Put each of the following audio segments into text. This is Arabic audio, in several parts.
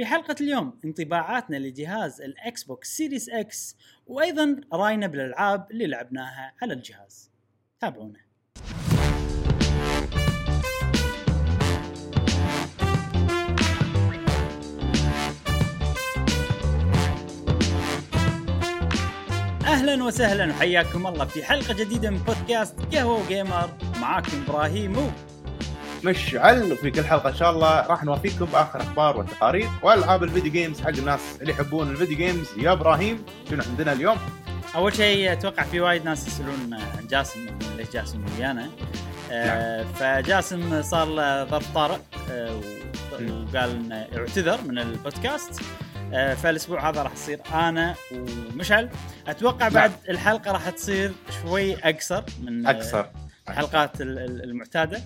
في حلقة اليوم انطباعاتنا لجهاز ال Xbox Series X وأيضا رأينا بالألعاب اللي لعبناها على الجهاز. تابعونا. أهلا وسهلا وحياكم الله في حلقة جديدة من بودكاست قهوه و gamer معاكم إبراهيم مشعل وفي كل حلقة إن شاء الله. راح نوافيكم باخر أخبار والتقارير وألعاب ال video games حق الناس اللي يحبون ال video games يا إبراهيم شنو عندنا اليوم؟ أول شيء أتوقع في وايد ناس يسألون عن جاسم ليش جاسم ويانا؟ آه فجاسم صار له ظرف طارئ آه. وقال إنه اعتذر من البودكاست. آه فالأسبوع هذا راح تصير أنا ومشعل. أتوقع بعد الحلقة راح تصير شوي أقصر من آه، أكثر الحلقات ال- ال- المعتادة.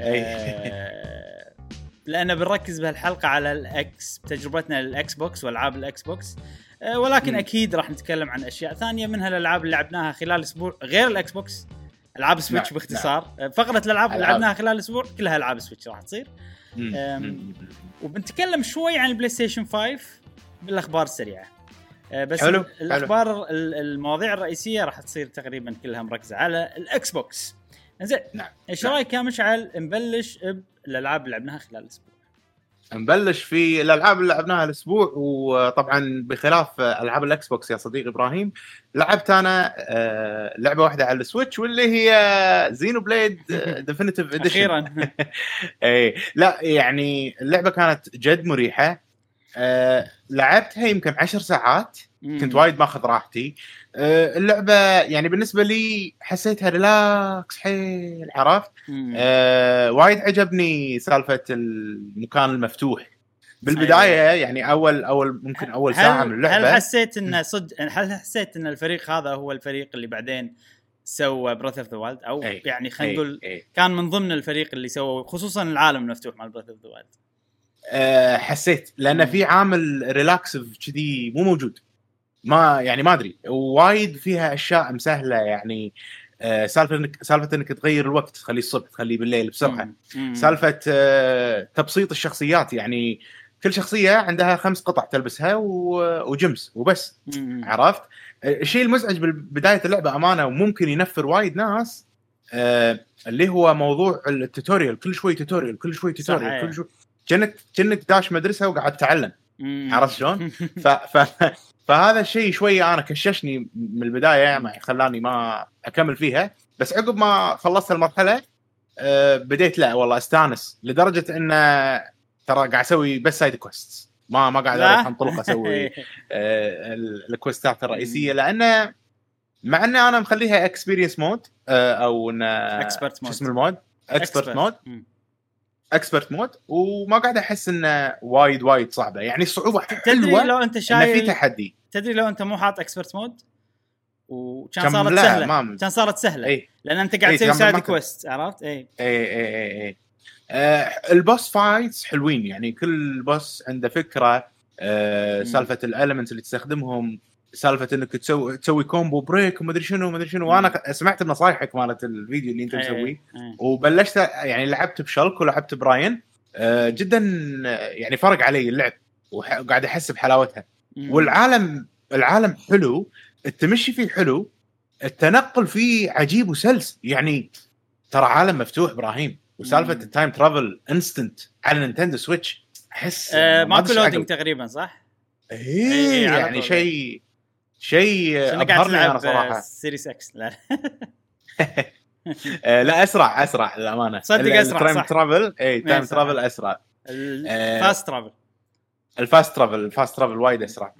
آه، لأن بنركز بهالحلقة على ال X تجربتنا لل Xbox وألعاب ال Xbox آه، ولكن مم. أكيد راح نتكلم عن أشياء ثانية منها الألعاب اللي لعبناها خلال أسبوع غير ال Xbox العاب Switch نعم، باختصار. آه، فقرة الألعاب اللي. لعبناها خلال أسبوع كلها ألعاب Switch راح تصير. وبنتكلم شوي عن ال PlayStation 5 بالأخبار السريعة. آه، بس حلو، الأخبار ال- المواضيع الرئيسية راح تصير تقريبا كلها مركزة على ال Xbox زين نعم. إيش نعم. رايك يا مشعل؟ نبلش بالألعاب اللي لعبناها خلال الأسبوع. نبلش في الألعاب اللي لعبناها الأسبوع وطبعا بخلاف ألعاب ال Xbox يا صديقي إبراهيم لعبت أنا آه، لعبة واحدة على ال Switch واللي هي Xenoblade Definitive Edition أخيرا. اي لا يعني اللعبة كانت جد مريحة. آه، لعبتها يمكن عشر ساعات. كنت وايد ماخذ راحتي. آه، اللعبة يعني بالنسبة لي حسيتها relax حيل عرفت. آه، وايد عجبني سالفة المكان المفتوح. بالبداية يعني أول أول ممكن أول ساعة من هل اللعبة. حسيت إن صدق هل حسيت إن الفريق هذا هو الفريق اللي بعدين سوى Breath of the Wild أو أي. يعني خلينا إي، نقول إي. كان من ضمن الفريق اللي سووا خصوصا العالم المفتوح مال Breath of the Wild حسيت لأن. في عامل relax كذي مو موجود. ما يعني ما أدري وايد فيها أشياء مسهلة يعني آه، سالفة انك سالفة إنك تغير الوقت تخليه الصبح تخليه بالليل بسرعة. سالفة آه، تبسيط الشخصيات يعني كل شخصية عندها خمس قطع تلبسها و- و gems وبس عرفت؟ الشيء المزعج ببدايه اللعبة أمانة وممكن ينفر وايد ناس آه اللي هو موضوع ال tutorial كل شوي tutorial كل شوي tutorial. كل شوي كأنك كأنك داش مدرسة وقاعد تتعلم. عرفت شلون؟ ف... ف... فهذا الشيء شوي أنا كششني من البداية ما خلاني ما أكمل فيها. بس عقب ما خلصت المرحلة آه بديت لا والله أستانس لدرجة إن ترى قاعد أسوي بس side quest ما ما قاعد انطلق أسوي آه، ال- ال quest ات الرئيسية. لأنه مع إن أنا مخليها experience mode أو انه Expert شو mode. اسم ال mode؟ expert. mode. expert mode وما قاعد أحس إنه وايد وايد صعبة. يعني الصعوبه تدري حلوة لو أنت إنه في شايل تحدي. تدري لو انت مو حاط expert mode وكان صارت سهلة. ما- كان صارت سهلة. اي لأن أنت قاعد إي، تسوي كان side ما quest عرفت؟ اي اي اي اي اي آه ال boss fights حلوين يعني كل boss عنده فكرة آه. سالفة ال elements اللي تستخدمهم سالفة إنك تسوي تسوي combo break ومدري شنو ومدري شنو. وأنا سمعت نصايحك مالت الفيديو اللي أنت إي، مسويه. إي. وبلشت يعني لعبت ب Shulk ولعبت ب Reyn. آه جدا آه، يعني فرق علي اللعب وقاعد أحس بحلاوتها. والعالم العالم حلو التمشي فيه حلو التنقل فيه عجيب وسلس يعني ترى عالم مفتوح إبراهيم وسالفة. ال time travel instant على Nintendo Switch أحس آه ما ماكو loading. تقريبا صح؟ إيه إيه، على يعني طول. شيء شيء أبهرني أنا تلعب صراحة Series X لا آه، لا أسرع أسرع للأمانة صدق أسرع، ال time صح. travel اي time. travel أسرع ال fast travel ال fast travel ال fast travel وايد أسرع.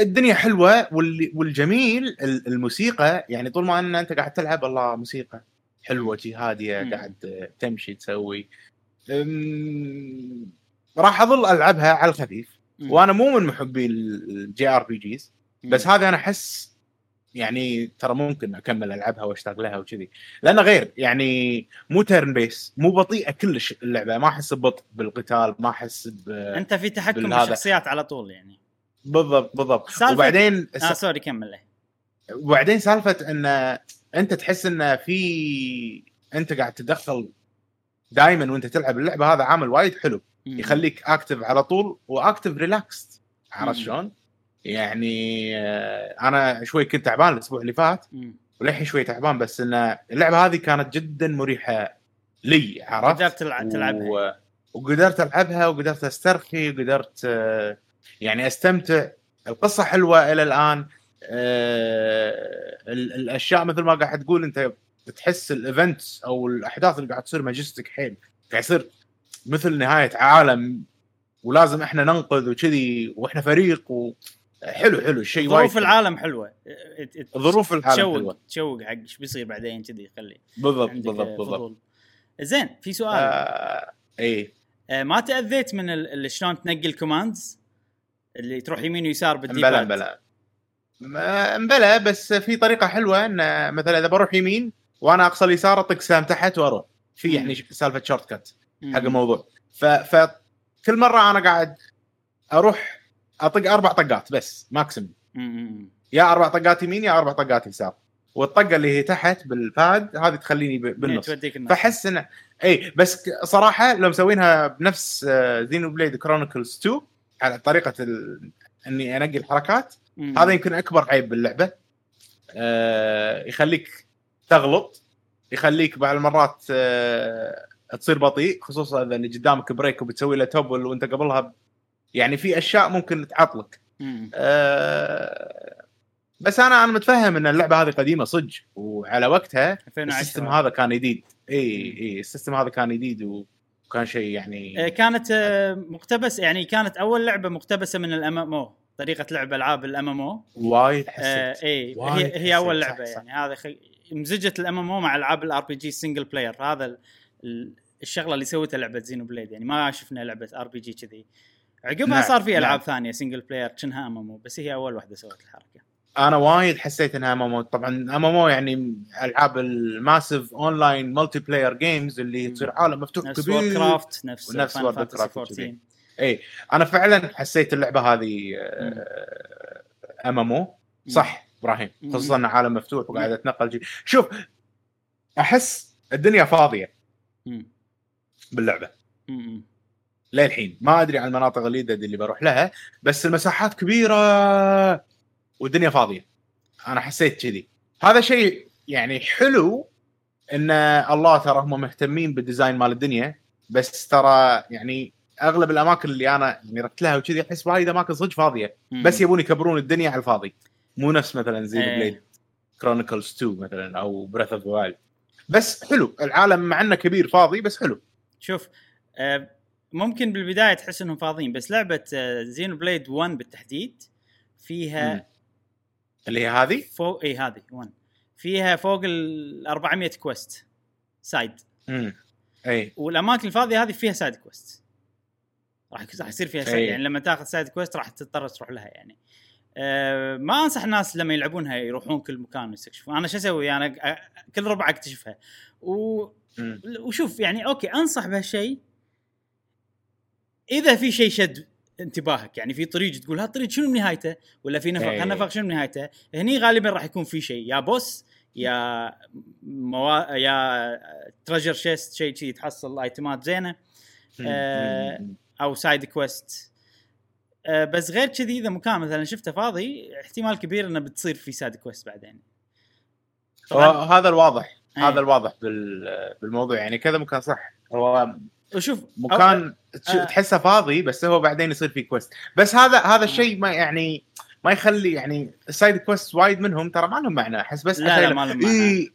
الدنيا حلوة وال- والجميل ال- الموسيقى يعني طول ما أن أنت قاعد تلعب الله موسيقى حلوة جي هاديه. قاعد تمشي تسوي. راح أظل ألعبها على الخفيف. وأنا مو من محبي ال JRPGs بس هذه أنا أحس يعني ترى ممكن أكمل ألعبها واشتاق لها وكذي لأنه غير يعني مو turn-based مو بطيئة كلش اللعبة ما أحس ببطء بالقتال ما أحس ب... أنت في تحكم. بالشخصيات على طول يعني بالضبط بالضبط سالفة- وبعدين آه sorry كمل له وبعدين سالفة إن أنت تحس إن في أنت قاعد تدخل دائما وأنت تلعب اللعبة هذا عامل وايد حلو. يخليك active على طول و active relaxed عرفت. شلون؟ يعني آه، أنا شوي كنت تعبان الأسبوع اللي فات. وللحين شوي تعبان بس إن اللعبة هذه كانت جدا مريحة لي عرفت؟ قدرت تلع- تلعبها و... وقدرت ألعبها وقدرت أسترخي وقدرت آه، يعني أستمتع القصة حلوة إلى الآن آه، ال- الأشياء مثل ما قاعد تقول أنت تحس الإيفنتس أو الأحداث اللي قاعد تصير ماجستيك حيل قاعد يصير مثل نهاية عالم ولازم إحنا ننقذ وكذي وإحنا فريق وحلو حلو شيء وايد ظروف حلو. العالم حلوة. ظروف العالم تشوق تشوق حق إيش بيصير بعدين كذي خلي بالضبط بالضبط بالضبط. زين في سؤال. آه اي آه ما تأذيت من ال- شلون تنقي ال commands اللي تروح يمين ويسار بال D-pad مبلا ما- مبلا بس في طريقة حلوة إن مثلا إذا بروح يمين وأنا أقصى اليسار أطق سهم تحت وأروح. في يعني سالفة shortcut حق الموضوع. ف ف كل مرة أنا قاعد أروح أطق أربع طقات بس maximum مم. يا أربع طقات يمين يا أربع طقات يسار. والطقة اللي هي تحت بال pad هذه تخليني إيه، بالنص. فاحس انه إي بس صراحة لو مسوينها بنفس Xenoblade Chronicles 2 على طريقة ال... إني أنقي الحركات مم. هذا يمكن أكبر عيب باللعبة. آه يخليك تغلط يخليك بعض المرات آه تصير بطيء خصوصا إذا اللي قدامك break وبتسوي له topple وأنت قبلها يعني في أشياء ممكن تعطلك. آه بس أنا أنا متفهم إن اللعبة هذه قديمة صدق وعلى وقتها 2010 ال system هذا كان جديد. إي إي ال system هذا كان جديد وكان شيء يعني آه، كانت آه، مقتبس يعني كانت أول لعبة مقتبسة من ال MMO طريقة لعب ألعاب ال MMO وايد حسيت. إي هي هي اول صح، لعبة صح. يعني. هذا خي... مزجت ال MMO مع ألعاب ال RPG single player هذا ال- ال- الشغلة اللي سوتها لعبة Xenoblade يعني ما شفنا لعبة RPG كذي. عقبها نعم، صار في ألعاب نعم. ثانية single player كأنها MMO بس هي أول واحدة سوت الحركة أنا وايد حسيت انها ام طبعا ام ام يعني ألعاب الماسيف أونلاين مالتي بلاير جيمز اللي. تصير عالم مفتوح نفس كبير كرافت نفس World of فانتسي Craft 14 اي أنا فعلا حسيت اللعبة هذه ام ام صح إبراهيم. خصوصا إن عالم مفتوح وقاعد أتنقل جي. شوف أحس الدنيا فاضية. باللعبة. للحين. ما أدري عن المناطق الجديده اللي بروح لها بس المساحات كبيرة والدنيا فاضية. أنا حسيت كذي. هذا شيء يعني حلو إن الله ترى هم مهتمين بال design مال الدنيا بس ترى يعني أغلب الأماكن اللي أنا يعني رحت لها وكذي أحس وايد اماكن صدق فاضية. بس يبون يكبرون الدنيا على الفاضي. مو نفس مثلا Xeno إيه. blade Chronicles 2 مثلا أو Breath of Wild بس حلو. العالم مع إنه كبير فاضي بس حلو. شوف آه، ممكن بالبداية تحس إنهم فاضيين بس لعبة Xenoblade 1 بالتحديد فيها مم. اللي هي هذه؟ فوق إي هذه 1 فيها فوق ال 400 quest side امم إي. والأماكن الفاضية هذه فيها side quest راح راح يصير فيها side. يعني لما تاخذ side quest راح تضطر تروح لها يعني. أه ما أنصح الناس لما يلعبونها يروحون كل مكان ويستكشفون. أنا شو أسوي؟ أنا أ- كل ربع أكتشفها. و... مم. وشوف يعني okay أنصح بهالشيء إذا في شيء شد انتباهك يعني في طريق تقول هالطريق شنو نهايته ولا في نفق إيه. هالنفق شنو نهايته هني غالبا راح يكون في شيء يا boss يا موا... يا treasure chest شيء شيء تحصل item ات زينة آه،. أو side quest أه بس غير كذي إذا مكان مثلا شفته فاضي احتمال كبير إنه بتصير في side quest بعدين هذا الواضح إيه. هذا الواضح بال- بالموضوع يعني كذا مكان صح هو وشوف مكان آه. تحسه فاضي بس هو بعدين يصير فيه quest بس هذا هذا الشيء ما يعني ما يخلي يعني ال side quest وايد منهم ترى ما لهم معنى أحس بس لا، لا، ما لهم معنى.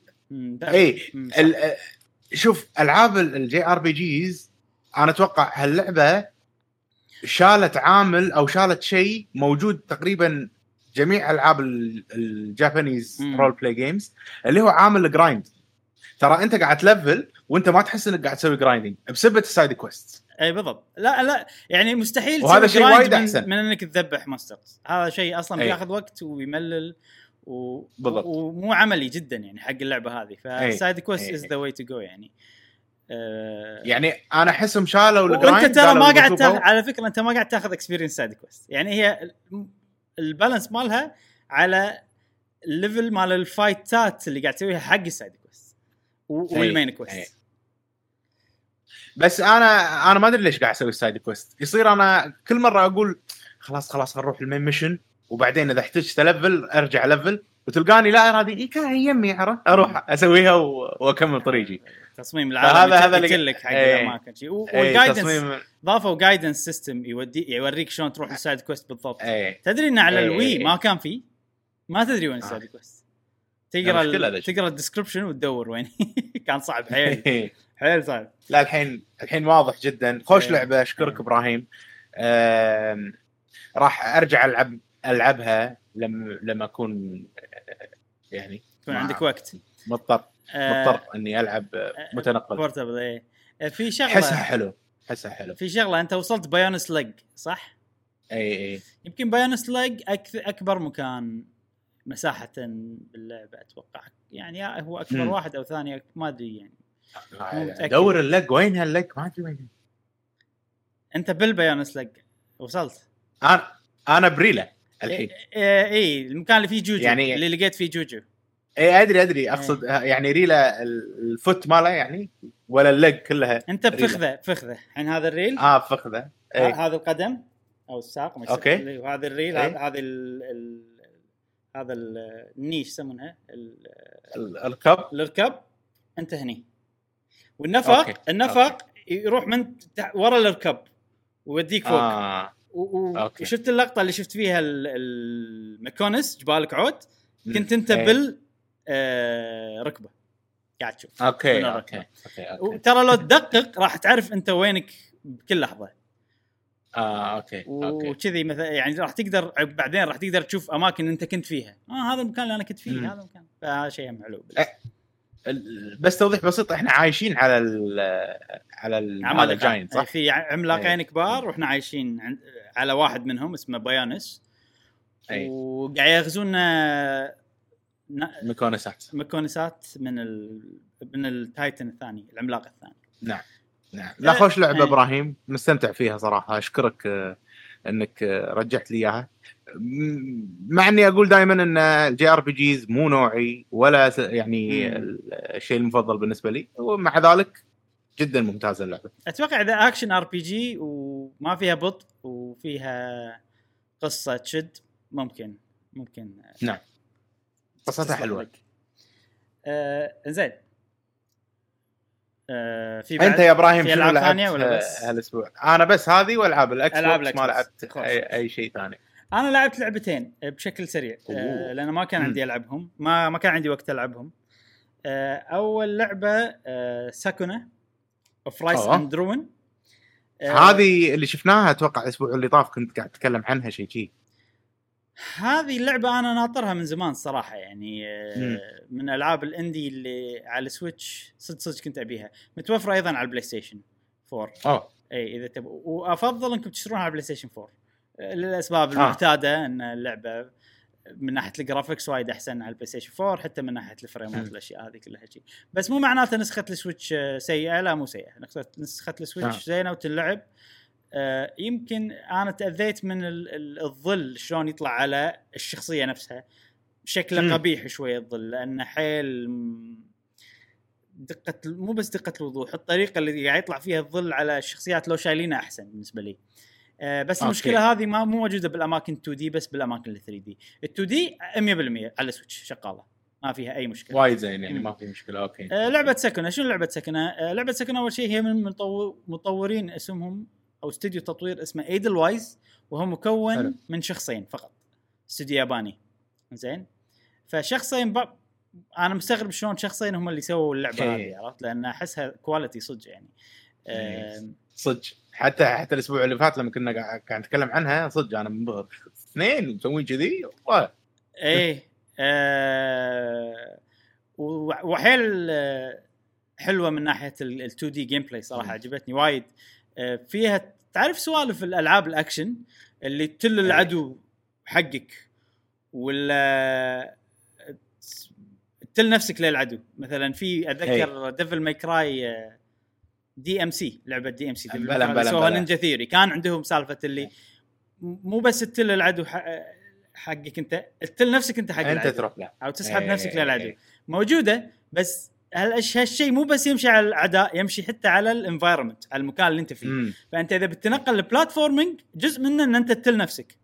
إي صح. ال- شوف ألعاب ال JRPGs أنا أتوقع هاللعبة شالت عامل أو شالت شيء موجود تقريبا جميع ألعاب ال- ال Japanese. role play games اللي هو عامل ال grind ترى انت قاعد تلفل وانت ما تحس انك قاعد تسوي grinding بسبة ال side quest اي بالضبط لا لا يعني مستحيل وهذا شيء وايد من, أحسن. من إنك تذبح monsters هذا شيء أصلا أي. بياخذ وقت ويملل و... بالضبط. ومو عملي جدا يعني حق اللعبة هذه فال side quest. is the way to go يعني آه، يعني أنا أحسهم شالوا ال grind وأنت ترى ما قاعد تاخذ على فكرة أنت ما قاعد تاخذ experience side quest يعني هي ال- ال balance مالها على ال level مال ال fight ات اللي قاعد تسويها حق ال side. وال main أي. quest بس أنا أنا ما أدري ليش قاعد أسوي ال side quest يصير أنا كل مرة أقول خلاص خلاص نروح ال main mission وبعدين إذا احتجت level أرجع level وتلقاني لا هذه إيه كان يمي عرفت؟ أروح أسويها و- وأكمل طريقي. تصميم العالم هذا هذا لك حق إيه. الاماكن إيه، وال guidance ضافوا guidance system يودي يوريك شلون تروح ال side quest بالضبط. إيه. تدري إن على إيه، ال Wii إيه. ما كان فيه ما تدري وين آه. ال side quest تقرأ الشيء. تقرأ ال description وتدور وين. كان صعب حيل. إيه. حيل صعب. لا الحين الحين واضح جدا. خوش إيه. لعبة اشكرك إيه. إبراهيم. راح أرجع ألعب ألعبها لما لما أكون يعني يكون عندك وقت. مضطر. آه، مضطر إني ألعب آه، متنقل. portable إيه. آه، في حسها شغله حلو. حسها حلو. في شغلة أنت وصلت Bionis leg صح؟ اي اي يمكن Bionis leg أكثر أكبر مكان مساحة باللعبه أتوقع. يعني يا هو أكبر مم. واحد أو ثاني ما أدري يعني. متأكد. دور ال leg وين هال leg؟ ما أدري وين. أنت بال Bionis leg وصلت. أنا أنا بريلة الحين. اي إيه المكان اللي فيه جوجو. يعني- اللي لقيت فيه جوجو. اي أدري أدري. أقصد إيه. يعني ريلة الفوت ماله يعني ولا اللق كلها أنت بفخذه بفخذه. الحين هذا الريل؟ آه فخذه ه- اي هذا القدم أو الساق. يصير- وهذا الريل إيه. هذا ال هذا ال- النيش يسمونها ال- ال- الكب. الركب انت هني. والنفق أوكي. النفق يروح من تح- ورا الركب ويوديك فوق. آه. و- okay. وشفت اللقطة اللي شفت فيها ال- ال Mechonis جبالك عود. كنت انت. بال آه، ركبة. قاعد تشوف. okay من okay. okay okay. وترى لو تدقق راح تعرف انت وينك بكل لحظة. آه okay okay. وكذي مثلا يعني راح تقدر بعدين راح تقدر تشوف أماكن أنت كنت فيها. آه هذا المكان اللي أنا كنت فيه مم. هذا المكان. فهذا شيء حلو إيه. بس توضيح بسيط إحنا عايشين على ال على ال على ال giant صح؟ في عملاقين إيه. كبار وإحنا عايشين على واحد منهم اسمه Bionis اي وقاعد يغزونا ميكونسات مكونسات من ال... من ال titan الثاني العملاق الثاني. نعم. نعم لا إيه. خوش لعبة إيه. إبراهيم مستمتع فيها صراحة أشكرك آه، إنك آه، رجعت لي إياها مع إني أقول دائما إن ال JRPGs مو نوعي ولا يعني. الشيء المفضل بالنسبة لي ومع ذلك جدا ممتازه اللعبة أتوقع إذا action RPG وما فيها بطء وفيها قصة تشد ممكن ممكن نعم قصتها حلوة. آه زين آه في بعد انت يا إبراهيم شنو لعبت ولا بس؟ هالأسبوع؟ أنا بس هذه والعاب ال Xbox ما لعبت. اي, أي شيء ثاني أنا لعبت لعبتين بشكل سريع أوه. آه لأن ما كان. عندي ألعبهم ما ما كان عندي وقت ألعبهم آه أول لعبة آه Sakuna Of Rice أوه. and Ruin هذه اللي شفناها أتوقع الأسبوع اللي طاف كنت قاعد أتكلم عنها شيء شيء هذه اللعبة أنا ناطرها من زمان صراحة يعني آه، مم. من ألعاب ال indie اللي على ال Switch صدق صدق كنت أبيها. متوفرة أيضا على ال PlayStation 4 أوه. إي إذا تبغوا وأفضل أنكم تشترونها على ال PlayStation 4 آه، للاسباب المعتادة إن اللعبة من ناحية ال graphics وايد أحسن على البلاي ستيشن 4 حتى من ناحية ال frameات. والأشياء هذه كلها شيء بس مو معناته نسخة السويتش آه، سيئة لا مو سيئة. نسخه نسخة السويتش آه. زينة وتنلعب. آه، يمكن أنا تأذيت من ال- ال- الظل شلون يطلع على الشخصية نفسها شكله. قبيح شوية الظل لأنه حيل دقة مو بس دقة الوضوح الطريقة اللي قاعد يطلع فيها الظل على الشخصيات لو شايلينها أحسن بالنسبة لي آه، بس okay. المشكلة هذه ما مو موجودة بالأماكن 2D بس بالأماكن ال 3D ال 2D 100% على السويتش شغالة ما فيها أي مشكلة وايد زين يعني. ما في مشكلة okay آه، لعبة Sakuna شنو لعبة Sakuna؟ آه، لعبة Sakuna أول شيء هي من مطو- مطورين اسمهم أو استوديو تطوير اسمه Edelweiss وهو مكون حلو. من شخصين فقط. استوديو ياباني. زين؟ فشخصين ب... أنا مستغرب شلون شخصين هم اللي سووا اللعبة. هذه عرفت؟ لأن أحسها quality صدق يعني. صدق. حتى حتى الأسبوع اللي فات لما كنا قاعد نتكلم عنها صدق أنا منبهر. اثنين مسوين كذي والله. إيه آه وحيل آه، حلوة من ناحية ال 2D gameplay صراحة. عجبتني وايد. فيها تعرف سوالف الألعاب الأكشن اللي تل. العدو حقك ولا تل نفسك للعدو. مثلا في أتذكر Devil May Cry دي ام سي لعبة دي ام سي سووها. Ninja Theory. كان عندهم سالفة اللي مو بس تل العدو ح- حقك أنت تل نفسك أنت حق أنت العدو. تروح له. أو تسحب نفسك للعدو. موجودة بس هالشيء مو بس يمشي على الاعداء يمشي حتى على ال environment على المكان اللي أنت فيه. مم. فأنت إذا بتتنقل ال platforming جزء منه إن أنت تتل نفسك.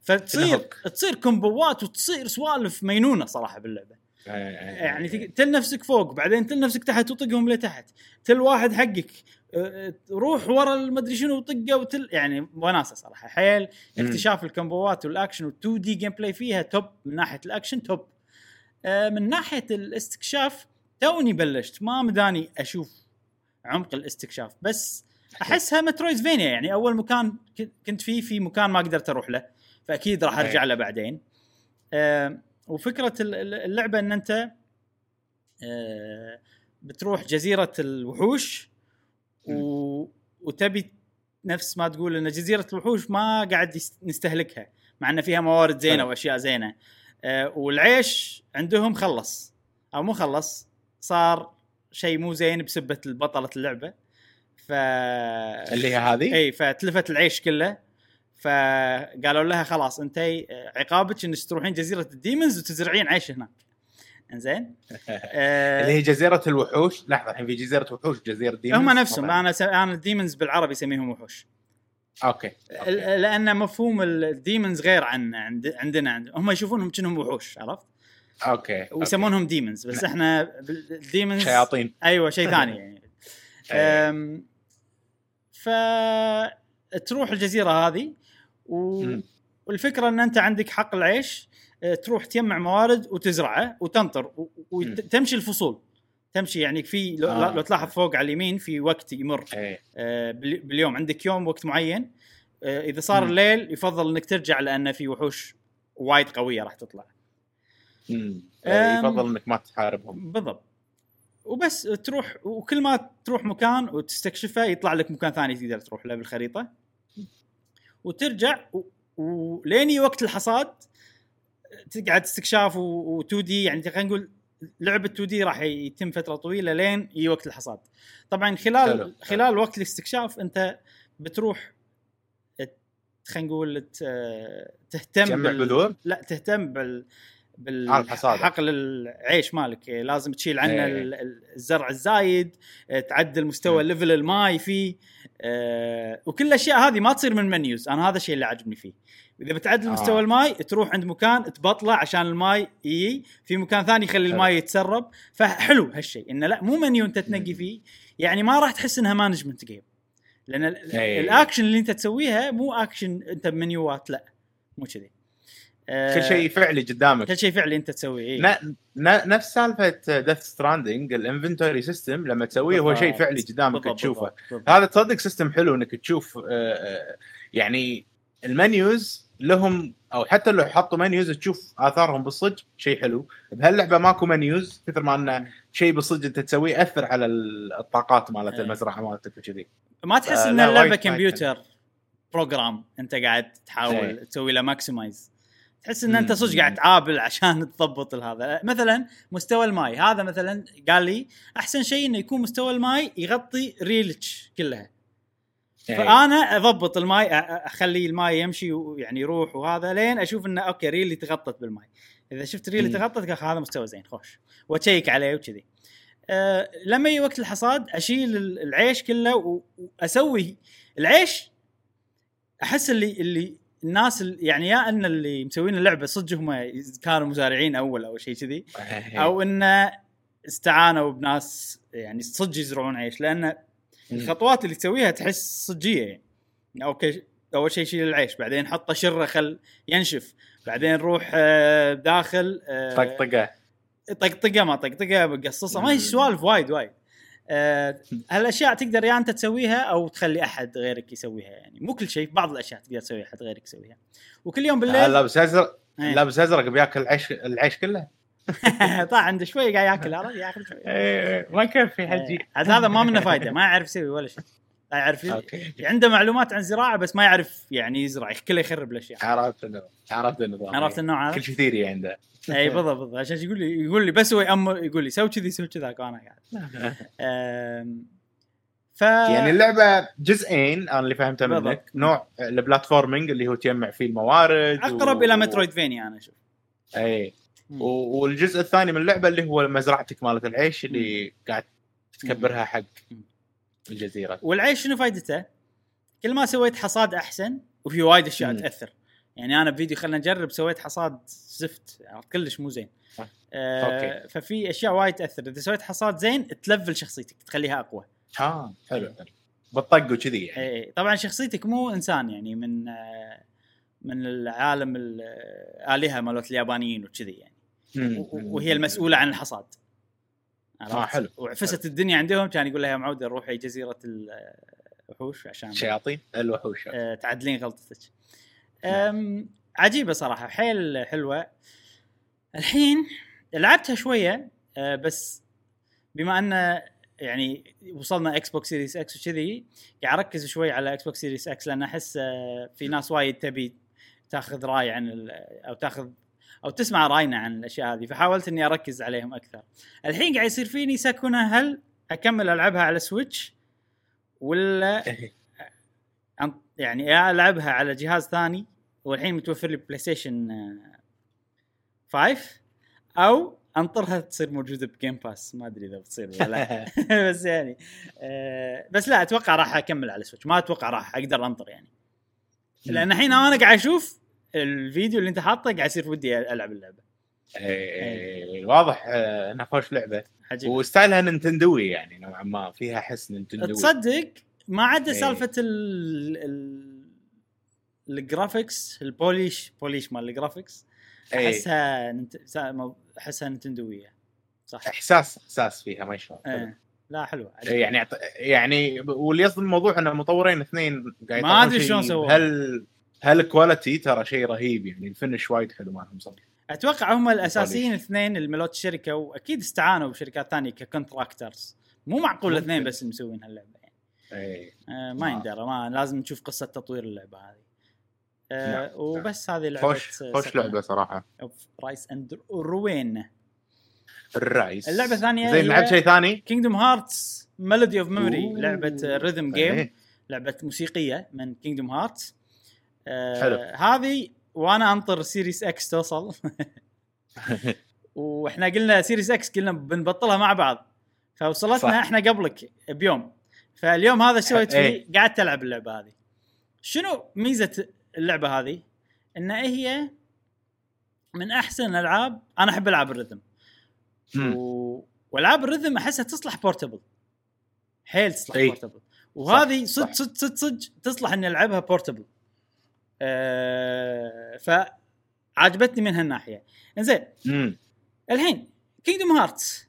فتصير. تصير comboات وتصير سوالف مينونة صراحة باللعبة. يعني تل نفسك فوق بعدين تل نفسك تحت وطقهم لتحت. تل واحد حقك أه، روح ورا المدري شنو وطقه وتل يعني وناسة صراحة. حيل. اكتشاف ال comboات وال action وال 2D gameplay فيها top من ناحية ال action top. آه، من ناحية الاستكشاف توني بلشت ما مداني أشوف عمق الاستكشاف بس أحسها metroidvania يعني. أول مكان كنت فيه في مكان ما قدرت أروح له فأكيد راح أرجع. له بعدين. وفكرة ال- ال- اللعبة إن أنت آه، بتروح جزيرة الوحوش و... وتبي نفس ما تقول إن جزيرة الوحوش ما قاعد نستهلكها مع إن فيها موارد زينة. وأشياء زينة. آه، والعيش عندهم خلص أو مو خلص صار شيء مو زين بسبة بطلة اللعبة. ف اللي هي هذه؟ إي فتلفت العيش كله. فقالوا لها خلاص انت عقابك انك تروحين جزيرة ال demons وتزرعين عيش هناك. إنزين؟ آه، اللي هي جزيرة الوحوش. لحظة الحين في جزيرة وحوش جزيرة demons؟ هم نفسهم. أنا س... أنا ال demons بالعربي أسميهم وحوش. okay ال- لأن مفهوم ال demons غير عن عند... عندنا. عند... هم يشوفونهم كأنهم وحوش عرفت؟ okay ويسمونهم demons بس إحنا ال demons شياطين. أيوه شيء ثاني يعني. أيوة. أم... ف تروح الجزيرة هذه و... والفكرة إن أنت عندك حق العيش أه، تروح تجمع موارد وتزرعه وتنطر. وتمشي الفصول. تمشي يعني في لو, آه. لو تلاحظ فوق على اليمين في وقت يمر إيه. آه، بال- باليوم. عندك يوم وقت معين. آه، إذا صار مم. الليل يفضل إنك ترجع لأن في وحوش وايد قوية راح تطلع. مم. أم. يفضل إنك ما تحاربهم بالضبط وبس تروح وكل ما تروح مكان وتستكشفه يطلع لك مكان ثاني تقدر تروح له بالخريطة وترجع ولين وقت الحصاد تقعد استكشاف و2 دي يعني خلينا نقول لعبة 2 دي راح يتم فترة طويلة لين يجي وقت الحصاد طبعا خلال حلو. خلال وقت الاستكشاف أنت بتروح خلينا نقول تهتم تجمع بذور لا تهتم بال بال آه، الحصاد. حقل العيش مالك لازم تشيل عنه إيه. ال- ال- الزرع الزايد آه، تعدل مستوى level الماي فيه وكل الأشياء هذه ما تصير من menus أنا هذا الشيء اللي عجبني فيه إذا بتعدل آه. مستوى الماي تروح عند مكان تبطله عشان الماي يجي في مكان ثاني يخلي. الماي يتسرب فحلو هالشيء إنه لا مو منيو أنت تنقي. فيه يعني ما راح تحس إنها management game لأن ال- إيه. الأكشن اللي أنت تسويها مو أكشن أنت ب menuات لا مو كذي كل شيء فعلي قدامك كل شيء فعلي انت تسويه إيه. نفس سالفة Death Stranding ال inventory system لما تسويه هو شيء. فعلي قدامك تشوفه بالضبط، بالضبط. هذا تصدق system حلو إنك تشوف آه، آه، يعني ال menus لهم أو حتى لو حطوا menus تشوف آثارهم بالصدق شيء حلو بهاللعبة ماكو menus كثر ما انه شيء بالصدق أنت تسويه يأثر على ال- الطاقات مالت إيه. المزرعة مالتك وكذي ما تحس آه، إن اللعبة computer program أنت قاعد تحاول إيه. تسوي له maximize تحس إن. أنت صدق قاعد تعابل عشان تضبط هذا مثلا مستوى الماي هذا مثلا قال لي أحسن شيء إنه يكون مستوى الماي يغطي ريلج كلها. يعني فأنا أضبط الماي أخلي الماي يمشي ويعني يروح وهذا لين أشوف إنه okay ريلي تغطت بالماي. إذا شفت ريلي. تغطت قال هذا مستوى زين خوش. وأ checkك عليه وكذي. أه لما يجي وقت الحصاد أشيل ال- العيش كله وأسوي العيش أحس اللي اللي الناس يعني يا أن اللي مسوين اللعبة صدق هم كانوا مزارعين أول أو شيء كذي. أو انه استعانوا بناس يعني صدق يزرعون عيش لأن الخطوات اللي تسويها تحس صجية يعني أوكي أول شيء شيل العيش بعدين حطه شرة خل ينشف بعدين روح آه، داخل آه، طقطقة طقطقة ما طقطقة قصصه ما هي. سوالف وايد وايد آه، هالأشياء تقدر يا أنت تسويها أو تخلي أحد غيرك يسويها يعني. مو كل شيء بعض الأشياء تقدر تسويها أحد غيرك يسويها. وكل يوم بالليل لابس أزرق إيه. لابس أزرق بياكل العيش العيش كله؟ طاح عنده شوي قاعد ياكل عرفت؟ ياكل شوي. إيه، ما يكفي حجي. عاد هذا ما منه فايدة ما يعرف يسوي ولا شيء. لا يعرف okay. عنده معلومات عن زراعة بس ما يعرف يعني يزرع كله يخرب الأشياء. عرفت النظام عرفت النظام عرفت النوع هذا؟ كل شيء theory عنده. إي بالضبط بالضبط. عشان يقول لي يقول لي بس هو يأمر يقول لي سوي كذي سوي كذا وأنا قاعد. ف يعني اللعبة جزئين أنا اللي فهمته بالضبط. منك نوع ال platforming اللي هو تجمع فيه الموارد أقرب و- إلى مترويد فينيا أنا أشوف. إي. والجزء الثاني من اللعبة اللي هو مزرعتك مالت العيش اللي قاعد تكبرها حق. الجزيرة. والعيش شنو فائدته؟ كل ما سويت حصاد أحسن وفي وايد أشياء. تأثر. يعني أنا بفيديو خلينا نجرب سويت حصاد زفت يعني كلش مو زين. آه. آه okay. ففي أشياء وايد تأثر. إذا سويت حصاد زين تlevel شخصيتك تخليها أقوى. ها حلو. بالطق وكذي يعني. إيه طبعا شخصيتك مو إنسان يعني من آه من العالم الالهه مالت اليابانيين وكذي يعني. وهي المسؤولة عن الحصاد. آه، حلو. وعفست الدنيا عندهم كان يقول لها يا معوده روحي جزيرة الوحوش عشان شياطين الوحوش. آه، تعدلين غلطتك. أم، عجيبة صراحة حيل حلوة. الحين لعبتها شوية آه، بس بما أن يعني وصلنا Xbox Series X وكذي قاعد أركز شوي على Xbox Series X لأن أحس آه، في ناس وايد تبي تاخذ رأي عن أو تاخذ أو تسمع راينا عن الأشياء هذه فحاولت إني أركز عليهم أكثر. الحين قاعد يصير فيني سكنه هل أكمل ألعبها على Switch ولا يعني ألعبها على جهاز ثاني والحين متوفر لي PlayStation آه، 5 أو أنطرها تصير موجودة ب Game Pass ما أدري إذا بتصير ولا لا. بس يعني آه، بس لا أتوقع راح أكمل على Switch ما أتوقع راح أقدر أنطر يعني. لأن الحين أنا قاعد أشوف الفيديو اللي انت حاطه قاعد يصير ودي العب اللعبة. إيه، واضح آه، إنها خوش لعبة. عجيب. وستايلها Nintendo ي يعني نوعا ما فيها حس Nintendo ي. تصدق ما عدا إيه. سالفة ال ال ال graphics ال polish polish مال ال graphics إيه. أحسها أحسها Nintendo ية صح. إحساس إحساس فيها ما شاء الله إيه. لا حلوة. يعني يعني واللي يصدم الموضوع ان مطورين اثنين قاعد ما شيء شلون سووه. هل هل ال quality ترى شيء رهيب يعني ال finish وايد حلو مالهم صدق أتوقع هم الأساسيين الاثنين اللي ملوت الشركة وأكيد استعانوا بشركات ثانية ك contractors مو معقول. الاثنين بس مسوين هاللعبه يعني. إيه. آه ما يندرى ما لازم نشوف قصة تطوير اللعبة هذه. آه نعم، وبس هذه لعبة خوش خوش لعبة صراحة. Rice and Ruin ال Rice اللعبة الثانية زين لعبت شيء ثاني؟ Kingdom Hearts Melody of Memory. لعبة rhythm game إيه. لعبة موسيقية من Kingdom Hearts آه حلو. هذه وأنا أنطر Series X توصل وإحنا قلنا Series X قلنا بنبطلها مع بعض فوصلتنا صح. إحنا قبلك بيوم فاليوم هذا سويت إيه. فيه؟ قعدت ألعب اللعبة هذه شنو ميزة اللعبة هذه؟ إن هي من أحسن الالعاب أنا أحب العاب. و... وألعاب ال rhythm أحسها تصلح portable حيل تصلح إي. portable وهذه صدق صدق صدق صدق تصلح إني ألعبها portable آه فعجبتني من هالناحية. إنزين الحين Kingdom Hearts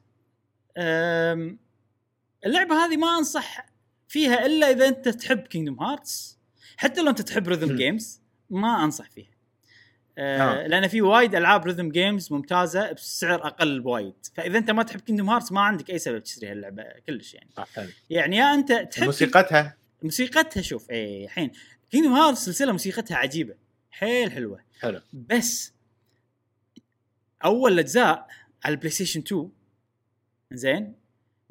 اللعبة هذه ما أنصح فيها إلا إذا أنت تحب Kingdom Hearts حتى لو أنت تحب rhythm. games ما أنصح فيها. آه آه. لأن في وايد ألعاب rhythm games ممتازة بسعر أقل بوايد فإذا أنت ما تحب Kingdom Hearts ما عندك أي سبب تشتري هاللعبة كلش يعني. آه، يعني يا أنت تحب موسيقتها موسيقتها شوف اي الحين Kingdom Hearts سلسله موسيقتها عجيبة. حيل حلوة. حلو. بس أول اجزاء على ال PlayStation 2 زين؟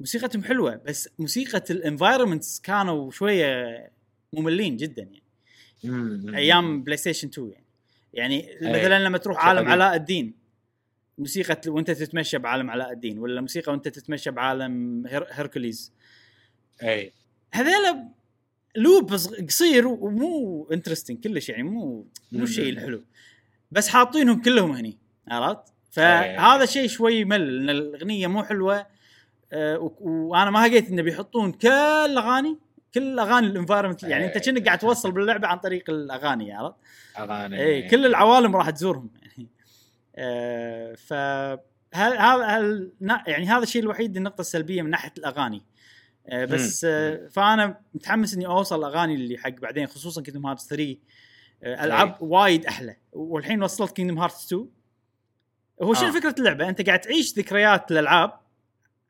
موسيقتهم حلوة بس موسيقى ال environments كانوا شوية مملين جدا يعني. أيام PlayStation 2 يعني. يعني أي. مثلا لما تروح عالم. علاء الدين موسيقى وأنت تتمشى بعالم علاء الدين ولا موسيقى وأنت تتمشى بعالم Her Hercules اي هذيلا loop قصير ومو interesting كلش يعني مو مو. الشيء الحلو بس حاطينهم كلهم هني عرفت؟ إيه. فهذا شيء شوي يمل لأن الأغنية مو حلوة آه، وأنا ما لقيت انه بيحطون كل الاغاني كل أغاني ال environment يعني أنت إيه. كأنك قاعد توصل باللعبة عن طريق الأغاني عرفت؟ أغاني اي كل العوالم راح تزورهم يعني ف هل- هل- يعني هذا الشيء الوحيد النقطة السلبية من ناحية الأغاني بس مم. آه، فأنا متحمس إني أوصل الأغاني اللي حق بعدين خصوصا Kingdom Hearts 3 آه، ألعاب وايد أحلى والحين وصلت Kingdom Hearts 2 هو شنو آه. فكرة اللعبة أنت قاعد تعيش ذكريات الألعاب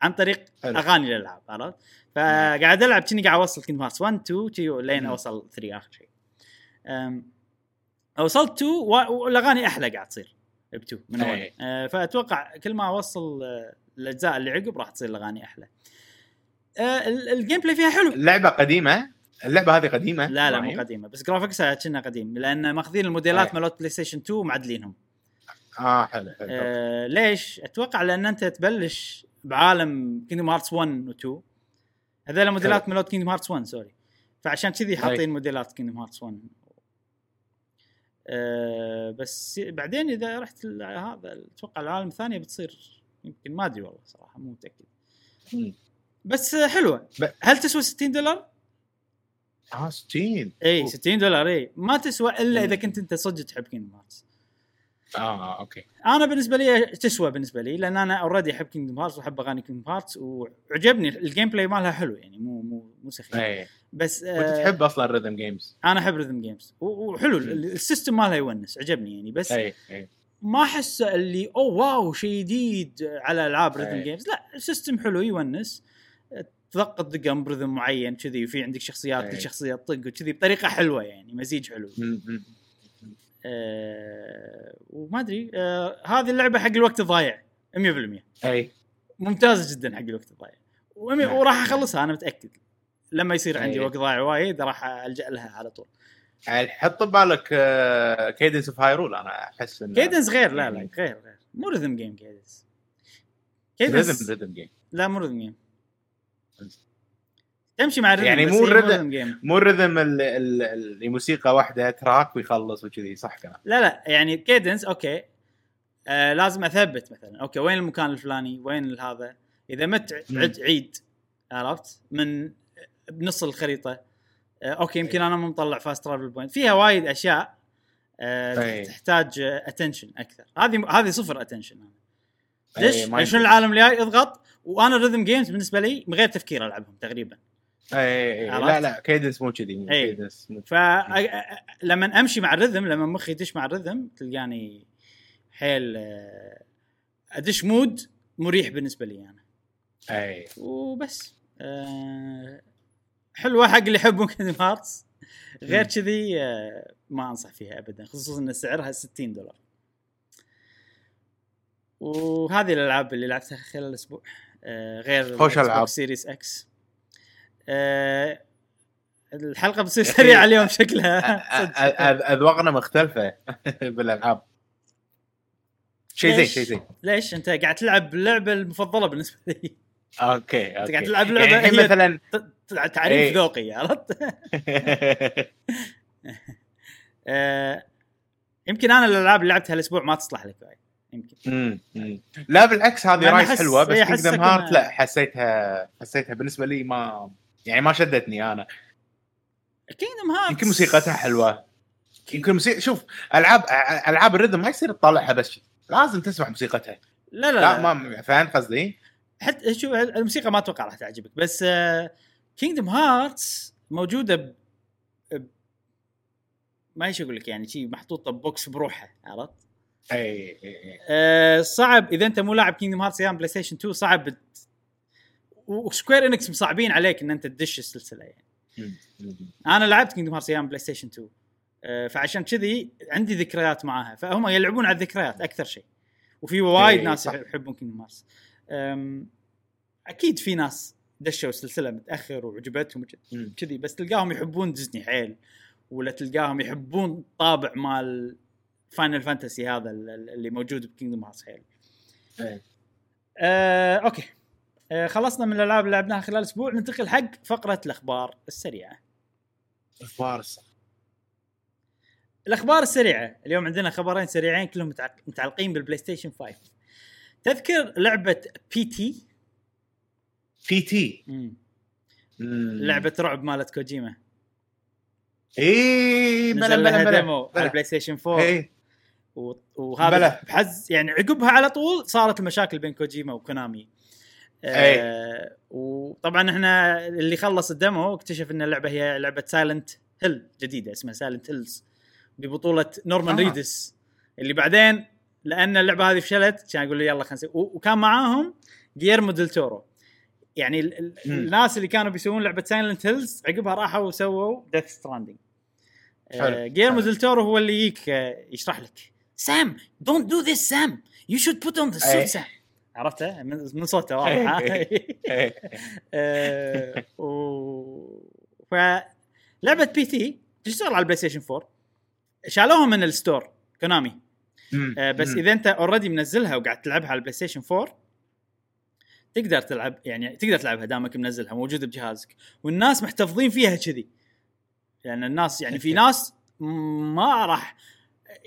عن طريق حلو. أغاني الألعاب عرفت فقاعد ألعب كني قاعد أوصل Kingdom Hearts 1 2 لين. أوصل 3 آخر شيء وصلت 2 و- والأغاني أحلى قاعد تصير ب 2 من أول. أه، فأتوقع كل ما أوصل الأجزاء اللي عقب راح تصير الأغاني أحلى أه، ال gameplay فيها حلو. اللعبة قديمة؟ اللعبة هذه قديمة؟ لا لا مو؟ قديمة بس graphics ها كنه قديم لأن ماخذين الموديلات إيه. مالت PlayStation 2 ومعدلينهم آه حلو حلو آه ليش؟ أتوقع لأن أنت تبلش بعالم Kingdom Hearts 1 و 2 هذول موديلات ملوت Kingdom Hearts 1 sorry فعشان كذي حاطين موديلات Kingdom Hearts 1 آه بس بعدين إذا رحت هذا أتوقع العالم الثانية بتصير يمكن ما أدري والله صراحة مو متأكد. بس آه، حلوة. ب- هل تسوى 60 دولار؟ آه 60 إي أوف. 60 دولار إي. ما تسوى إلا مم. اذا كنت أنت صدق تحب Kingdom Hearts آه أوكي. أنا بالنسبة لي تسوى بالنسبة لي لأن أنا already أحب Kingdom Hearts وأحب أغاني Kingdom Hearts وعجبني ال gameplay مالها حلو يعني مو مو مو سخيف. إي. بس وأنت آه تحب أصلا ال rhythm games أنا أحب rhythm games وحلو ال- system مالها يونس عجبني يعني بس إي إي. ما أحس اللي oh wow شيء جديد على ألعاب rhythm أي. games لا ال system حلو يونس. تضغط دقم ب rhythm معين كذي وفي عندك شخصيات. كل شخصية تطق وكذي بطريقة حلوة يعني music حلو. آه وما أدري آه هذه اللعبة حق الوقت الضايع 100% أي. ممتازة جدا حق الوقت الضايع نعم. وراح أخلصها أنا متأكد. لما يصير عندي أي. وقت ضايع وايد راح ألجأ لها على طول. يعني حط ببالك Cadence of Hyrule أنا أحس إنه Cadence غير لا لا غير غير. مو ريذم جيم كيدنس ريذم كيدنس ريذم جيم لا مو ريذم جيم تمشي مع الريذم يعني مو جيم مو الريذم ال- ال- اللي موسيقى واحدة track ويخلص وكذي صح كلام. لا لا يعني Cadence okay. آه لازم أثبت مثلا. okay وين المكان الفلاني؟ وين هذا؟ إذا مت عيد. عرفت؟ من بنص الخريطة. آه okay يمكن أنا مو مطلع fast travel point فيها وايد أشياء آه أي. تحتاج attention أكثر. هذه هذه صفر attention أي، دش ما شنو يمديك. العالم اللي جاي؟ اضغط. وأنا ال rhythm games بالنسبة لي من غير تفكير العبهم تقريبا. اي اي اي عرفت؟ لا لا Cadence مو كذي أي. كيدنس مو ف لما أمشي مع ال rhythm لما مخي يدش مع ال rhythm تلقاني حيل أدش mood مريح بالنسبة لي أنا. اي وبس. آه، حلوة حق اللي يحبون Kingdom Hearts. غير. كذي ما أنصح فيها ابدا خصوصا إن سعرها 60 دولار. وهذه الألعاب اللي لعبتها خلال الأسبوع. غير خوش ألعاب. Series X آه، الحلقة بتصير سريعة اليوم شكلها أذواقنا مختلفة بالألعاب شيء زين؟ شيء زين ليش أنت قاعد تلعب اللعبة المفضلة بالنسبة لي okay okay قاعد تلعب يعني الحين هي- مثلا تعريف إيه. ذوقي عرفت؟ آه، يمكن أنا الألعاب اللي لعبتها الأسبوع ما تصلح لك وايد يمكن مم، مم. لا بالعكس هذه أنا رايت أحس- حلوة بس إيه، Kingdom Heart كنا- لا حسيتها حسيتها بالنسبة لي ما يعني ما شدتني أنا Kingdom Heart يمكن موسيقتها حلوة يمكن موسيقى شوف العاب ألعاب ال rhythm ما يصير تطلعها بس لازم تسمع موسيقتها لا لا, لا ما فهمت قصدي؟ حتى شوف الموسيقى ما أتوقع راح تعجبك بس Kingdom Hearts موجودة ب... ب... ما إيش أقول لك يعني شيء محطوطة box بروحها عرفت؟ اي اي اي آه صعب إذا أنت مو لاعب Kingdom Hearts أيام PlayStation 2 صعب. و Square Enix مصعبين عليك إن أنت تدش السلسلة يعني. أنا لعبت Kingdom Hearts أيام PlayStation 2 آه، فعشان كذي عندي ذكريات معاها فهم يلعبون على الذكريات أكثر شيء وفي وايد إيه، ناس صح. يحبون Kingdom Hearts أكيد في ناس دشوا السلسلة متأخر وعجبتهم. كذي بس تلقاهم يحبون ديزني حيل ولا تلقاهم يحبون طابع مال Final Fantasy هذا ال- ال- اللي موجود ب Kingdom Hearts حيل. إيه. آه، okay. آه، خلصنا من الألعاب اللي لعبناها خلال أسبوع. ننتقل حق فقرة الأخبار السريعة. أخبار الصح الأخبار السريعة. اليوم عندنا خبرين سريعين كلهم متعلقين بال PlayStation 5 تذكر لعبة P.T. P.T. لعبة رعب مالت كوجيما. اي بلا لها بلا. ديمو على بلا. البلاي ستيشن 4 اي وهذا بلى. بحز يعني عقبها على طول صارت المشاكل بين كوجيما وكونامي آه وطبعا إحنا اللي خلص الديمو اكتشف إن اللعبة هي لعبة سايلنت هيل جديدة اسمها سايلنت هيلز ببطولة نورمان آه. ريدس اللي بعدين لأن اللعبة هذه فشلت كان يقول يلا خلينا نسوي وكان معاهم جيرمو ديل تورو يعني ال-. الناس اللي كانوا بيسوون لعبة Silent Hills عقبها راحوا وسووا Death Stranding حلو. جيرمو حلو. ديل تورو هو اللي يجيك آه، يشرح لك Sam don't do this Sam you should put on the suit. سام عرفته من من صوته واضح أي. إيه. آه، و فلعبه P.T. تشتغل على ال PlayStation 4 شالوها من ال store Konami. آه بس. إذا أنت already منزلها وقاعد تلعبها على ال PlayStation 4 تقدر تلعب يعني تقدر تلعبها دامك منزلها موجودة بجهازك والناس محتفظين فيها كذي لأن الناس يعني في ناس ما راح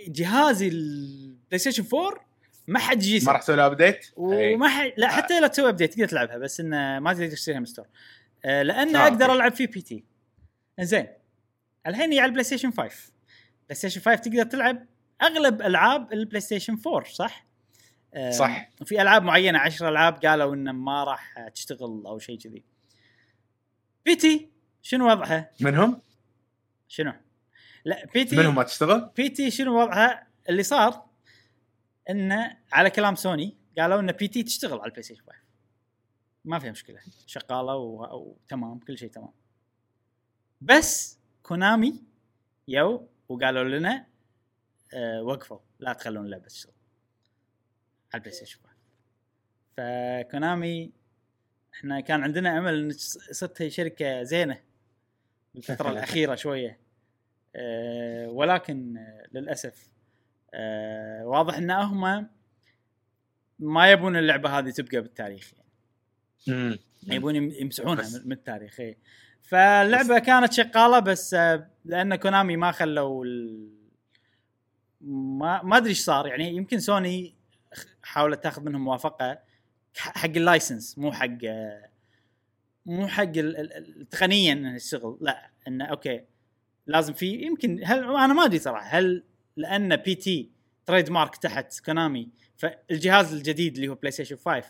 جهازي ال PlayStation 4 ما حد يجي ما راح تسوي له update؟ وما ح... لا حتى لو تسوي update تقدر تلعبها بس إنه ما تقدر تشتريها من store آه لأن آه، أقدر. ألعب فيه P.T. زين الحين هي على ال PlayStation 5 PlayStation 5 تقدر تلعب أغلب ألعاب ال PlayStation 4 صح؟ آه، صح. في ألعاب معينة 10 ألعاب قالوا إنه ما راح تشتغل أو شيء كذي P.T. شنو وضعها؟ منهم؟ شنو؟ لا P.T. منهم ما تشتغل؟ P.T. شنو وضعها؟ اللي صار إنه على كلام سوني قالوا إن P.T. تشتغل على ال PlayStation 5 ما فيها مشكلة. شغالة وتمام كل شيء تمام. بس Konami يو وقالوا لنا آه وقفوا لا تخلون اللعبة تشتغل على ال PlayStation 5 ف Konami إحنا كان عندنا أمل إن صرت شركة زينة. بالفترة الأخيرة شوية. ولكن آه للأسف آه واضح إن هم ما يبون اللعبة هذه تبقى بالتاريخ يعني. يبون يم- يمسحونها من التاريخ إيه. فاللعبة كانت شغاله بس آه، لأن Konami ما خلوا ال... ما ما أدري إيش صار يعني يمكن سوني حاولت تاخذ منهم موافقة حق ال license مو حق آه، مو حق ال- ال- ال- تقنيا انه يشتغل لا انه okay لازم في يمكن هل أنا ما أدري صراحة هل لأن PT trademark تحت Konami فالجهاز الجديد اللي هو PlayStation 5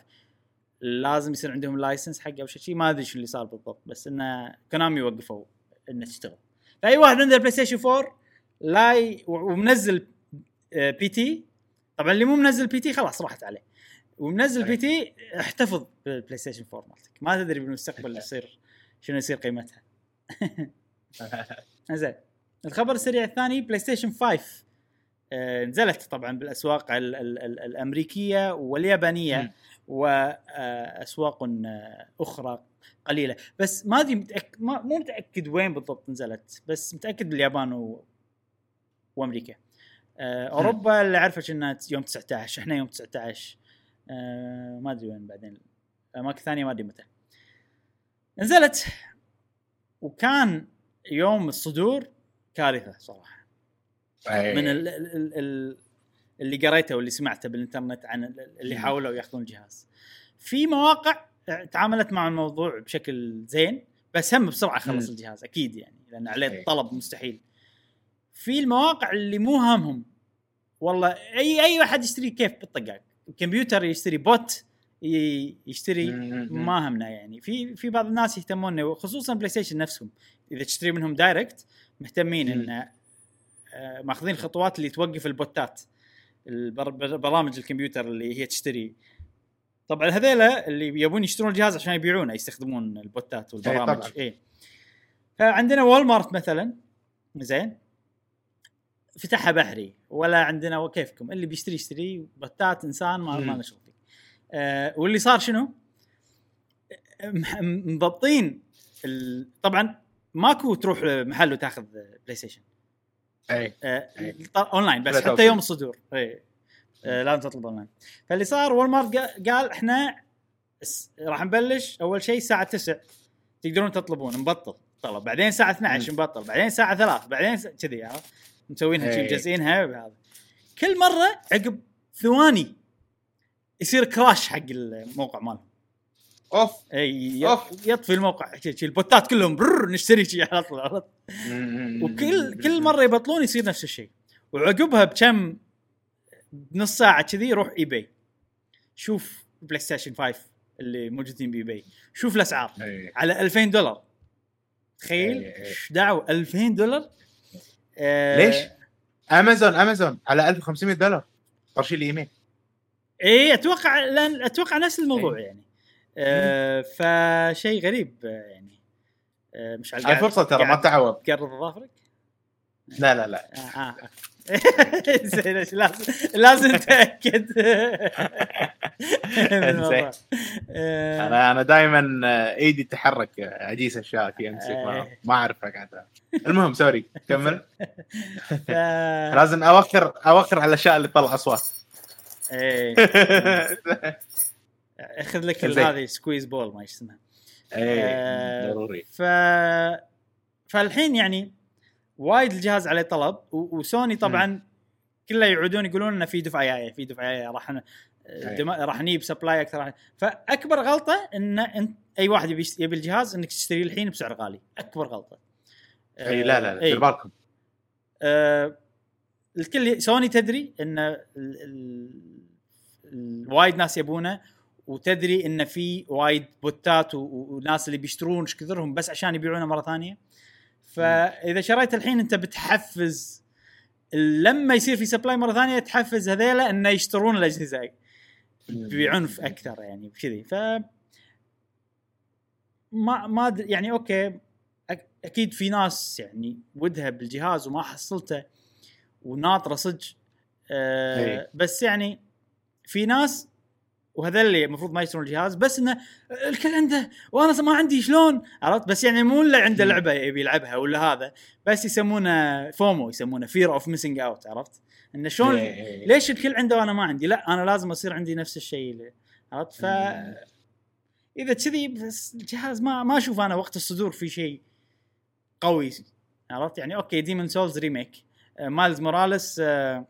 لازم يصير عندهم license حقه أو شيء ما أدري شو اللي صار بالضبط بس انه Konami وقفوا انه تشتغل. فأي واحد عنده ال PlayStation 4 لا ي... ومنزل آه، PT طبعا اللي مو منزل PT خلاص راحت عليه. ومنزل PT احتفظ بال PlayStation 4 مالتك. ما تدري بالمستقبل يصير شنو يصير قيمتها. زين. الخبر السريع الثاني PlayStation 5 آه، نزلت طبعا بالأسواق ال- ال- ال- الأمريكية واليابانية مم. واسواق أخرى قليلة. بس ما أدري متأك... ما مو متأكد وين بالضبط نزلت بس متأكد باليابان و... وأمريكا. آه، أوروبا اللي أعرفه انها يوم 19 إحنا يوم 19 آه، ما أدري وين بعدين. أماكن ثانية ما أدري متى. نزلت وكان يوم الصدور كارثة صراحة أي. من ال ال ال اللي قريته واللي سمعته بالإنترنت عن ال- اللي. حاولوا ياخذون الجهاز في مواقع تعاملت مع الموضوع بشكل زين بس هم بسرعة خلص. الجهاز أكيد يعني لأن عليه أي. طلب مستحيل في المواقع اللي مو هامهم والله اي أي واحد يشتري كيف بالطقاق الكمبيوتر يشتري bot يشتري. ما همنا يعني في في بعض الناس يهتمون خصوصا PlayStation نفسهم إذا تشتري منهم direct مهتمين. إن آه، ماخذين الخطوات اللي توقف البوتات برامج الكمبيوتر اللي هي تشتري طبعا هذيلا اللي يبون يشترون الجهاز عشان يبيعونه يستخدمون البوتات والبرامج. إي فعندنا Walmart مثلا زين فتحها بحري ولا عندنا كيفكم اللي بيشتري يشتري بوتات إنسان ما ما. نشوف آه واللي صار شنو؟ مضبطين ال... طبعا ماكو تروح محل وتاخذ PlayStation أي آه، أي. اونلاين بس حتى. يوم الصدور. أي. آه، لازم تطلب اونلاين فاللي صار Walmart قا- قال إحنا راح نبلش أول شيء الساعة 9 تقدرون تطلبون نبطل. طلب. بعدين الساعة 12 مم. نبطل. بعدين الساعة 3 بعدين كذي مسوينها شي. مجزئينها بهذا كل مرة عقب ثواني يصير crash حق الموقع مالهم أوف. إي أوف. يطفي الموقع. البوتات كلهم برر نشتري شي على طول عرفت؟ وكل كل مرة يبطلون يصير نفس الشيء وعقبها بكم بنص ساعة كذي روح eBay شوف PlayStation 5 اللي موجودين ب eBay شوف الأسعار. إي. على 2000 دولار. تخيل. إيش دعوة؟ 2000 دولار؟ آه. ليش؟ Amazon Amazon على 1500 دولار. ترشيل الإيميل. اي أتوقع لأن أتوقع نفس الموضوع إي. يعني آه فشيء غريب آه، يعني آه مش هاي فرصة ترى ما تعوض تقرض ظافرك لا لا لا آه آه. زين لازم لازم الموضوع. آه، أنا أنا دائما إيدي تتحرك أجيس أشياء في أمسك ما, إيه. ما أعرفها قاعد المهم sorry كمل. لازم اوخر اوخر على الأشياء اللي تطلع أصوات إيه. أخذ لك. هذه squeeze ball ما اسمها إيه آه، ضروري ف فالحين يعني وايد الجهاز عليه طلب. وسوني طبعا كله يعودون يقولون إنه في دفعة جاية في دفعة جاية راح ن... دم... راح نجيب supply أكثر راح- فأكبر غلطة إن انت أي واحد يبي يبي الجهاز إنك تشتريه الحين بسعر غالي أكبر غلطة اي لا لا لا. دير بالكم آه، الكل سوني تدري إن ال... ال... وايد ناس يبونه وتدري إن في وايد بوتات وناس اللي بيشترون إيش كثرهم بس عشان يبيعونه مرة ثانية. فإذا شريت الحين أنت بتحفز لما يصير في supply مرة ثانية تحفز هذيلا إنه يشترون الأجهزة. بعنف أكثر يعني كذي ف ما ما يعني okay أكيد في ناس يعني ودها بالجهاز وما حصلته وناطرة صدق. آه إيه. بس يعني في ناس وهذا اللي المفروض ما يشترون الجهاز بس إنه الكل عنده وأنا ما عندي شلون عرفت بس يعني مو إلا عنده. لعبة يبي يلعبها ولا هذا بس يسمونه FOMO يسمونه fear of missing out عرفت؟ إنه شلون إيه، إيه. ليش الكل عنده وأنا ما عندي؟ لا أنا لازم أصير عندي نفس الشيء اللي- عرفت؟ ف. إذا كذي بس الجهاز ما ما أشوف أنا وقت الصدور في شيء قوي عرفت؟ يعني okay Demon's Souls remake Miles Morales آه،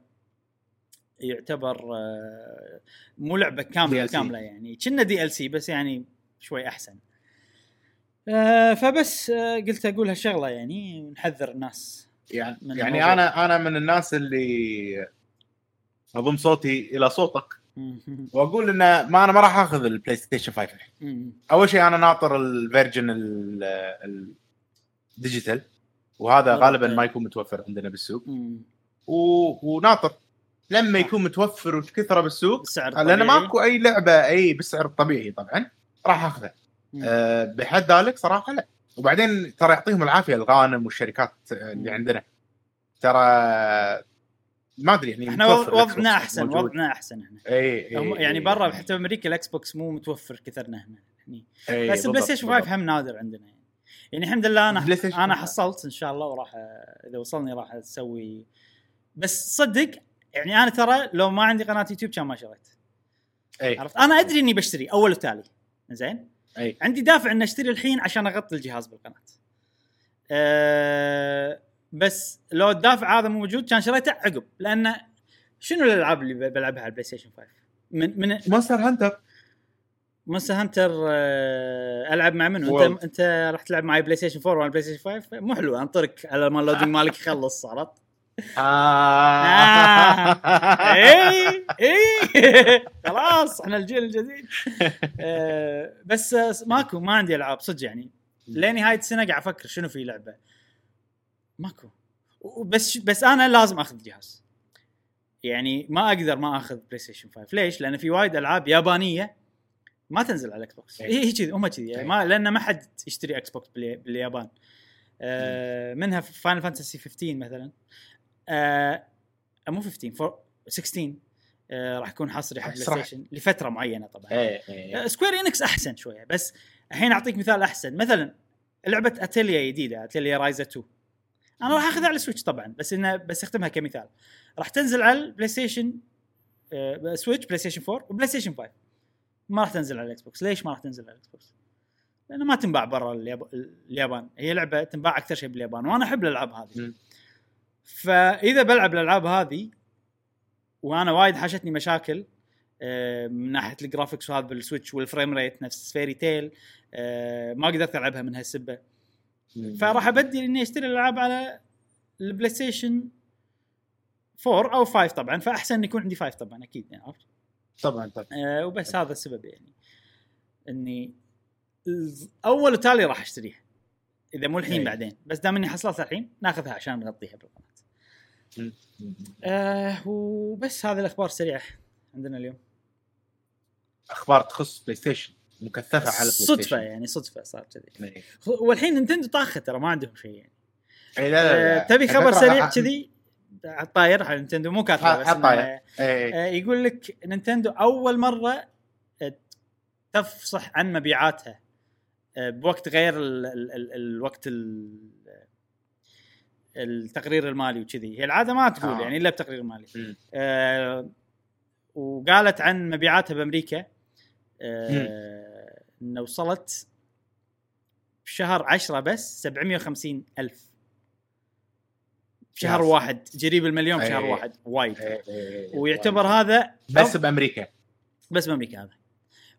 يعتبر آه، مو لعبة كاملة DLC. كاملة يعني كنه DLC بس يعني شوي أحسن آه، فبس آه، قلت أقول هالشغلة يعني ونحذر الناس يعني من يعني الموضوع. أنا أنا من الناس اللي أضم صوتي إلى صوتك وأقول انه ما أنا ما راح آخذ ال PlayStation 5 الحين أول شيء أنا ناطر ال version ال- ال- ال digital وهذا غالبا. ما يكون متوفر عندنا بالسوق. و... وناطر لما يكون متوفر وكثرة بالسوق بالسعر لأن الطبيعي. ماكو أي لعبة أي بالسعر الطبيعي طبعا راح اخذها مم. أه بحد ذلك صراحة لا وبعدين ترى يعطيهم العافية الغانم والشركات اللي. عندنا ترى ما أدري يعني إحنا وضعنا أحسن. وضعنا أحسن إحنا إي إي يعني برا. حتى بأمريكا ال Xbox مو متوفر كثرنا هنا هني إي، بس ال PlayStation بالضبط. 5 هم نادر عندنا يعني يعني الحمد لله أنا أنا 5. حصلت إن شاء الله وراح إذا وصلني راح أسوي بس صدق يعني أنا ترى لو ما عندي قناة يوتيوب كان ما شريت. أي. عرفت؟ أنا أدري إني بشتري أول وتالي. زين؟ أي. عندي دافع إني أشتري الحين عشان أغطي الجهاز بالقناة. أه بس لو الدافع هذا مو موجود كان شريته عقب لأن شنو الألعاب اللي بلعبها على ال PlayStation 5 من من Monster Hunter. Monster Hunter آه، ألعب مع منو؟ انت أنت راح تلعب معي PlayStation 4 ولا PlayStation 5 مو حلو أنطرك على ما ال loading مالك يخلص عرفت؟ اي اي خلاص إحنا الجيل الجديد. آه، بس آه، ماكو ما عندي ألعاب صدق يعني. لنهايه السنة قاعد أفكر شنو في لعبة. ماكو. بس بس أنا لازم آخذ جهاز. يعني ما أقدر ما آخذ PlayStation 5 ليش؟ لأن في وايد ألعاب يابانية ما تنزل على ال Xbox إيه. هي هي كذي هم كذي. إيه. ما لأن ما حد يشتري Xbox بالي- باليابان. آه منها Final Fantasy 15 مثلا. آه مو 15 فور 16 آه راح يكون حصري حق Play. Station لفترة معينة طبعا. اي اي آه، Square Enix أحسن شوية بس الحين أعطيك مثال أحسن. مثلا لعبة اتيليا جديدة Atelier Ryza 2 أنا راح أخذها على ال Switch طبعا بس إنه بس أختمها كمثال. راح تنزل على ال PlayStation آه، Switch PlayStation 4 و PlayStation 5 ما راح تنزل على ال Xbox ليش ما راح تنزل على ال Xbox؟ لأنه ما تنباع برا الياب- اليابان. هي لعبة تنباع أكثر شيء باليابان وأنا أحب الألعاب هذه. فإذا بلعب الألعاب هذه وأنا وايد حاشتني مشاكل آه، من ناحية ال graphics وهذا بال Switch وال frame rate نفس Fairy Tail آه، ما قدرت ألعبها من هالسبة فراح أبدل إني أشتري الألعاب على ال PlayStation 4 أو 5 طبعا فأحسن ان يكون عندي 5 طبعا أكيد يعني عرفت طبعا طبعا آه، وبس هذا السبب يعني إني أول وتالي راح أشتريها إذا مو الحين أي. بعدين بس دام إني حصلتها الحين ناخذها عشان نغطيها بالقناه. آه وبس هذه الأخبار السريعة عندنا اليوم أخبار تخص Play Station مكثفة على PlayStation صدفه يعني صدفة صار كذي إي. والحين Nintendo طاخه ترى ما عندهم شيء يعني إي لا لا آه لا. تبي خبر سريع كذي الطاير على Nintendo مو كاتبه بس الطاير. إنه- إيه. آه، يقول لك Nintendo أول مرة آه، تفصح عن مبيعاتها آه، بوقت غير ال ال ال الوقت ال التقرير المالي وكذي. هي العادة ما تقول آه. يعني إلا بتقرير مالي. آه وقالت عن مبيعاتها بأمريكا. آه إنه وصلت بشهر 10 بس 750 ألف. بشهر يا واحد. قريب المليون بشهر إيه. واحد. وايد. إيه، إيه. ويعتبر هذا بس بأمريكا. بس بأمريكا هذا.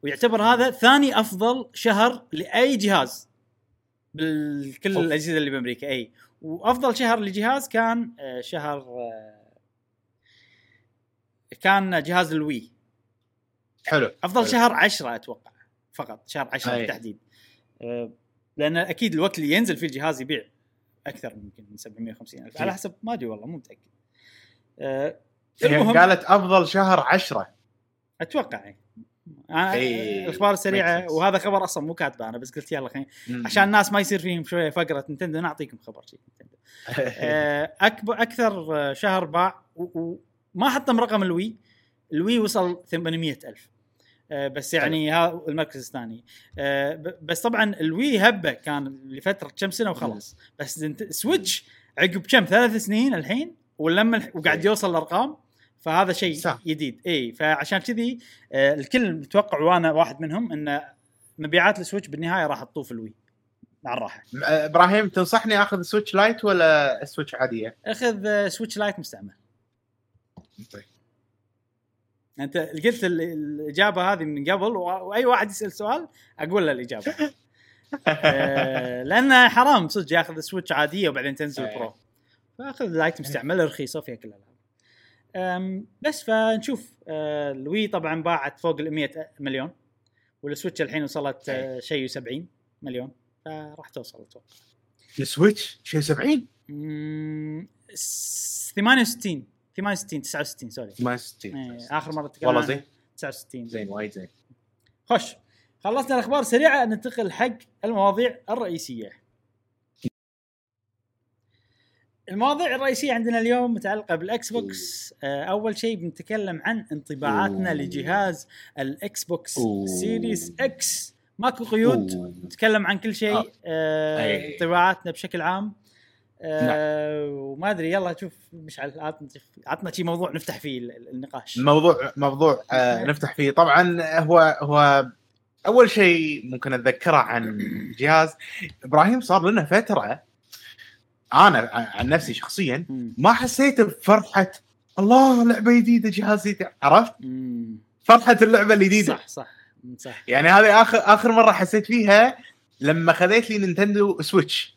ويعتبر هذا ثاني أفضل شهر لأي جهاز. بالكل أوف. الأجهزة اللي بأمريكا. إي. وأفضل شهر لجهاز كان آه، شهر آه، كان جهاز الوي حلو أفضل حلو. شهر 10 أتوقع فقط شهر 10 أي. بالتحديد آه، لأن أكيد الوقت اللي ينزل فيه الجهاز يبيع أكثر يمكن من 750 ألف على. حسب ما أدري والله مو متأكد المهم قالت أفضل شهر 10 أتوقع يعني. أنا إيه. الأخبار السريعه. وهذا خبر أصلا مو كاتبه أنا بس قلت يلا خلينا. عشان الناس ما يصير فيهم شوية فقرة نتندو نعطيكم خبر شيء آه، اكبر أكثر آه، شهر باع و- وما حطم رقم ال Wii ال Wii وصل 800 ألف. آه، بس يعني ها المركز الثاني. بس طبعا ال Wii هبة كان لفترة كم سنة وخلص بس Switch عقب كم؟ ثلاث سنين الحين؟ ولما الح- وقاعد إيه. يوصل الأرقام؟ فهذا شيء. جديد اي فعشان كذي آه، الكل متوقع وأنا واحد منهم إن مبيعات ال Switch بالنهاية راح تطوف ال Wii على الراحة آه، إبراهيم تنصحني آخذ Switch Lite ولا Switch عادية؟ أخذ آه، Switch Lite مستعمل طيب. أنت قلت ال- الإجابة هذه من قبل وأي واحد يسأل سؤال أقول له الإجابة آه، لأنه حرام صدق ياخذ Switch عادية وبعدين تنزل. Pro فأخذ Lite مستعمل رخيصة فيها كل الألعاب بس فنشوف. آه، ال Wii طبعا باعت فوق ال 100 مليون وال Switch الحين وصلت آه، شيء 70 مليون فراح توصل أتوقع ال Switch شيء 70 مم، س- 68 68 69 sorry. 68 إيه، آخر مرة تكلمنا والله زين. 69 زين وايد زين. خش خلصنا الأخبار سريعه ننتقل حق المواضيع الرئيسية. المواضيع الرئيسية عندنا اليوم متعلقة بال Xbox. آه، أول شيء بنتكلم عن انطباعاتنا أوه. لجهاز ال Xbox. Series X. ماكو قيود. نتكلم عن كل شيء. آه. آه،. انطباعاتنا بشكل عام. آه وما أدري يلا شوف مشعل عطنا عطنا شي موضوع نفتح فيه ال- ال- النقاش. موضوع موضوع آه نفتح فيه. طبعا هو هو أول شيء ممكن أتذكره عن جهاز. إبراهيم صار لنا فترة أنا عن نفسي شخصيا. ما حسيت بفرحة الله لعبة جديدة جهاز جديد عرفت. فرحة اللعبة الجديدة. صح صح صح. يعني هذه آخر آخر مرة حسيت فيها لما خذيت لي Nintendo Switch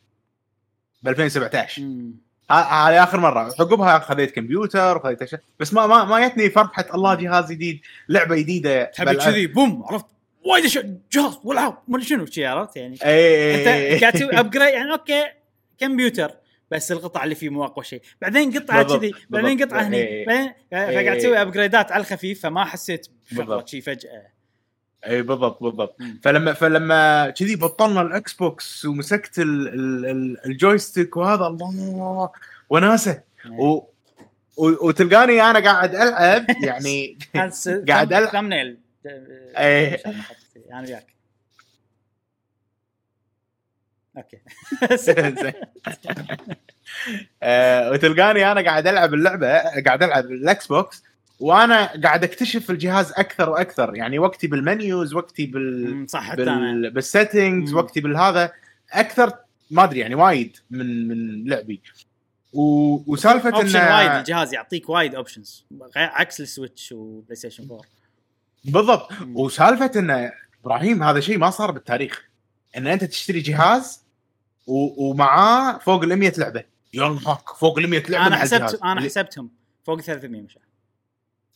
ب 2017 مم. ه- هذه آخر مرة. عقبها خذيت كمبيوتر وخذيت أشياء بس ما ما ما جتني فرحة الله جهاز جديد لعبة جديدة. تحب كذي boom عرفت؟ وايد أشياء جهاز والعاب ما شنو شي عرفت؟ يعني اي أنت قاعد تسوي upgrade يعني okay كمبيوتر. بس القطع اللي فيه مو أقوى شيء بعدين قطعة كذي بعدين. قطعة هني إيه. بعدين فقاعد إيه. تسوي upgrade ات على الخفيف فما حسيت بفرحه بالضبط. شي فجأة اي بالضبط بالضبط. فلما فلما كذي بطلنا ال Xbox ومسكت ال- ال- ال- ال joystick وهذا الله وناسة و و- وتلقاني أنا قاعد ألعب يعني قاعد ألعب. thumbnail إيه. أنا وياك okay. زين. آه، وتلقاني أنا قاعد ألعب اللعبة قاعد ألعب ال Xbox وأنا قاعد أكتشف الجهاز أكثر وأكثر. يعني وقتي بال menus وقتي بال صح بال... بال settings. وقتي بالهذا. أكثر ما أدري يعني وايد من من لعبي. و... وسالفة option وايد انه الجهاز يعطيك وايد options عكس ال Switch و PlayStation 4 بالضبط. وسالفة انه إبراهيم هذا شيء ما صار بالتاريخ. إن أنت تشتري جهاز. ومعاه فوق ال 100 لعبة ينهك فوق ال 100 لعبة أنا. حسبت أنا حسبتهم فوق 300 مش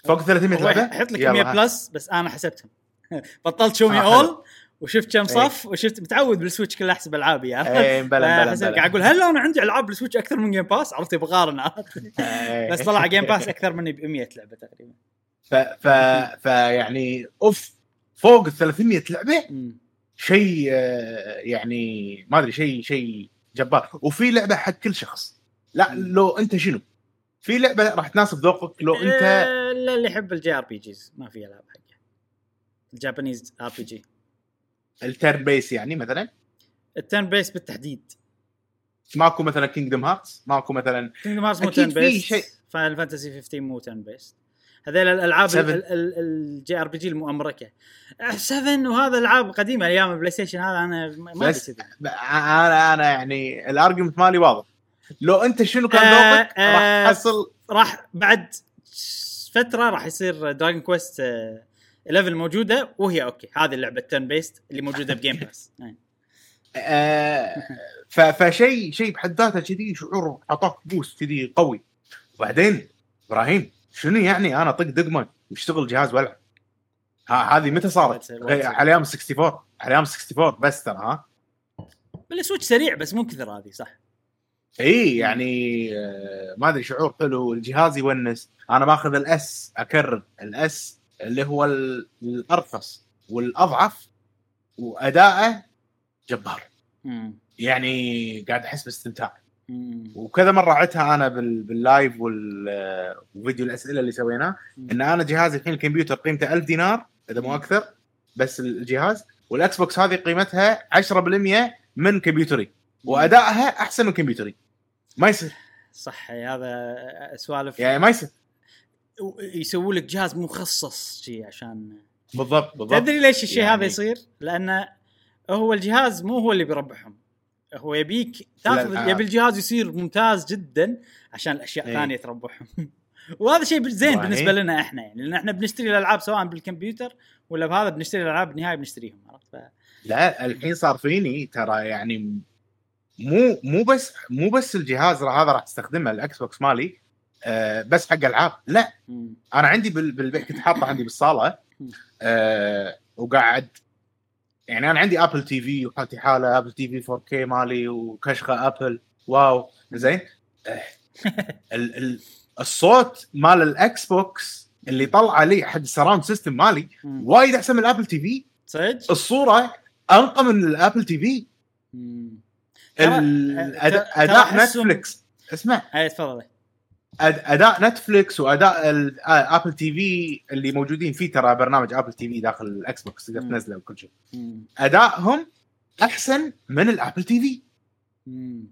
فوق 300 هو لعبة يحط لك يلا 100 ها. plus بس أنا حسبتهم بطلت شومي آه،. أول وشفت كم صف وشفت متعود بال Switch كله أحسب ألعابي عرفت؟ إيه بلا بلا قاعد أقول هل أنا عندي ألعاب بال Switch أكثر من Game Pass؟ عرفت بقارن عرفت؟ إيه. بس طلع Game Pass أكثر مني ب 100 لعبة تقريبا ف ف فيعني أوف فوق ال 300 لعبه. شيء آه، يعني ما أدري شيء شيء جبار. وفي لعبة حق كل شخص. لا لو أنت شنو؟ في لعبة راح تناسب ذوقك لو أنت آه، لا اللي يحب ال JRPGs ما في ألعاب حقه ال Japanese RPG ال turn-based يعني مثلا؟ ال turn-based بالتحديد. ماكو مثلا Kingdom Hearts ماكو مثلا Kingdom Hearts مو turn-based. شيء. Final Fantasy 15 مو turn-based. هذيل الألعاب. ال JRPG المؤمركه 7 وهذا ألعاب قديمة أيام ال PlayStation هذا أنا ما بس- أنا أنا يعني ال argument مالي واضح. لو أنت شنو كان آه، ذوقك آه. راح تحصل. راح بعد فترة راح يصير Dragon Quest 11 موجودة وهي okay. هذه اللعبة turn-based اللي موجودة ب Game Pass آه، ف- فشيء شيء بحد ذاته كذي شعور اعطاك boost كذي قوي. وبعدين إبراهيم شنو يعني أنا أطق دقمه واشتغل جهاز وألعب ها هذه متى صارت؟ على أيام 64 على أيام 64 بس ترى ها بال Switch سريع بس مو كثر هذه صح إي يعني آه، ما أدري شعور حلو الجهاز يونس أنا باخذ ال S أكرر ال S اللي هو ال- الأرخص والأضعف وأداءه جبار مم. يعني قاعد أحس باستمتاع. وكذا مرة عدتها أنا بال- بال live وفيديو الأسئلة اللي سويناه إن أنا جهازي الحين الكمبيوتر قيمته 1000 دينار إذا مو أكثر بس الجهاز وال Xbox هذه قيمتها 10% من كمبيوتري وأدائها أحسن من كمبيوتري. ما يصير. صح هذا سوالف. يعني ما يصير. يسووا لك جهاز مخصص شي عشان. بالضبط بالضبط. تدري ليش الشيء يعني- هذا يصير؟ لأن هو الجهاز مو هو اللي بيربحهم. هو يبيك تاخذ. يبي الجهاز يصير ممتاز جدا عشان الأشياء. ثانية تربحهم وهذا شيء زين. بالنسبة لنا إحنا يعني لأن إحنا بنشتري الألعاب سواء بالكمبيوتر ولا بهذا بنشتري الألعاب بالنهايه بنشتريهم عرفت ف... لا الحين صار فيني ترى يعني مو مو بس مو بس الجهاز هذا راح أستخدمه ال Xbox مالي آه بس حق ألعاب لا. أنا عندي بال- بالبيت كنت حاطه عندي بالصالة آه وقاعد يعني أنا عندي Apple TV وحالتي حالة Apple TV 4K مالي وكشخة Apple wow. زين؟ ال ال الصوت مال ال Xbox اللي طلع لي حق ال surround system مالي. وايد أحسن من ال Apple TV صدق؟ الصورة أنقى من ال Apple TV اداء Netflix اسمع. اي تفضل. أداء Netflix وأداء Apple TV اللي موجودين فيه ترى برنامج Apple TV داخل ال Xbox تقدر. تنزله وكل شيء. ادائهم أحسن من ال Apple TV.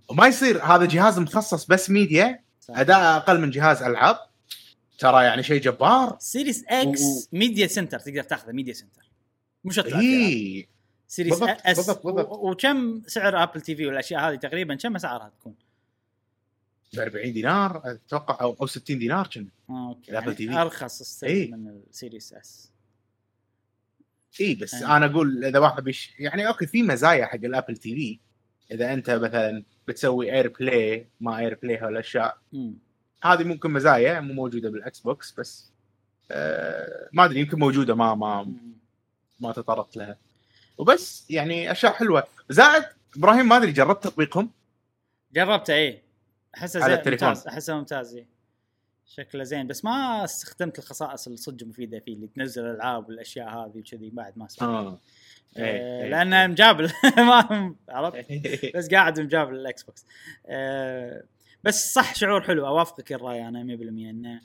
وما يصير هذا جهاز مخصص بس ميديا. أداء أقل من جهاز ألعاب ترى يعني شيء جبار Series X و- media center تقدر تاخذه media center مش. إي Series بالضبط، S بالضبط، بالضبط. وكم سعر Apple TV والأشياء هذه تقريبا كم اسعارها تكون؟ ب 40 دينار أتوقع أو أو 60 دينار كنا آه okay ال Apple يعني TV. أرخص still إيه. من ال Series S اي بس أي. أنا أقول إذا واحد بيش يعني okay في مزايا حق ال Apple TV إذا أنت مثلا بتسوي AirPlay ما AirPlay هالاشياء. هذه ممكن مزايا مو موجودة بال Xbox بس آه ما أدري يمكن موجودة ما ما مم. ما تطرقت لها وبس يعني أشياء حلوة زائد إبراهيم ما أدري جربت تطبيقهم جربته إيه احسه زين التليفون. ممتاز احسه ممتاز إيه. شكله زين. بس ما استخدمت الخصائص اللي صدق مفيدة فيه اللي تنزل الألعاب والأشياء هذه وكذي بعد ما سويت آه. آه إيه، لأنه مجابل. ما عرفت؟ بس قاعد مجابل ال Xbox آه بس صح شعور حلو. أوافقك الرأي أنا 100% إنه.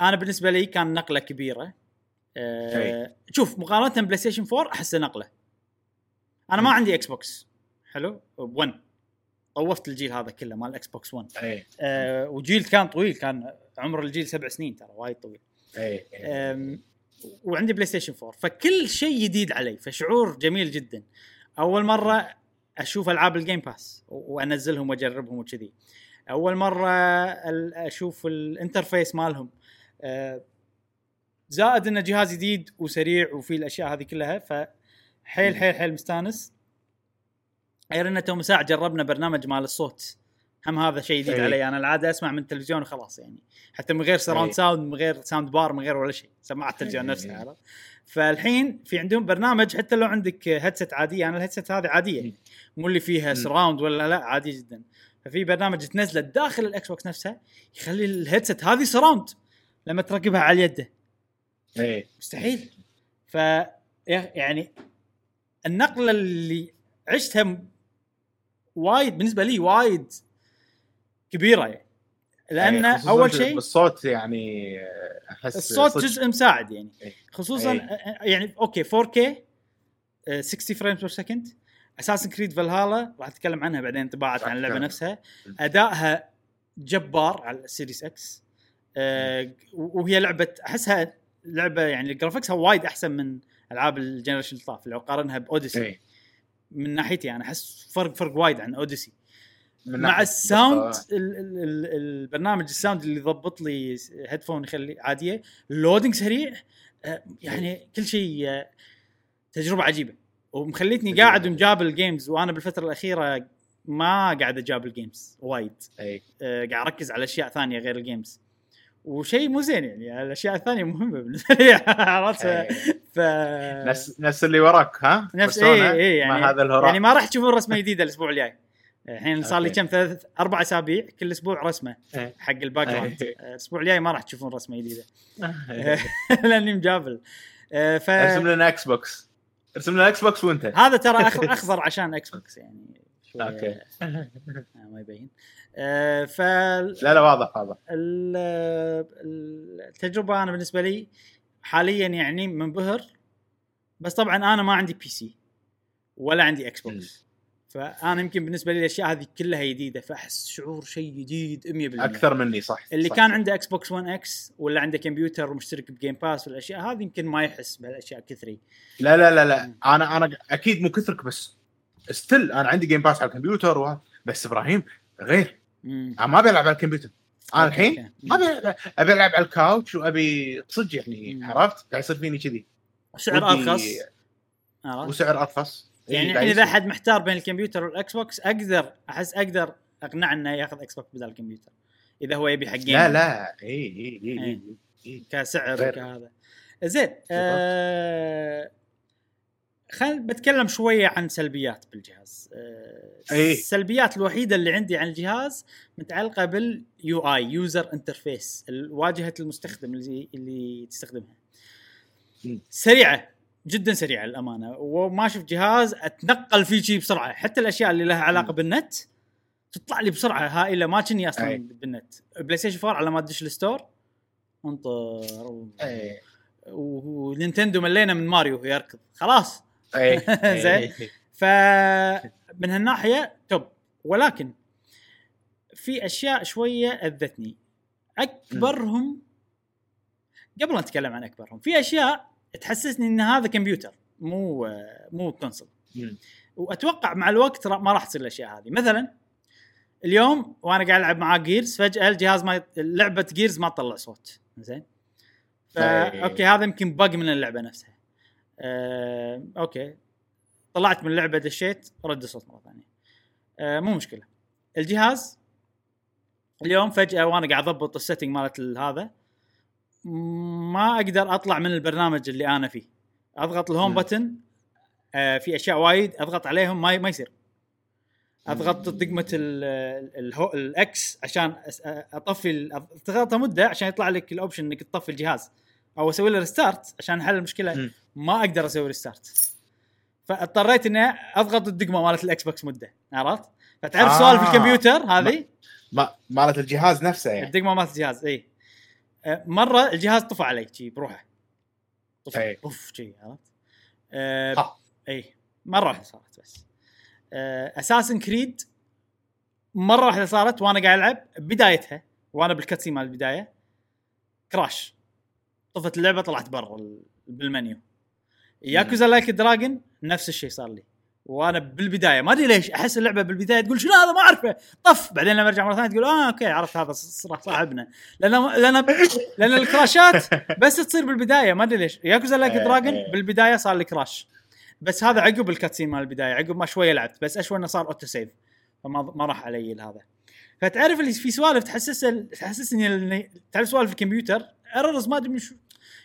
أنا بالنسبة لي كان نقلة كبيرة. آه. شوف مقارنة PlayStation 4 أحسه نقلة. أنا ما. عندي Xbox حلو 1 طوفت الجيل هذا كله مال ال Xbox 1 اي آه وجيل كان طويل كان عمر الجيل سبع سنين ترى وايد طويل. اي أم، وعندي PlayStation 4 فكل شيء جديد علي فشعور جميل جدا. أول مرة أشوف ألعاب ال Game Pass وأنزلهم وأجربهم وكذي. أول مرة أشوف ال interface مالهم. أه، زائد انه جهاز جديد وسريع وفي الأشياء هذه كلها فحيل حيل حيل مستانس. غير إنه تو ساعة جربنا برنامج مال الصوت. هم هذا شيء جديد إيه. علي. أنا العادة أسمع من التلفزيون وخلاص يعني. حتى من غير سراوند إيه. ساوند من غير ساوند بار من غير ولا شيء. سماعة التلفزيون إيه. نفسها عرفت؟ فالحين في عندهم برنامج حتى لو عندك هيدسيت عادية. أنا الهيدسيت هذه عادية. مو اللي فيها سراوند ولا لا عادي جدا. ففي برنامج تنزله داخل الاكس بوكس نفسها يخلي الهيدسيت هذه سراوند لما تركبها على يده. مستحيل. ف يعني النقلة اللي عشتها وايد بالنسبة لي وايد كبيرة يعني لأن إيه، خصوصاً أول شيء بالصوت يعني أحس الصوت. جزء مساعد يعني إيه. خصوصا إيه. يعني أوكي 4K آه، 60 frame per second Assassin's Creed Valhalla راح أتكلم عنها بعدين انطباعات عن اللعبة. نفسها. أدائها جبار على ال Series X آه، وهي لعبة أحسها لعبة يعني graphics ها وايد أحسن من ألعاب ال generation اللي طاف لو قارنها ب Odyssey إيه. من ناحيتي أنا أحس فرق فرق وايد عن Odyssey مع ال sound بالضبط. ال ال ال البرنامج ال sound اللي يضبط لي headphone يخلي عادية ال loading سريع آه، يعني كل شيء آه، تجربة عجيبة ومخليتني قاعد عجيبة. مجابل games وأنا بالفترة الأخيرة ما قاعد أجابل games وايد. آه، قاعد أركز على أشياء ثانية غير ال games وشيء مو زين يعني الأشياء الثانية مهمة بالنسبة لي عرفت إيه. ف نفس نفس اللي وراك ها نفس؟ اي اي يعني مع هذا الهراء يعني ما راح تشوفون رسمة جديدة الأسبوع الجاي الحين صار لي. كم ثلاث أربع أسابيع كل أسبوع رسمة إيه. حق ال background إيه. الأسبوع الجاي ما راح تشوفون رسمة جديدة إيه. لأني مجابل آه، ف ارسم لنا Xbox ارسم لنا Xbox وأنت هذا ترى أخضر عشان Xbox يعني أوكي. آه، ما يبين. آه، ف لا لا واضح واضح. ال- التجربة أنا بالنسبة لي حاليا يعني منبهر بس طبعا أنا ما عندي PC ولا عندي Xbox فأنا يمكن بالنسبة لي الأشياء هذه كلها جديدة فأحس شعور شيء جديد 100% أكثر مني صح اللي صح. كان عنده Xbox 1 X ولا عنده كمبيوتر ومشترك ب Game Pass والأشياء هذه يمكن ما يحس بهالأشياء كثري. لا لا لا لا. أنا أنا أكيد مو كثرك بس still أنا عندي Game Pass على الكمبيوتر وهذا بس إبراهيم غير مم. أنا ما أبي ألعب على الكمبيوتر أنا الحين. ما أبي أبي ألعب على ال couch وابي صدق يعني مم. عرفت قاعد يصير فيني كذي سعر أرخص؟ وسعر أرخص يعني إيه، الحين قاعد اذا. أحد محتار بين الكمبيوتر وال Xbox أقدر أحس أقدر أقنعه إنه ياخذ Xbox بدل الكمبيوتر إذا هو يبي حق لا لا اي اي اي إيه. اي كسعر غير. وكهذا زين آه خل بتكلم شوية عن سلبيات بالجهاز آه إيه. السلبيات الوحيدة اللي عندي عن الجهاز متعلقة بال UI user interface واجهة المستخدم اللي اللي تستخدمها. سريعة جدا سريعة للامانه وما شفت جهاز أتنقل فيه شيء بسرعة حتى الأشياء اللي لها علاقة. بالنت تطلع لي بسرعة هائله ما كني أصلا أي. بالنت PlayStation 4 على ما تدش ال store انطر إيه. و- و Nintendo ملينا من ماريو يركض خلاص. زين. إيه. فمن هالناحية top ولكن في أشياء شوية أذتني أكبرهم قبل لا نتكلم عن أكبرهم في أشياء تحسسني إن هذا كمبيوتر مو مو console مم. وأتوقع مع الوقت ما راح تصير الأشياء هذه مثلا اليوم وأنا قاعد ألعب معاه Gears فجأة الجهاز ما لعبة Gears ما تطلع صوت زين فا أي. أوكي هذا يمكن bug من اللعبة نفسها آه، أوكي. طلعت من اللعبه دشيت رد الصوت مرة ثانية. آه، مو مشكلة. الجهاز اليوم فجأة وأنا قاعد أضبط ال setting مالت هذا ما أقدر أطلع من البرنامج اللي أنا فيه. أضغط ال home. button آه في أشياء وايد أضغط عليهم ما ما يصير. أضغط دقمه ال X عشان أطفي تضغطها مدة عشان يطلع لك ال option إنك تطفي الجهاز. أو أسوي له restart عشان احل المشكلة. ما أقدر أسوي restart فاضطريت اني اضغط الدقمة مالت ال Xbox مدة عرفت؟ فتعرف آه. سوالف الكمبيوتر هذه ما مالت الجهاز نفسه يعني الدقمة مالت الجهاز إي آه، مرة الجهاز طفى علي شي بروحه طفى. أوف شي عرفت؟ ها. إي مرة واحدة صارت بس Assassin's Creed مرة واحدة صارت وأنا قاعد ألعب بدايتها وأنا بال cutscene مال البداية crash طفت اللعبة طلعت برا ال- بال menu. Yakuza Like a Dragon نفس الشيء صار لي. وأنا بالبداية ما أدري ليش أحس اللعبة بالبداية تقول شنو هذا ما أعرفه. طف بعدين لما أرجع مرة ثانية تقول آه أوكي عرفت هذا صاحبنا. لأن لأن لأن ال crash ات بس تصير بالبداية ما أدري ليش. Yakuza Like a Dragon إيه. بالبداية صار لي crash. بس هذا عقب ال cutscene مال البداية عقب ما شوية لعبت. بس أشوى إنه صار auto save فما ما راح علي هذا. فتعرف اللي في سوالف تحسس تحسسني تعرف سوالف الكمبيوتر؟ errors ما أدري من شو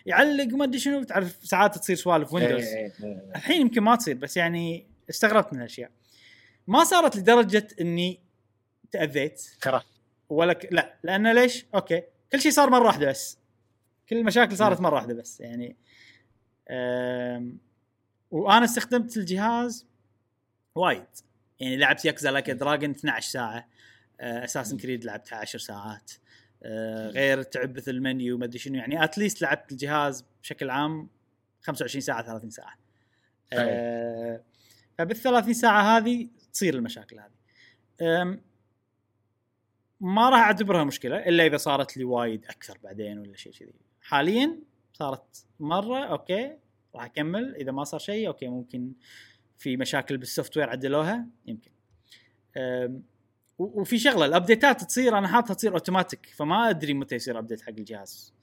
يعلق ما أدري شنو تعرف ساعات تصير سوالف Windows إيه، إيه، إيه. الحين يمكن ما تصير بس يعني استغربت من الأشياء. ما صارت لدرجة إني تأذيت. كره ولا ك... لا لأنه ليش؟ okay. كل شيء صار مرة واحدة بس. كل المشاكل صارت مرة واحدة بس يعني أم... وأنا استخدمت الجهاز وايد. يعني لعبت Yakuza Like a Dragon 12 ساعة Assassin's Creed لعبتها 10 ساعات. آه غير تعبث المنيو ما أدري شنو يعني at least لعبت الجهاز بشكل عام 25 ساعة 30 ساعة. آه فبال 30 ساعة هذه تصير المشاكل هذه. ما راح أعتبرها مشكلة إلا إذا صارت لي وايد أكثر بعدين ولا شيء كذي. حاليا صارت مرة okay راح أكمل. إذا ما صار شيء okay ممكن في مشاكل بال software عدلوها يمكن. وفي شغلة ال update ات تصير أنا حاطها تصير اوتوماتيك فما أدري متى يصير update حق الجهاز.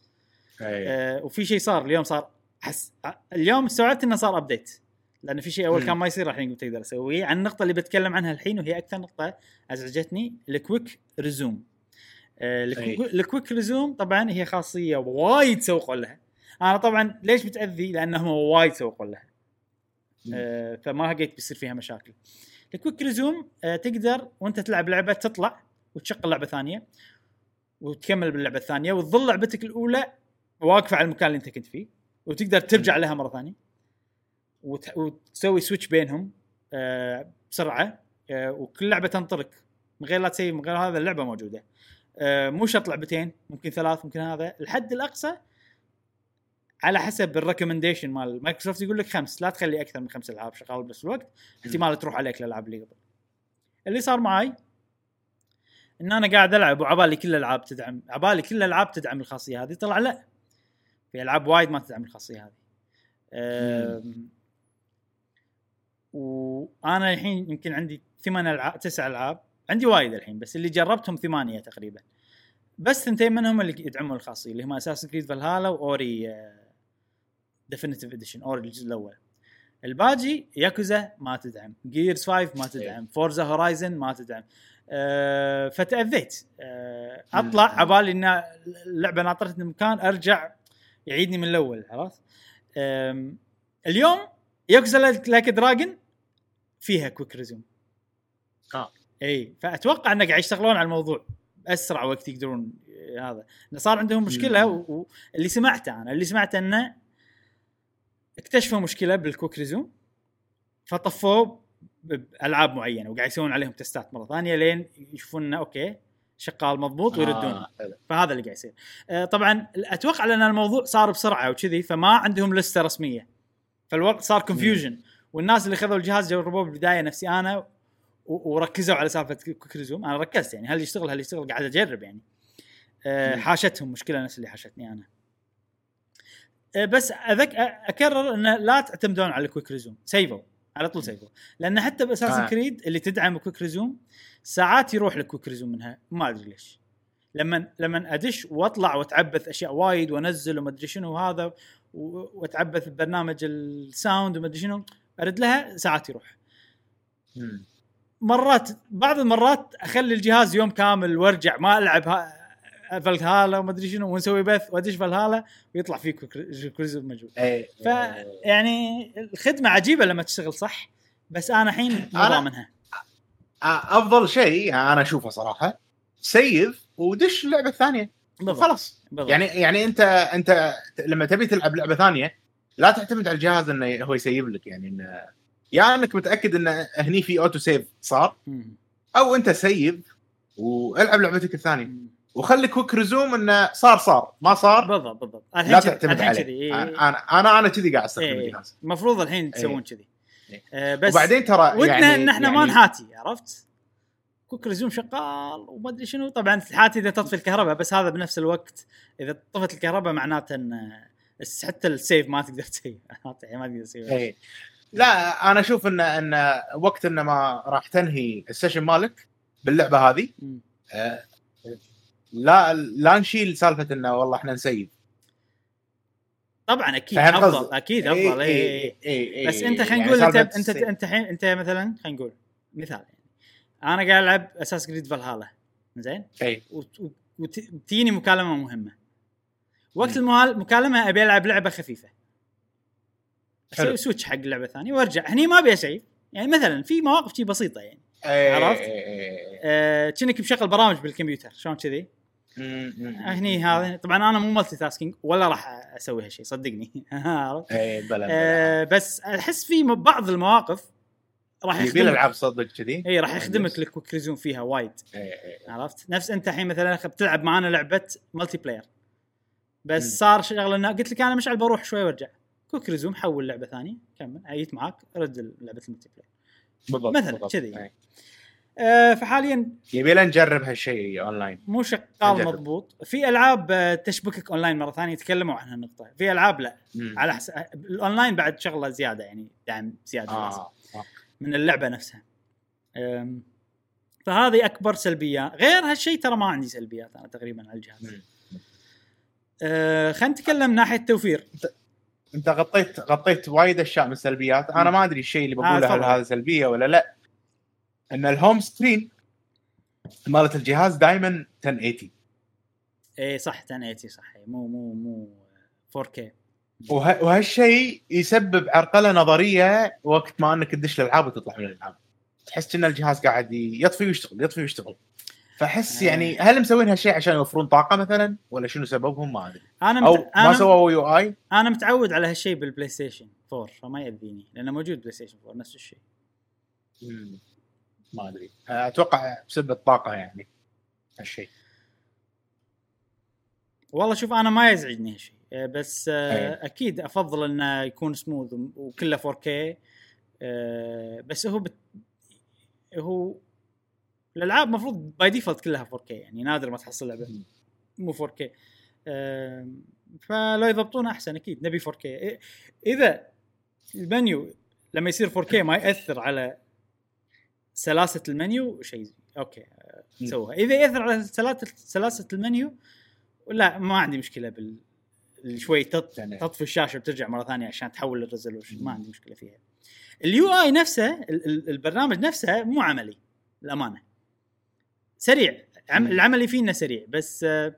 إيه. أه وفي شيء صار اليوم صار حس اليوم استوعبت إنه صار update لأن في شيء أول. كان ما يصير الحين قمت أقدر أسويه. عن النقطة اللي بتكلم عنها الحين وهي أكثر نقطة أزعجتني ال Quick Resume آه، ال Quick- Resume طبعا هي خاصية وايد سوقوا لها. أنا طبعا ليش بتأذي؟ لأنهم وايد سوقوا لها. آه، فما لقيت بيصير فيها مشاكل. ال Quick Resume آه، تقدر وانت تلعب لعبة تطلع وتشغل لعبة ثانية وتكمل باللعبة الثانية وتظل لعبتك الأولى واقفة على المكان اللي انت كنت فيه وتقدر ترجع لها مرة ثانية وت- وتسوي switch بينهم آه، بسرعة آه، وكل لعبة تنطرك من غير لا تسوي من غير هذا اللعبة موجودة. آه، مو شرط لعبتين ممكن ثلاث ممكن هذا. الحد الأقصى على حسب ال recommendation مال مايكروسوفت يقول لك خمس لا تخلي أكثر من خمس ألعاب شغال بنفس الوقت. احتمال تروح عليك الألعاب اللي قبل. اللي صار معاي إن أنا قاعد ألعب وعبالي كل الألعاب تدعم عبالي كل الألعاب تدعم الخاصية هذه طلع لا. في ألعاب وايد ما تدعم الخاصية هذه. وأنا الحين يمكن عندي ثمان العاب تسع ألعاب. عندي وايد الحين بس اللي جربتهم ثمانية تقريبا. بس ثنتين منهم اللي يدعمون الخاصية اللي هم أساس كريد فالهالا واوري Definitive Edition Ori الجزء الأول. الباجي ياكوزا ما تدعم. Gears 5 ما تدعم. Forza Horizon ما تدعم. أه فتاذيت أه أطلع. عبالي إن اللعبة ناطرتني مكان أرجع يعيدني من الأول عرفت؟ اليوم Yakuza Like a Dragon فيها Quick Resume آه. إي فأتوقع انه قاعد يشتغلون على الموضوع. أسرع وقت يقدرون آه، هذا. صار عندهم مشكلة. واللي سمعته أنا اللي سمعته إنه اكتشفوا مشكلة بال Quick Resume فطفوه بألعاب معينة وقاعد يسوون عليهم test ات مرة ثانية لين يشوفون إنه okay شغال مضبوط ويردونه آه،. فهذا اللي قاعد يصير. آه، طبعا أتوقع لأن الموضوع صار بسرعة وكذي فما عندهم لستة رسمية. فالوضع صار confusion والناس اللي خذوا الجهاز جربوه بالبداية نفسي أنا وركزوا على سالفة Quick Resume. أنا ركزت يعني هل يشتغل هل يشتغل؟ قاعد أجرب يعني. آه،. حاشتهم مشكلة نفس اللي حاشتني أنا. بس أذك أكرر إنه لا تعتمدون على ال Quick Resume سيفوا على طول سيفوا لأن حتى ب Assassin's آه. Creed اللي تدعم ال Quick Resume ساعات يروح ال Quick Resume منها. ما أدري ليش. لما لما أدش وأطلع وأتعبث أشياء وايد وأنزل وما أدري شنو هذا وأتعبث ببرنامج ال sound وما أدري شنو أرد لها ساعات يروح. مرات بعض المرات أخلي الجهاز يوم كامل وأرجع ما ألعب فالهالا وما أدري شنو ونسوي بث وأدش فالهالا ويطلع فيه Quick Resume موجود إيه، ف إيه. يعني الخدمة عجيبة لما تشتغل صح بس أنا الحين ضامنها آه، أفضل شيء أنا أشوفه صراحة سيف ودش اللعبه الثانية بالضبط خلاص بالضبط. يعني يعني أنت أنت لما تبي تلعب لعبة ثانية لا تعتمد على الجهاز إنه هو يسيف لك يعني إنه يا يعني إنك متأكد انه هني في auto save صار. أو أنت سيف وألعب لعبتك الثانية. وخلي Quick Resume إنه صار صار. ما صار؟ بالضبط بالضبط. لا تعتمد عليه. إيه، أنا أنا أنا, كذي قاعد أستخدم إيه. الجهاز. المفروض الحين تسوون كذي. إيه. آه، بس وبعدين ترى ودنا يعني إن إحنا ما يعني نحاتي عرفت؟ Quick Resume شغال وما أدري شنو. طبعا تحاتي إذا تطفي الكهرباء بس هذا بنفس الوقت إذا طفت الكهرباء معناته إن حتى ال save ما تقدر تسوي. ما تقدر تسوي. إيه. لا أنا أشوف إن إن وقت إنه ما راح تنهي ال session مالك باللعبة هذه. آه، لا لا نشيل سالفة إنه والله إحنا نسيف طبعا أكيد أفضل قصدي؟ أكيد إيه، أفضل اي اي إيه، بس أنت خلينا يعني نقول أنت سالفة أنت ال save. أنت الحين أنت مثلا خلينا نقول مثال يعني أنا قاعد ألعب Assassin's Creed Valhalla زين إيه. وتجيني مكالمة مهمة وقت المكالمه أبي ألعب لعبة خفيفة أسوي. switch حق اللعبه الثانية وأرجع هني ما أبي اسيف يعني مثلا في مواقف شي بسيطة يعني إيه، عرفت؟ إيه، إيه،. أه كأنك مشغل برامج بالكمبيوتر شلون كذي هني هذا طبعا أنا مو multitasking ولا راح أسوي هالشيء صدقني. عرفت؟ إيه بلا بلا أه بس أحس في بعض المواقف راح يبي يخدمك الألعاب صدق كذي؟ اي راح يخدمك ال Quick Resume فيها وايد. إيه، إيه. عرفت؟ نفس أنت الحين مثلا بتلعب معانا لعبة multiplayer بس. صار شغلة إنه قلت لك أنا مشعل بروح شوي وأرجع. Quick Resume حول لعبة ثانية كمل. عيت معاك رد لعبة ال multiplayer بالضبط مثلاً. كذي. آه فحاليا يبي لنا نجرب هالشيء اونلاين مو شغال. مضبوط في ألعاب آه، تشبكك اونلاين مرة ثانية تكلموا عن هالنقطه في ألعاب لا مم. على حسب الاونلاين بعد شغلة زيادة يعني دعم زيادة لازم. آه آه. من اللعبة نفسها فهذه أكبر سلبيات غير هالشيء ترى ما عندي سلبيات أنا تقريبا على الجهاز. أه خلينا نتكلم ناحية التوفير انت غطيت غطيت وايد أشياء من السلبيات أنا. ما أدري الشيء اللي آه، بقوله هل تفضل. هذا سلبية ولا لا إن ال home screen مالت الجهاز دائما 1080 اي صح 1080 صح. مو مو مو 4K وه... وهالشيء يسبب عرقلة نظرية وقت ما إنك تدش الألعاب وتطلع من الألعاب. تحس إن الجهاز قاعد يطفي ويشتغل يطفي ويشتغل. فأحس آه. يعني هل مسوين هالشيء عشان يوفرون طاقة مثلا؟ ولا شنو سببهم؟ ما أدري. أنا أو مت... ما سووا UI أنا متعود على هالشيء بالبلاي ستيشن 4 فما يأذيني لأنه موجود بلاي ستيشن 4 نفس الشيء. ما أدري. أتوقع بسبب الطاقة يعني هالشيء. والله شوف أنا ما يزعجني هالشيء. أه، بس أي. أكيد أفضل إنه يكون سموث وكله 4K أه، بس هو بت... هو الألعاب المفروض by default كلها 4K يعني نادر ما تحصل لعبة. مو 4K أم، فلو يضبطونه أحسن أكيد نبي 4K إ- إذا المنيو لما يصير 4K ما يأثر على سلاسة المنيو شيء okay مم. سوها إذا يأثر على سلاسه المنيو لا ما عندي مشكلة بال شوي تط... يعني- تطفي الشاشة وترجع مرة ثانية عشان تحول ال resolution. ما عندي مشكلة فيها. ال UI نفسه ال- ال- البرنامج نفسه مو عملي الامانه سريع. عم... العملي فيه إنه سريع بس آه،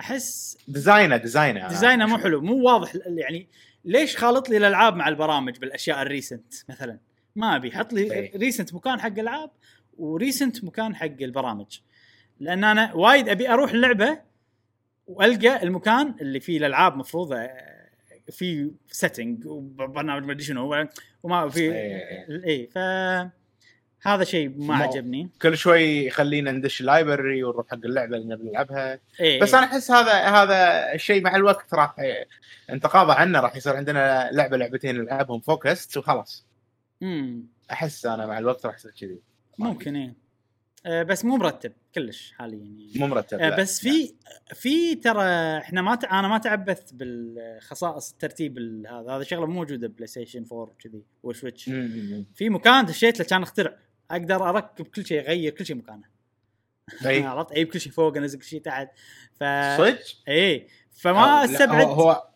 أحس design ه design ه. design ه مو حلو. مو واضح يعني ليش خالط لي الألعاب مع البرامج بالأشياء ال recent مثلا؟ ما أبي حط لي إيه. recent مكان حق العاب و recent مكان حق البرامج. لأن أنا وايد أبي أروح اللعبة وألقى المكان اللي فيه الألعاب مفروض آه، في setting وبرنامج ما أدري شنو وما في إيه. اي ف هذا شيء ما عجبني. كل شوي يخلينا ندش ال library ونروح حق اللعبة اللي نبي نلعبها. اي بس أنا أحس هذا هذا الشيء مع الوقت راح نتغاضى عنه راح يصير عندنا لعبة لعبتين نلعبهم focused وخلاص. امم أحس أنا مع الوقت راح يصير كذي. ممكن إيه. آه، بس مو مرتب كلش حاليا يعني. مو مرتب آه، لا. بس في في ترى إحنا ما ت... أنا ما تعبثت بالخصائص الترتيب ال- هذا هذا شغلة مو موجودة بلاي ستيشن 4 كذي والسويتش في مكان دشيت له كان أختار. أقدر أركب كل شيء أغير كل شيء مكانه. عرفت؟ أجيب كل شيء فوق أنزل كل شيء تحت. ف صدق؟ اي فما استبعد هو هو,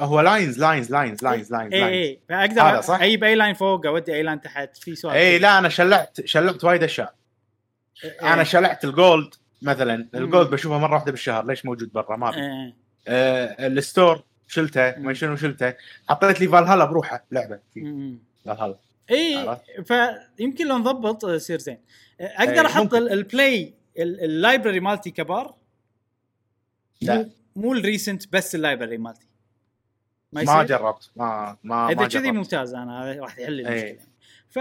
هو lines lines lines lines lines اي اي هذا صح؟ أجيب اي line فوق أودي أي line تحت. في سؤال. اي لا أنا شلعت شلعت وايد أشياء. أنا شلعت ال Gold مثلا. ال Gold بشوفه مرة واحدة بالشهر. ليش موجود برا؟ ما أدري. إيه. آه ال store شلته ما شنو شلته. حطيت لي فالهالا بروحه لعبة. فالهالا. اي؟ فيمكن لو نضبط آه، يصير زين. آه، أقدر إيه، أحط ال play ال- ال library مالتي كبار؟ لا. مو ال recent بس ال library مالتي. ما ما يصير؟ جربت. ما ما إذا ما كذي. ممتاز أنا هذا راح يحل لي إيه. المشكلة. ف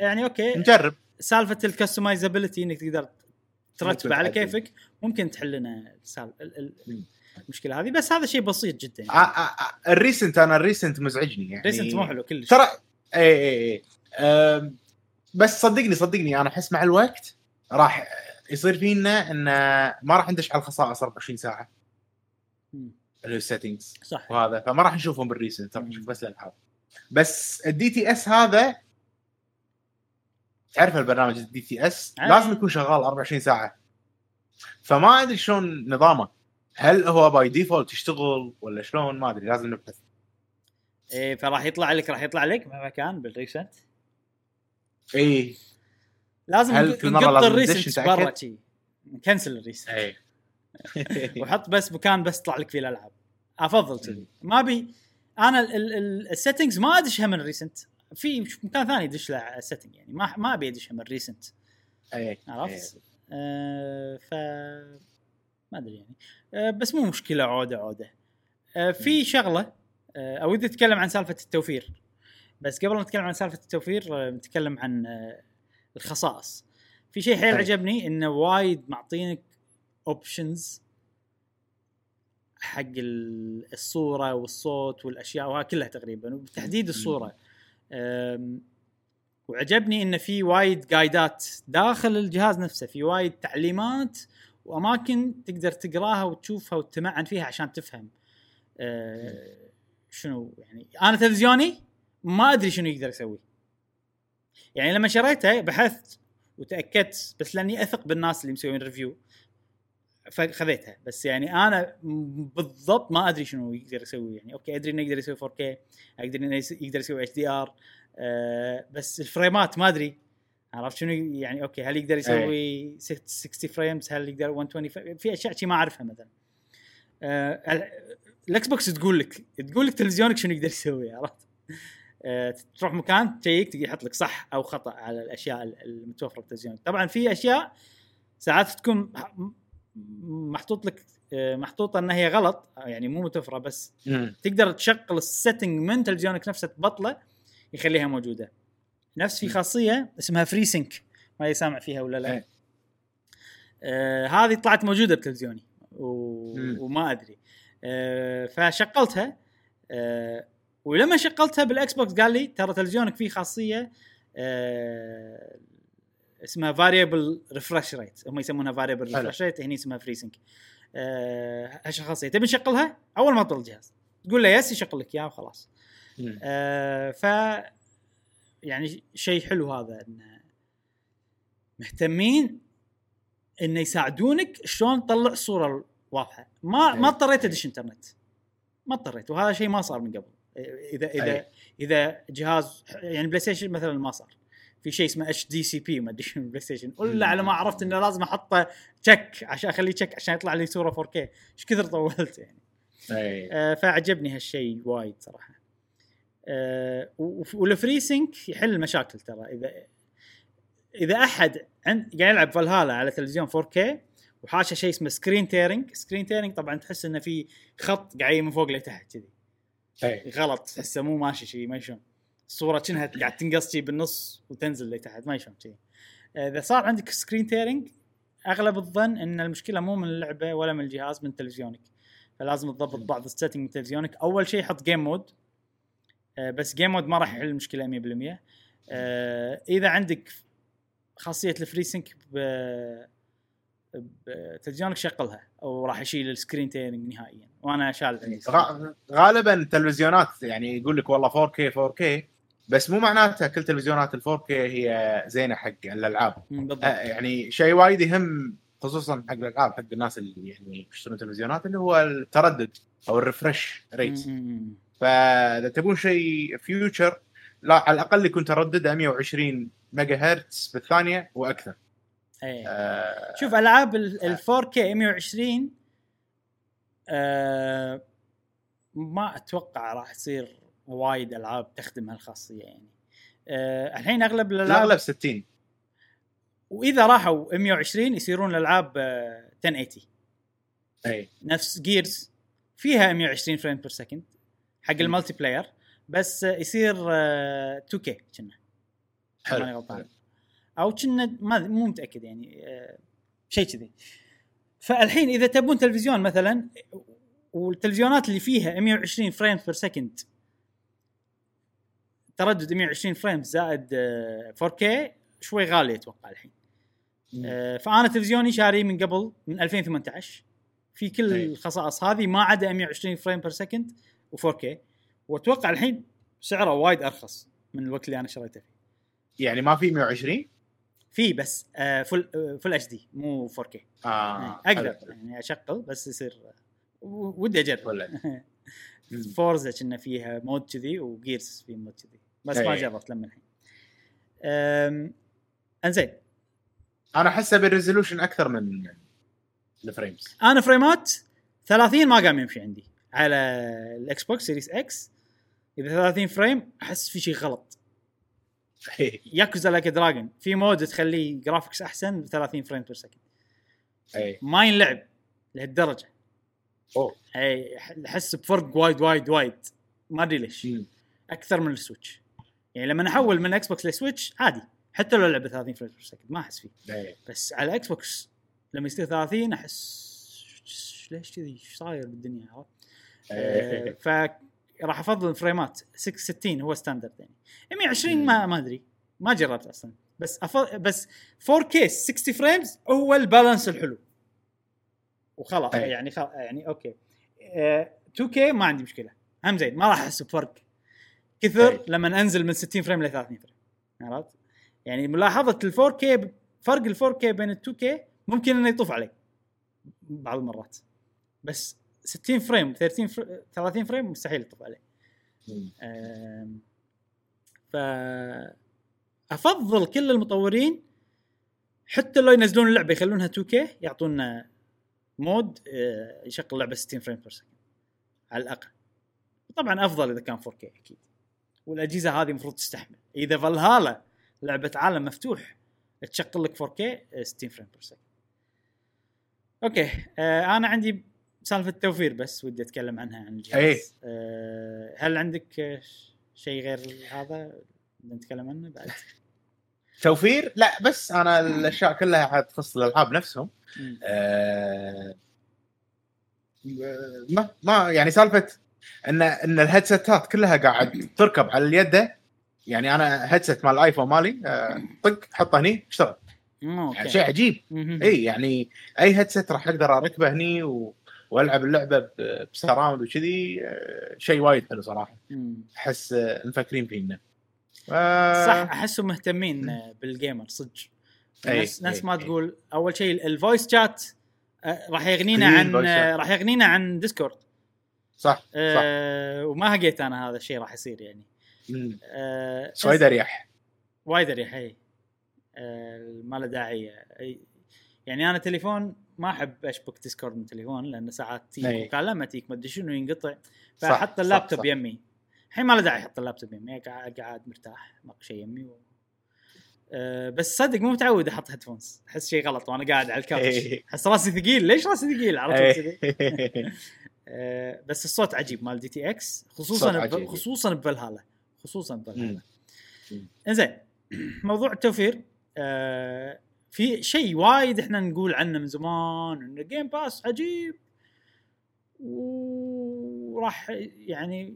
يعني okay. نجرب. سالفة ال customizability إنك تقدر ترتب ممكن على. كيفك ممكن تحل لنا. المشكلة هذه. بس هذا شيء بسيط جدا آه، آه، ال recent أنا ال recent مزعجني يعني. recent مو حلو كلش. ترى اي اي اي بس صدقني صدقني أنا أحس مع الوقت راح يصير فينا إن ما راح ندش على الخصائص 24 ساعة. اللي هو ال settings صح. وهذا فما راح نشوفهم بال recent راح. نشوف بس الألعاب. بس ال DTS هذا تعرف البرنامج ال DTS. لازم يكون شغال 24 ساعة. فما أدري شلون نظامه. هل هو by default يشتغل ولا شلون؟ ما أدري لازم نبحث. إيه فراح يطلع لك راح يطلع لك مهما كان بال recent. اي لازم هل نقط لازم ال recent برا؟ شي. نكنسل ال recent. اي وحط بس مكان بس يطلع لك فيه الألعاب. أفضل كذي ما ابي أنا ال settings ما ادشها من ال recent في مكان ثاني يدش له ال setting يعني. ما ما أبي ادشها من ال recent اي عرفت؟ آه ف ما أدري يعني. آه بس مو مشكلة عودة عودة. آه في شغلة آه أو اذا تتكلم عن سالفة التوفير. بس قبل ما نتكلم عن سالفة التوفير آه، نتكلم عن آه، الخصائص. في شيء حيل أي. عجبني إنه وايد معطينك options حق ال- الصورة والصوت والأشياء وها كلها تقريبا وبتحديد الصورة. وعجبني انه في وايد guide ات داخل الجهاز نفسه في وايد تعليمات وأماكن تقدر تقراها وتشوفها وتتمعن فيها عشان تفهم. أه، شنو يعني أنا تلفزيوني ما أدري شنو يقدر يسوي. يعني لما شريته بحثت وتأكدت بس لأني أثق بالناس اللي مسوين review فخذيتها. بس يعني أنا بالضبط ما أدري شنو يقدر يسوي يعني. okay أدري إنه يقدر يسوي 4K ادري إنه يقدر يسوي HDR بس ال frame ات ما أدري. عرفت شنو؟ يعني okay هل يقدر يسوي 60 frames هل يقدر 120 frame؟ في أشياء شي ما أعرفها مثلا. آه، ال- ال Xbox تقول لك تقول لك تلفزيونك شنو يقدر يسوي عرفت؟ آه، تروح مكان check يحط لك صح أو خطأ على الأشياء ال- المتوفرة بالتلفزيون. طبعا في أشياء ساعات تكون محطوط لك آه، محطوطة انها هي غلط يعني مو متوفرة بس مم. تقدر تشغل ال setting من تلفزيونك نفسه تبطله يخليها موجودة نفس في. خاصية اسمها FreeSync ما سامع فيها ولا لا إيه. آه هذه طلعت موجودة بتلفزيوني و... وما أدري آه فشغلتها آه ولما شغلتها بال Xbox قال لي ترى تلفزيونك فيه خاصية آه اسمها variable refresh rate هم يسمونها variable. refresh rate هني اسمها FreeSync آه هالخاصيه تبي نشغلها أول ما تبطل الجهاز تقول له yes يشغل لك إياها وخلاص. آه ف يعني شيء حلو هذا انه مهتمين انه يساعدونك شلون تطلع الصورة واضحة. ما ما. اضطريت أدش إنترنت. ما اضطريت وهذا شيء ما صار من قبل. إذا إذا أي. إذا جهاز يعني PlayStation مثلا ما صار. في شيء اسمه HDCP ما أدري شنو PlayStation الا على ما عرفت إنه لازم احطه check عشان أخليه check عشان يطلع لي صورة 4K إيش كثر طولت يعني. أي. آه، فعجبني هالشيء وايد صراحة. آه، وال FreeSync يحل المشاكل ترى. إذا إذا أحد عند قاعد يلعب فالهالا على تلفزيون 4K وحاشه شيء اسمه screen tearing screen tearing طبعا تحس إنه في خط قاعد من فوق لتحت كذي. غلط تحسه مو ماشي شيء ما شلون الصورة كأنها قاعد تنقص شي بالنص وتنزل لتحت ما شلون شيء إذا صار عندك screen tearing أغلب الظن إن المشكلة مو من اللعبة ولا من الجهاز من تلفزيونك. فلازم تضبط بعض ال setting من تلفزيونك. أول شيء حط game mode آه، بس game mode ما راح يحل المشكلة 100% آه، إذا عندك خاصية ال FreeSync ب بتلفزيونك شغلها أو راح يشيل ال screen tearing نهائيا. وأنا شال غ- غالبا التلفزيونات يعني يقول لك والله 4K 4K بس مو معناتها كل تلفزيونات ال 4K هي زينة حق الألعاب. بالضبط. آه، يعني شيء وايد يهم خصوصا حق الألعاب حق الناس اللي يعني يشترون تلفزيونات اللي هو التردد أو ال refresh rate. فإذا تبون شيء future لا على الأقل يكون تردده 120 ميجا هرتز بالثانية وأكثر. إيه. آه شوف ألعاب ال 4K 120 آه ما أتوقع راح تصير وايد ألعاب تخدم هالخاصيه يعني. آه الحين أغلب الألعاب الاغلب 60 وإذا راحوا 120 يصيرون الألعاب آه 1080 أي. نفس Gears فيها 120 frame per second حق. ال multiplayer بس آه يصير آه 2K كنا. حلو. ماني غلطان. أو كنا ما مو متأكد يعني آه، شيء كذي. فالحين إذا تبون تلفزيون مثلا والتلفزيونات اللي فيها 120 frame per second تردد 120 frame زائد آه، 4K شوي غالي أتوقع الحين. آه، فأنا تلفزيوني شاري من قبل من 2018 في كل أي. الخصائص هذه ما عدا 120 frame per second و4K وأتوقع الحين سعره وايد أرخص من الوقت اللي أنا شريته فيه. يعني ما في 120 في بس آه فل آه full HD مو 4K آه آه أقدر حلو. يعني أشغل بس يصير و- ودي أجرب. Forza كنا فيها mode كذي و Gears في mode كذي. بس ما أي. جربت لما الحين. انزين. أنا أحسه بال resolution أكثر من ال frames أنا فريمات 30 ما قام يمشي عندي. على ال Xbox Series X إذا 30 frame أحس في شيء غلط. Yakuza Like Dragon في mode تخليه graphics أحسن ب 30 frame per second اي ما ينلعب لهالدرجة. أوه. اي أحس بفرق وايد وايد وايد. ما أدري ليش. أكثر من ال Switch. يعني لما احول من Xbox ل Switch عادي. حتى لو لعبة 30 frame per second ما أحس فيه. إيه. بس على Xbox لما يصير 30 أحس ليش كذي؟ إيش صاير بالدنيا؟ عرفت؟ آه، ف راح أفضل الفريمات 660 هو standard يعني. 120 ما ما أدري. ما جربت أصلا. بس أفضل بس 4K 60 frames هو ال balance الحلو. وخلاص أي. يعني خلاص يعني okay. آه، 2K ما عندي مشكلة. هم زين ما راح أحس بفرق. كثر أي. لما أنزل من 60 frame ل 30 frame. عرفت؟ يعني ملاحظة ال 4K فرق ال 4K بين ال 2K ممكن إنه يطوف علي بعض المرات. بس 60 frame 30 fr... 30 frame مستحيل يطوف علي ف أفضل كل المطورين حتى لو ينزلون اللعبة يخلونها 2K يعطونا mode أه، يشغل اللعبة 60 frame per second على الأقل. طبعا أفضل إذا كان 4K أكيد. والأجهزة هذه المفروض تستحمل إذا فالهالا لعبة عالم مفتوح تشغل لك 4K أه، 60 frame per second okay أه أنا عندي سالفة التوفير بس ودي أتكلم عنها عن الجهاز إيه. أه هل عندك أه، شيء غير هذا نتكلم عنه بعد؟ توفير لا بس أنا الأشياء كلها حتخص الألعاب نفسهم. آه، ما ما يعني سالفة ان إن ال headset ات كلها قاعد تركب على اليد يعني أنا headset مال الايفون مالي آه، طق حطه هني اشتغل يعني شيء عجيب. إي يعني أي headset راح أقدر أركبه هني و... وألعب اللعبة ب surround وكذي آه، شيء وايد حلو صراحة. أحس مفكرين فينا آه، صح احسهم مهتمين بال gamer صدق ناس ناس ما. تقول أول شيء ال voice chat راح يغنينا عن. راح يغنينا عن ديسكورد صح صح. آه وما هقيت أنا هذا الشيء راح يصير يعني. آه وايد أريح. وايد أريح إي. آه ما له داعي. يعني أنا تليفون ما أحب أشبك ديسكورد من تليفون لأن ساعات تجيك. مكالمة تجيك ما أدري شنو ينقطع. فأحط اللابتوب. يمي. الحين ما له داعي أحط اللابتوب يمي قاعد مرتاح ماكو شيء يمي. و... أه بس صدق مو متعود أحط headphones أحس شيء غلط وأنا قاعد على ال couch. أحس راسي ثقيل. ليش راسي ثقيل؟ إيه. أه بس الصوت عجيب مال DTX خصوصا ب... خصوصا بفالهالا خصوصا بفالهالا. إنزين موضوع التوفير آه في شيء وايد إحنا نقول عنه من زمان إنه Game Pass عجيب وراح يعني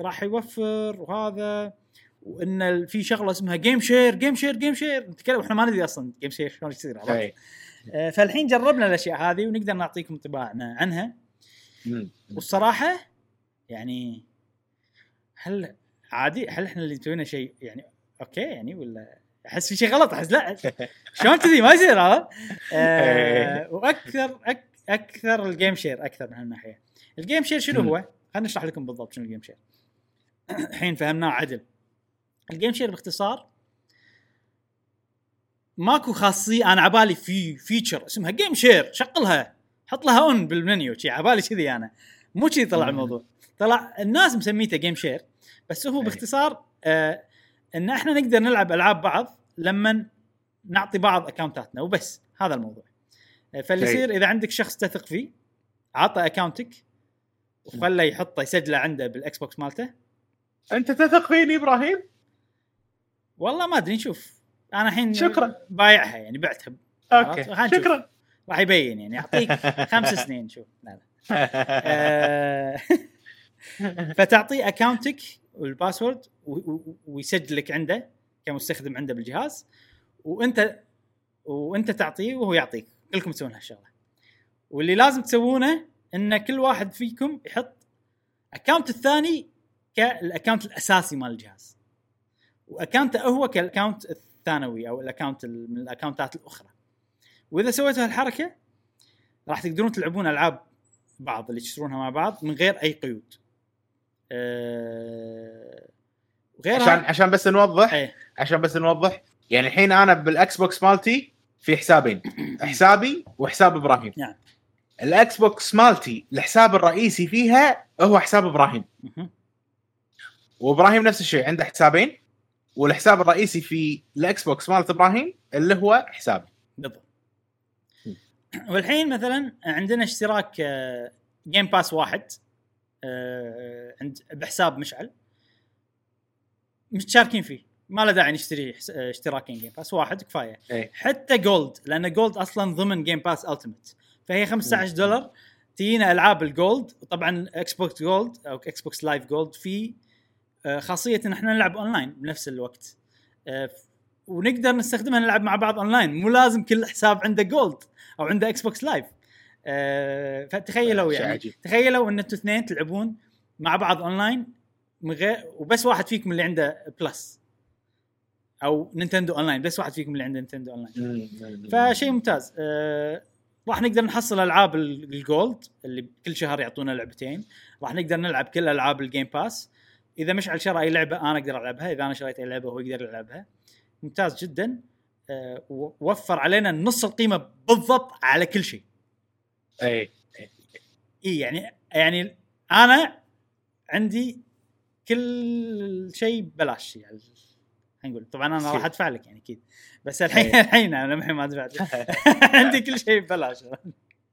راح يوفر وهذا وإن في شغلة اسمها game share game share game share نتكلم إحنا ما ندري أصلا game share شلون يصير. آه فالحين جربنا الأشياء هذه ونقدر نعطيكم انطباعنا عنها. والصراحة يعني هل عادي هل إحنا اللي مسوينا شيء يعني أوكي يعني ولا أحس في شيء غلط أحس لا شلون كذي ما يصير عرفت؟ آه وأكثر أك أكثر ال game share أكثر من هالناحية. ال game share شنو. هو؟ خلينا نشرح لكم بالضبط شنو ال game share. الحين فهمناه عدل. ال game share باختصار ماكو خاصية أنا عبالي في feature اسمها game share شغلها حط لها on بال menu شي عبالي كذي أنا مو كذي طلع. الموضوع طلع الناس مسميته game share بس هو. باختصار آه إن إحنا نقدر نلعب ألعاب بعض لما نعطي بعض account اتنا وبس هذا الموضوع آه، فاللي. يصير إذا عندك شخص تثق فيه عطى اكونتك وخله يحطه يسجله عنده بال Xbox مالته أنت تثق فيني إبراهيم؟ والله ما أدري نشوف أنا الحين شكراً. بايعها يعني بعتها أوكي. شكرا راح يبين يعني. يعطيك خمس سنين شوف. لا لا. آه، فتعطيه account ك وال password و- و- ويسجل لك عنده كمستخدم عنده بالجهاز وانت وانت تعطيه وهو يعطيك. كلكم تسوون هالشغلة. واللي لازم تسوونه إن كل واحد فيكم يحط account الثاني كال account الأساسي مال الجهاز. و account ه هو كال account الثانوي أو ال account ال- من ال account ات الأخرى. وإذا سويتوا هالحركة راح تقدرون تلعبون ألعاب بعض اللي تشترونها مع بعض من غير أي قيود. أه... غيرها عشان عشان بس نوضح إيه عشان بس نوضح يعني الحين أنا بال Xbox مالتي في حسابين حسابي وحساب إبراهيم نعم. ال Xbox مالتي الحساب الرئيسي فيها هو حساب إبراهيم. وإبراهيم نفس الشيء عنده حسابين والحساب الرئيسي في ال Xbox مالت إبراهيم اللي هو حسابي بالضبط. والحين مثلا عندنا اشتراك آه، Game Pass واحد آه، عند بحساب مشعل. متشاركين فيه. ما له داعي نشتري آه، اشتراكين Game Pass واحد كفاية. إيه. حتى Gold لأن Gold أصلا ضمن Game Pass Ultimate فهي 15 دولار تجينا ألعاب ال Gold طبعا Xbox Gold أو Xbox Live Gold في آه، خاصية إن إحنا نلعب اونلاين بنفس الوقت. آه، ونقدر نستخدمها نلعب مع بعض اونلاين مو لازم كل حساب عنده Gold أو عنده Xbox Live فتخيلوا يعني عجيب. تخيلوا إن أنتوا اثنين تلعبون مع بعض اونلاين من غير وبس واحد فيكم اللي عنده Plus أو Nintendo Online بس واحد فيكم اللي عنده Nintendo Online فشيء ممتاز. آه راح نقدر نحصل ألعاب ال- ال Gold اللي كل شهر يعطونا لعبتين. راح نقدر نلعب كل ألعاب ال Game Pass إذا مشعل شرى أي لعبة أنا أقدر ألعبها. إذا أنا شريت أي لعبة هو يقدر يلعبها. ممتاز جدا. آه ووفر علينا نص القيمة بالضبط على كل شيء. اي اي يعني يعني أنا عندي كل شيء ببلاش يعني خلينا نقول. طبعا أنا راح أدفع لك يعني أكيد. بس الحين إيه. الحين أنا الحين ما دفعت. عندي كل شيء ببلاش.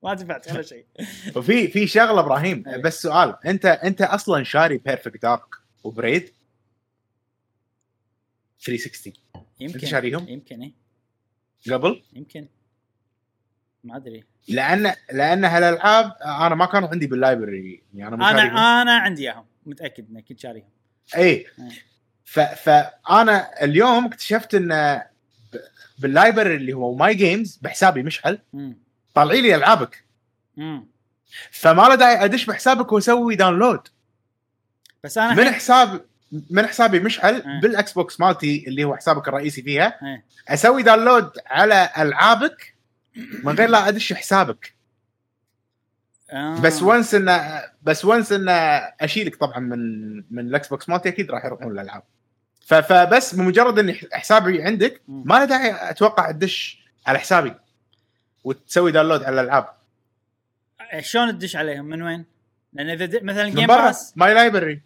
ما دفعت ولا شيء. وفي في شغلة إبراهيم. أي. بس سؤال أنت أنت أصلا شاري Perfect Dark وبريد 360 يمكن شاريهم؟ يمكن إيه. قبل؟ يمكن. ما أدري. لأن لأن هالألعاب أنا ما كانوا عندي بال library يعني أنا شاريهم. أنا أنا عندي إياهم متأكد إني كنت شاريهم. اي إيه. ف فانا اليوم اكتشفت إن بال library اللي هو my games بحسابي مشعل طالعين لي ألعابك. امم فما له داعي أدش بحسابك وأسوي download بس أنا من حساب من حسابي مشعل إيه. بال Xbox مالتي اللي هو حسابك الرئيسي فيها إيه. أسوي download على ألعابك من غير لا أدش حسابك آه. بس once انه بس once انه أشيلك طبعا من من ال Xbox مالتي أكيد راح يروحون الألعاب فبس بمجرد إن حسابي عندك مم. ما له داعي أتوقع تدش على حسابي وتسوي download على الألعاب شلون تدش عليهم من وين؟ لأن إذا مثلا Game Pass my library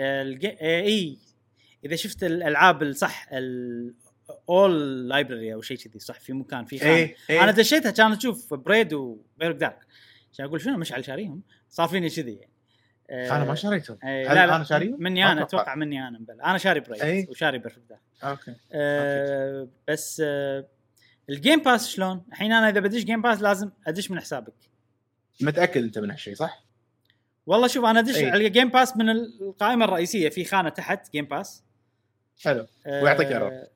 إي إذا شفت الألعاب الصح اول library أو شيء كذي صح في مكان في خانة أنا دشيتها كان أشوف Prey و Perfect Dark عشان أقول شنو مشعل شاريهم صار فيني كذي يعني آه، أنا ما شريتهم آه، هل لا لا أنا شاريهم؟ مني أنا أتوقع. أتوقع مني أنا مبلا. أنا شاري Prey أي. وشاري Perfect Dark أوكي آه بس آه ال Game Pass شلون؟ الحين أنا إذا بدش Game Pass لازم أدش من حسابك متأكد أنت من هالشيء صح؟ والله شوف أنا أدش. على Game Pass من القائمة الرئيسية في خانة تحت Game Pass حلو آه، ويعطيك error.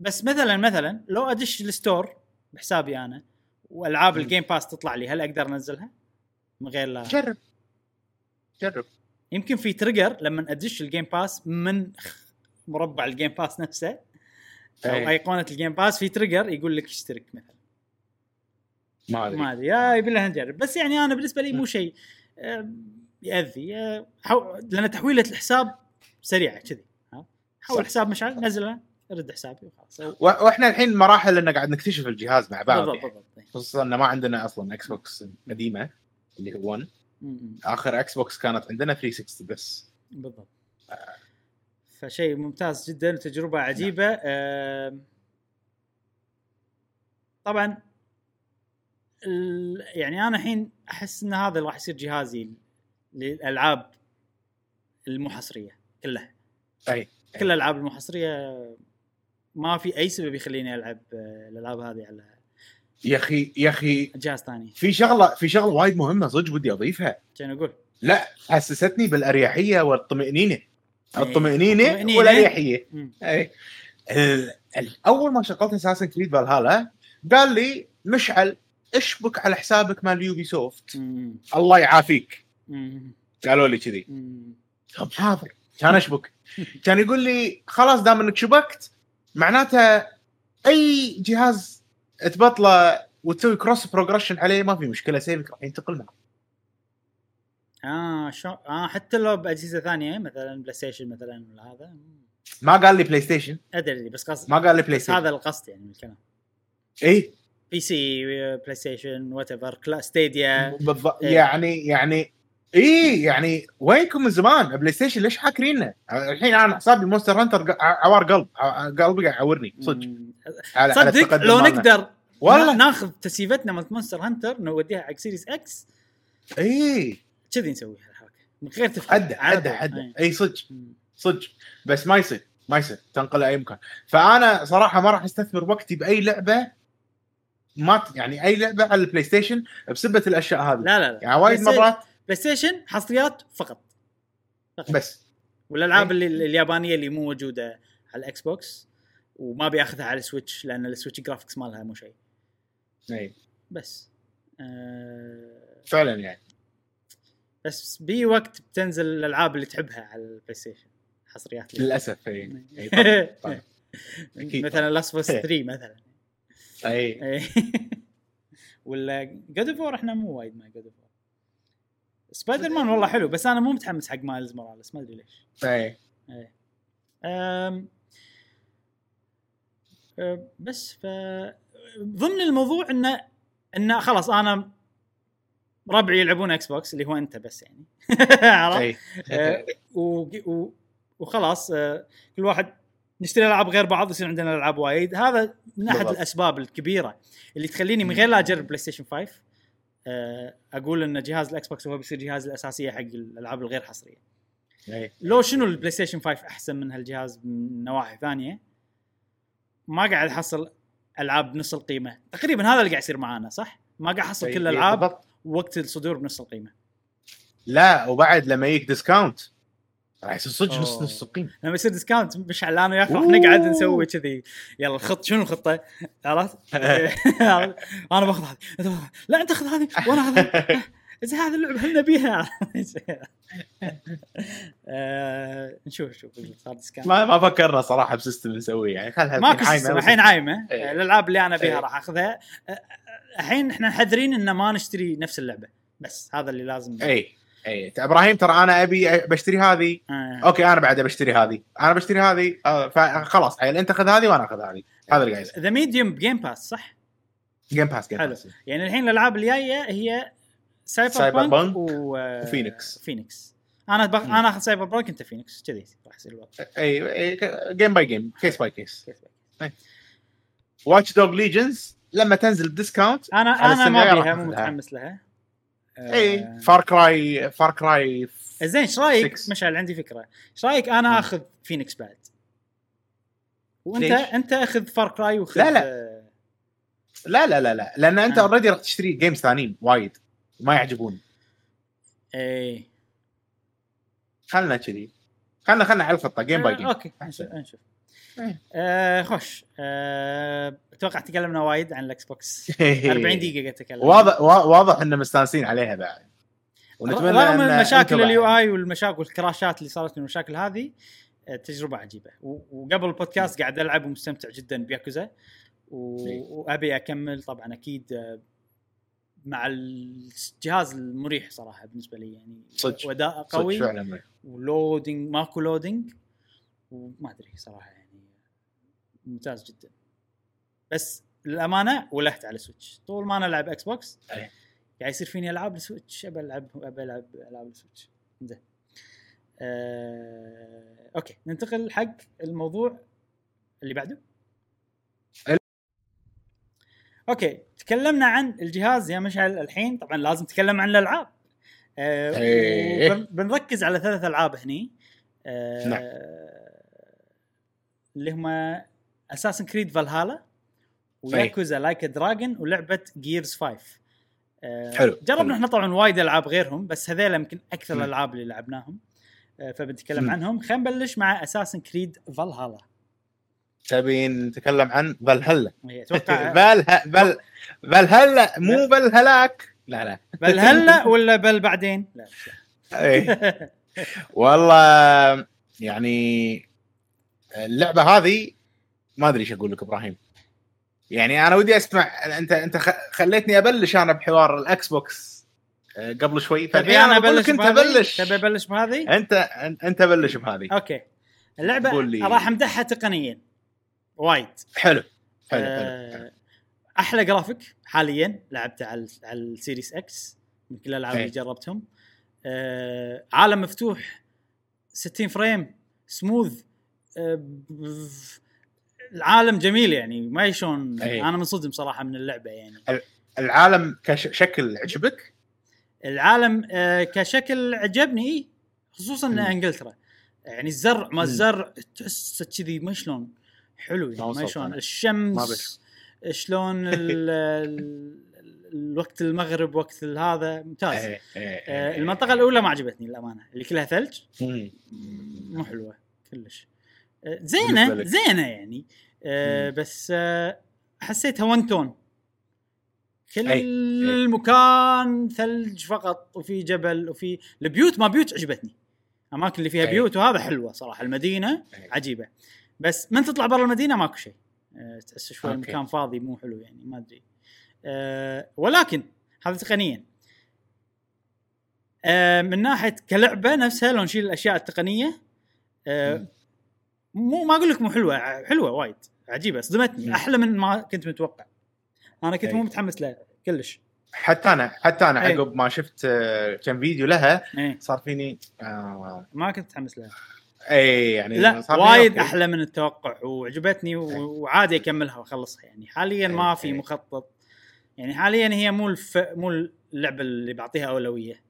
بس مثلا مثلا لو أدش ال store بحسابي أنا وألعاب. ال Game Pass تطلع لي هل أقدر أنزلها؟ من غير لا جرب جرب يمكن في trigger لما أدش ال Game Pass من مربع ال Game Pass نفسه أو أي. ايقونه ال Game Pass في trigger يقول لك اشترك مثلا ما أدري ما أدري يا يبي لها نجرب بس يعني أنا بالنسبة لي مو شيء يأذي آه، حو... لأن تحويلة الحساب سريعة كذي حول. حساب مشعل نزله رد حسابي وخلاص. و- وإحنا الحين مراحل ان قاعد نكتشف الجهاز مع بعض بالضبط يعني. بالضبط خصوصا ان ما عندنا أصلا Xbox قديمة اللي هو 1 م- م. آخر Xbox كانت عندنا 360 بس. بالضبط. فشيء ممتاز جدا وتجربه عجيبة. آم، طبعا يعني أنا الحين أحس إن هذا راح يصير جهازي للألعاب المحصرية كلها. أي كل الألعاب المحصرية ما في أي سبب يخليني ألعب آه، الألعاب هذه على يا أخي يا أخي جهاز ثاني. في شغلة في شغلة وايد مهمة صدق ودي أضيفها. كان أقول؟ لا حسستني بالأريحية والطمانينه إيه. الطمانينه. والأريحية. اي أول ما شغلت اساسن كريد فالهالا قال لي مشعل اشبك على حسابك مال Ubisoft. الله يعافيك. قالوا لي كذي. طب حاضر كان اشبك. كان يقول لي خلاص دام انك شبكت معناته أي جهاز تبطله وتسوي cross progression عليه ما في مشكلة save ك راح ينتقل معه. آه شو آه حتى لو بأجهزة ثانية مثلا PlayStation مثلا ولا هذا. ما قال لي PlayStation. أدري بس قصد ما قال لي PlayStation هذا القصد يعني من الكلام. اي PC PlayStation whatever Stadia بالضبط. يعني يعني إي يعني وينكم من زمان؟ PlayStation ليش حاكريننا؟ الحين أنا حسابي Monster Hunter عوار قلب. قلبي قاعد يعورني. صدق. صدق لو مالنا. نقدر والله. ناخذ save تنا مالت Monster Hunter نوديها حق Series X إي. كذي نسويها الحركه من غير تفكير. عدى عدى. عدى. إي صدق. صدق. بس ما يصير. ما يصير. تنقل أي مكان. فأنا صراحة ما راح أستثمر وقتي بأي لعبة ما يعني أي لعبة على البلاي ستيشن بسبة الأشياء هذه. لا لا لا. يعني وايد مرات PlayStation حصريات فقط. بس. والألعاب إيه. اللي اليابانية اللي مو موجودة على ال Xbox وما بياخذها على ال Switch لأن ال Switch graphics مالها مو شيء. اي بس. آه فعلا يعني. بس بي وقت بتنزل الألعاب اللي تحبها على ال PlayStation حصريات. للأسف اي إي، طبعاً، طبعاً. أكيد مثلا Last of 3 مثلا. أي. ولا God of إحنا مو وايد مع God of Spider-Man والله حلو بس أنا مو متحمس حق Miles Morales ما أدري ليش أي أم... أم... بس ف ضمن الموضوع إنه انه خلاص أنا ربعي يلعبون Xbox اللي هو أنت بس يعني عرفت؟ أي. و... وخلاص آه، كل واحد نشتري ألعاب غير بعض يصير عندنا ألعاب وايد. هذا من أحد بالضبط. الأسباب الكبيرة اللي تخليني من غير لا أجرب PlayStation 5 آه، أقول إن جهاز ال Xbox هو بيصير جهاز الأساسية حق الألعاب الغير حصرية. اي لو شنو ال PlayStation 5 أحسن من هالجهاز من نواحي ثانية؟ ما قاعد أحصل ألعاب بنص القيمة. تقريبا هذا اللي قاعد يصير معانا صح؟ ما قاعد أحصل كل إي، الألعاب بالضبط. وقت الصدور بنص القيمة. لا وبعد لما يجيك ديسكاونت راح يصير صدق نص. نص القيمة. لما يصير discount مش أنا وياك راح أوه. نقعد نسوي كذي. يلا الخط شنو الخطة؟ عرفت؟ أنا باخذ هذه. لا أنت خذ هذه وأنا اخذ زين هذه اللعبة هل نبيها؟ آه، نشوف نشوف صار discount ما ما فكرنا صراحة ب system نسويه يعني خلها ماكو الحين system عايمة الحين عايمة. إيه. الألعاب اللي أنا إيه. بيها راح أخذها. أه، الحين إحنا حذرين إن ما نشتري نفس اللعبة. بس هذا اللي لازم اي اي إبراهيم ترى أنا أبي بشتري هذه. آه. أوكي أنا بعد بشتري هذه. أنا بشتري هذه آه، فخلاص حيل أنت خذ هذه وأنا أخذ هذه. هذا اللي قاعد The Medium ب Game Pass صح؟ Game Pass Game حلو. Pass يعني الحين الألعاب الجاية هي Cyber, Cyberpunk punk و... و Fenyx. Fenyx أنا بغ... أنا أخذ Cyberpunk أنت Fenyx كذي راح يصير الوضع. اي game by game case by case. Watch Dog Legions لما تنزل ب discount أنا أنا ما السريع راح بيها مو. متحمس لها. اي Far Cry Far Cry زين إيش رأيك؟ 6. مشعل عندي فكرة. إيش رأيك أنا آخذ فينيكس بعد؟ وانت ليش؟ أنت آخذ Far Cry وخذ لا، لا. آه، لا لا لا لا. لأن أنت آه. already راح تشتري games ثانيين وايد. ما يعجبون. اي خلنا كذي. خلنا خلنا على الخطة جيم باي آه، جيم أوكي نشوف. آه خوش. آه أتوقع تكلمنا وايد عن ال Xbox. 40 دقيقة قاعد اتكلم واضح وا- واضح ان مستانسين عليها بعد. ونتمنى رغم المشاكل بعد. ال UI والمشاكل والكراشات اللي صارت من المشاكل هذه آه، تجربة عجيبة. وقبل البودكاست قاعد ألعب ومستمتع جدا بياكوزا. إيه. وأبي أكمل طبعا أكيد مع الجهاز المريح صراحة بالنسبة لي. يعني صدق. وأداء صدق قوي. فعلا. و loading ماكو loading وما أدري صراحة يعني. ممتاز جدا. بس للأمانة ولهت على Switch طول ما أنا ألعب Xbox. قاعد يصير فيني العاب ال Switch ابى ألعب ابى ألعب العاب ال Switch زين. آه... okay. ننتقل حق الموضوع اللي بعده. okay. تكلمنا عن الجهاز يا مشعل الحين. طبعا لازم نتكلم عن الألعاب. آه إيه. بنركز على ثلاث ألعاب هني. آه نعم. اللي هم Assassin's Creed Valhalla و Yakuza Like a Dragon ولعبة Gears 5 آه حلو. جربنا حلو. إحنا طبعا وايد ألعاب غيرهم بس هذيلا يمكن أكثر. الألعاب اللي لعبناهم آه فبنتكلم. عنهم خلينا نبلش مع Assassin's Creed Valhalla تبي نتكلم عن فالهلا هي أتوقع فال فالهلا مو فالهلاك لا لا بل هلا ولا بل بعدين؟ لا إيه. والله يعني اللعبة هذه ما أدري إيش أقول لك إبراهيم يعني أنا ودي أسمع أنت أنت خليتني أبلش أنا بحوار ال Xbox آه، قبل شوي فالحين أنا أبلش أنت؟ بلش تبي أبلش بهذه؟ أنت أنت بلش بهذه okay اللعبة. راح أمدحها تقنيا وايد حلو حلو حلو, آه، حلو. أحلى جرافيك حاليا لعبته على على ال Series X من كل الألعاب اللي إيه. جربتهم آه، عالم مفتوح 60 frame smooth آه، العالم جميل يعني ما شلون إيه. أنا منصدم صراحة من اللعبة يعني العالم كشكل عجبك؟ العالم آه، كشكل عجبني إيه، خصوصا مم. إنجلترا يعني الزرع ما. الزرع تحسه كذي ما شلون حلو يعني ما شلون الشمس. شلون ال- ال- الوقت المغرب وقت هذا ممتاز إيه، إيه، آه، إيه. المنطقة الأولى ما عجبتني للأمانة اللي كلها ثلج. مو حلوة كلش زينة. زينة يعني آه،. بس آه، حسيتها ون تون كل أي، المكان ثلج فقط وفي جبل وفي البيوت ما بيوت عجبتني أماكن اللي فيها أي. بيوت وهذا حلوة صراحة المدينة أي. عجيبة بس من تطلع برا المدينة ماكو شيء آه، تحس شوي أوكي. المكان فاضي مو حلو يعني ما أدري آه، ولكن هذا تقنيا آه، من ناحية كلعبة نفسها لو نشيل الأشياء التقنية آه، مم. مو ما أقول لك مو حلوة حلوة وايد عجيبة صدمتني. أحلى من ما كنت متوقع أنا كنت أي. مو متحمس لها كلش حتى أنا حتى أنا أي. عقب ما شفت آه، كم فيديو لها إيه صار فيني آه، ما كنت متحمس لها اي يعني لا وايد. أحلى من التوقع وعجبتني. وعادي أكملها وأخلصها يعني حاليا ما أي. في أي. مخطط يعني حاليا هي مو الف... مو اللعبة اللي بعطيها أولوية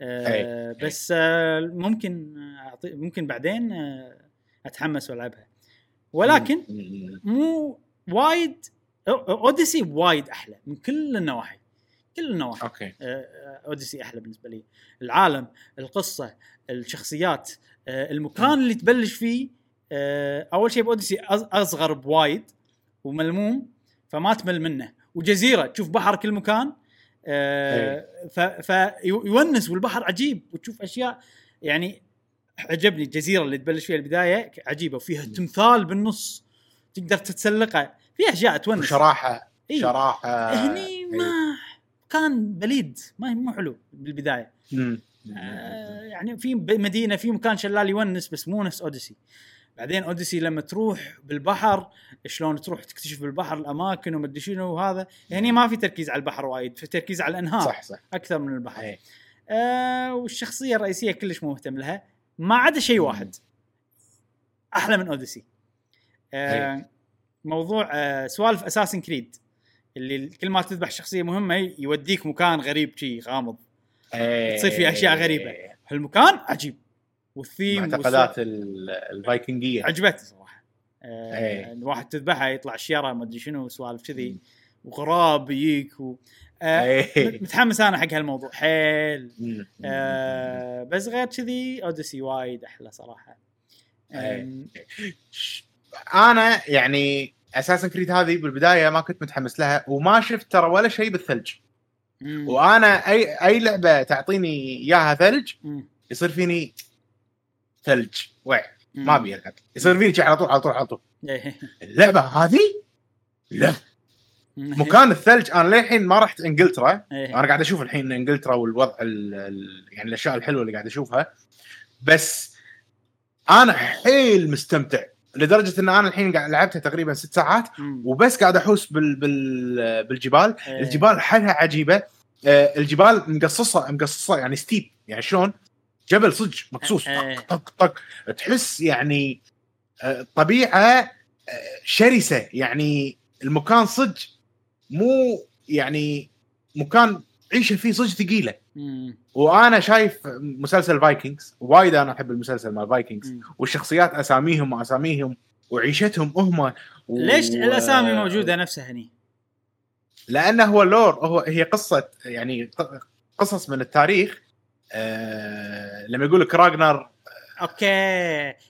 آه أي. بس آه ممكن أعطي... ممكن بعدين آه أتحمس والعبها ولكن. مو وايد Odyssey وايد أحلى من كل النواحي. كل النواحي. okay. آه، آه، Odyssey أحلى بالنسبة لي. العالم القصة الشخصيات آه، المكان اللي تبلش فيه آه، أول شيء ب Odyssey أصغر بوايد وملموم فما تمل منه. وجزيرة تشوف بحر كل مكان فيونس والبحر عجيب وتشوف أشياء يعني عجبني الجزيرة اللي تبلش فيها البداية عجيبة وفيها تمثال بالنص تقدر تتسلقه في أشياء تونس وشراحة إي. شراحة هني. ما كان بليد ما مو حلو بالبداية مم. آه يعني في مدينة في مكان شلال يونس بس مو نفس Odyssey بعدين Odyssey لما تروح بالبحر شلون تروح تكتشف بالبحر الأماكن ومدري شنو وهذا هني ما في تركيز على البحر وايد في تركيز على الأنهار صح صح أكثر من البحر إي. آه والشخصية الرئيسية كلش مو مهتم لها ما عدا شيء واحد. أحلى من Odyssey آه موضوع آه سوالف Assassin's Creed اللي كل ما تذبح شخصية مهمة يوديك مكان غريب شي غامض. إي. تصير في أشياء غريبة. هالمكان عجيب. والثيم معتقدات ال- الفايكنجية. عجبتني صراحة. آه إيه. الواحد تذبحه يطلع شيره ما أدري شنو سوالف كذي. وغراب يجيك و... آه إي. متحمس أنا حق هالموضوع حيل. آه بس غير كذي اوديسي وايد أحلى صراحة إيه. أنا يعني أساسا كريد هذه بالبداية ما كنت متحمس لها وما شفت ترى ولا شيء بالثلج مم. وأنا أي أي لعبة تعطيني إياها ثلج. يصير فيني ثلج وع مم. ما أبي ألعب يصير فيني على طول على طول على طول إيه. اللعبة هذه لا مكان الثلج أنا للحين ما رحت إنجلترا. إيه. أنا قاعد أشوف الحين إنجلترا والوضع ال ال يعني الأشياء الحلوة اللي قاعد أشوفها. بس أنا حيل مستمتع لدرجة إن أنا الحين قاعد لعبتها تقريبا ست ساعات. وبس قاعد أحوس بال بال بالجبال. إيه. الجبال حالها عجيبة. آه، الجبال مقصصة مقصصة يعني ستيب يعني شلون؟ جبل صدق مقصوص. إيه. طق طق طق. تحس يعني آه، طبيعة آه، شرسة. يعني المكان صدق مو يعني مكان عيشه فيه صدق ثقيلة. وأنا شايف مسلسل Vikings وايد أنا أحب المسلسل مال Vikings. والشخصيات أساميهم وأساميهم وعيشتهم هم و... ليش الأسامي موجودة نفسها هني؟ لأنه هو lore هو هي قصة يعني قصص من التاريخ آه لما يقول لك Ragnar okay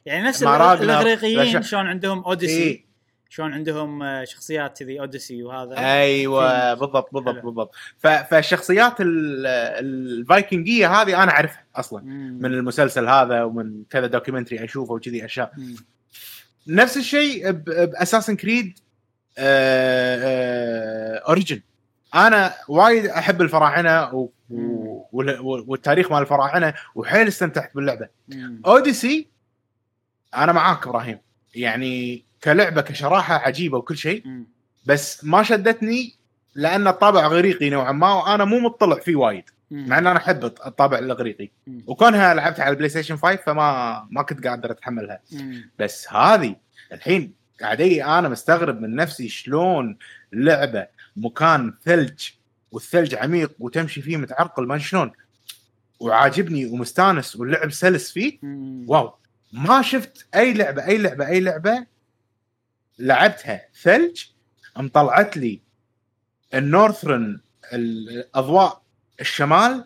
يعني نفس الأغريقيين شلون عندهم Odyssey إيه شلون عندهم آه، شخصيات كذي Odyssey وهذا أيوه بالضبط بالضبط حلو. بالضبط فالشخصيات ال- الفايكنجية هذه أنا أعرفها أصلا مم. من المسلسل هذا ومن كذا documentary أشوفه وكذي أشياء مم. نفس الشيء ب Assassin's Creed Origins أنا وايد أحب الفراعنة و... و... وال- والتاريخ مال الفراعنة وحيل استمتعت باللعبة مم. Odyssey أنا معاك إبراهيم يعني كلعبة كشراحة عجيبة وكل شيء. بس ما شدتني لأن الطابع اغريقي نوعا ما وأنا مو مطلع فيه وايد. مع إن أنا أحب الطابع الاغريقي. وكونها لعبتها على ال PlayStation 5 فما ما كنت قادر أتحملها. بس هذه الحين قاعد أنا مستغرب من نفسي شلون لعبة مكان ثلج والثلج عميق وتمشي فيه متعرقل ما شلون وعاجبني ومستانس واللعب سلس فيه. wow ما شفت أي لعبة أي لعبة أي لعبة لعبتها ثلج مطلعت لي ال northern الأضواء الشمال.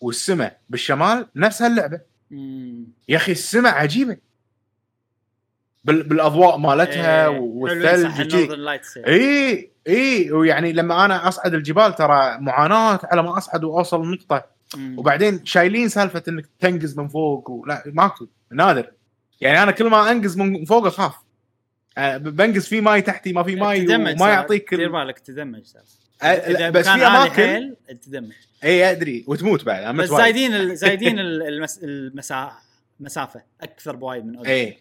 والسماء بالشمال نفس هاللعبة. يا أخي السماء عجيبة. بال... بالأضواء مالتها إيه، والثلج اي اي ويعني لما أنا أصعد الجبال ترى معاناة على ما أصعد وأوصل النقطه مم. وبعدين شايلين سالفة إنك تنقز من فوق ولا ماكو نادر. يعني أنا كل ما أنقز من فوق أخاف. بنقز في ماي تحتي ما في ماي وما. يعطيك دير ال... بالك تدمج إذا بس في اماكن تدمج اي أدري وتموت بعد بس. زايدين زايدين ال- المس... المسا... مسافة أكثر بوايد من اي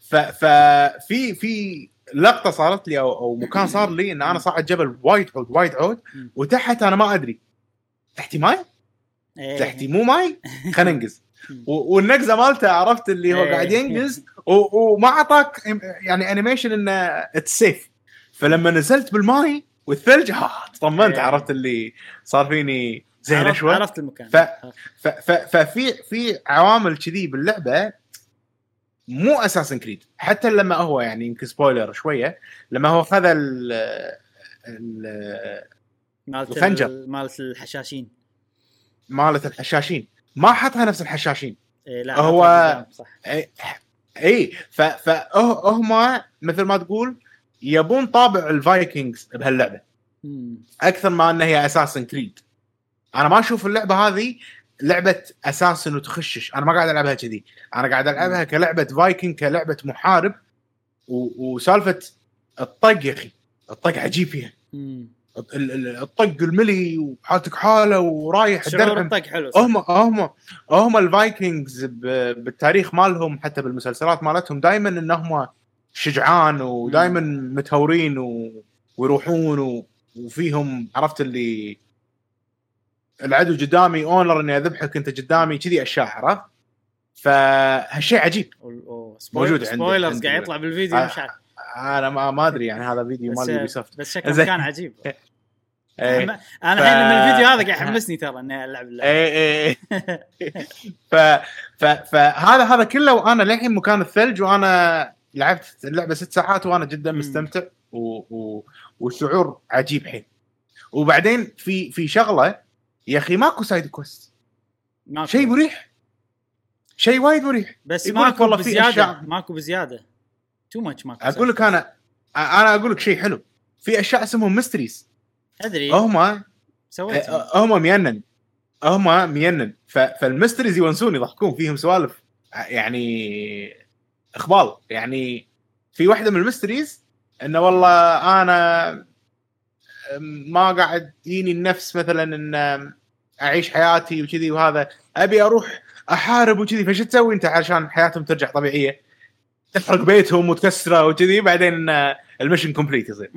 ف ففي في لقطة صارت لي أو, أو مكان صار لي إن أنا صاعد جبل وايد عود وايد عود. وتحت أنا ما أدري. تحتي ماي؟ إيه. تحتي مو ماي؟ خلينا ننقز والنقزة مالته عرفت اللي هو إيه. قاعد ينقز. وما أعطاك يعني animation إنه it's safe فلما نزلت بالماي والثلج ها طمنت. إيه. عرفت اللي صار فيني عرفت- شوي. عرفت المكان. ف- ف- ف- ففي في عوامل كذي باللعبة مو Assassin's Creed حتى لما هو يعني يمكن spoiler شوية لما هو خذ ال ال- مالت الخنجر. ال- مالت الحشاشين. مالت الحشاشين. ما حطها نفس الحشاشين. إيه لا هو- صح. اي ف- فهم مثل ما تقول يبون طابع ال Vikings بهاللعبة. أكثر ما إنها هي Assassin's Creed أنا ما أشوف اللعبة هذه لعبة Assassin وتخشش. أنا ما قاعد ألعبها كذي. أنا قاعد ألعبها كلعبة فايكنج كلعبة محارب و- وسالفة الطق يا أخي. الطق عجيب فيها. الطق ال melee وحالتك حالة ورايح شعور الطق حلو. هم هم هم ال Vikings بالتاريخ مالهم حتى بالمسلسلات مالتهم دائما انهم شجعان ودائما متهورين و... ويروحون و... وفيهم عرفت اللي العدو قدامي honor إني أذبحك أنت قدامي كذي أشياء عرفت؟ فهالشيء عجيب. موجود عندي- spoilers. قاعد يطلع بالفيديو آه، مش عارف. أنا ما ما أدري يعني هذا فيديو مال Ubisoft بس شكله. مكان عجيب. اي حم- أنا الحين من الفيديو هذا قاعد يحمسني ترى إني ألعب اللعبة. اي اي ف ف فهذا هذا كله وأنا للحين مكان الثلج وأنا لعبت اللعبة ست ساعات وأنا جدا. مستمتع و... و... والشعور عجيب حيل. وبعدين في في شغلة يا أخي ماكو side quest. شيء مريح. شيء وايد مريح. بس ماكو والله بزيادة ماكو بزيادة. too much ماكو أقول لك أنا أنا أقول لك شيء حلو. في أشياء اسمهم mysteries أدري. هم sweet هم mean. هم mean. فال mysteries يونسون يضحكون فيهم سوالف يعني إخبال. يعني في واحدة من ال mysteries إنه والله أنا ما قاعد يجيني النفس مثلا إن أعيش حياتي وكذي وهذا. أبي أروح أحارب وكذي. فشو تسوي أنت عشان حياتهم ترجع طبيعية؟ تحرق بيتهم وتكسره وكذي بعدين آه، ال mission complete يصير.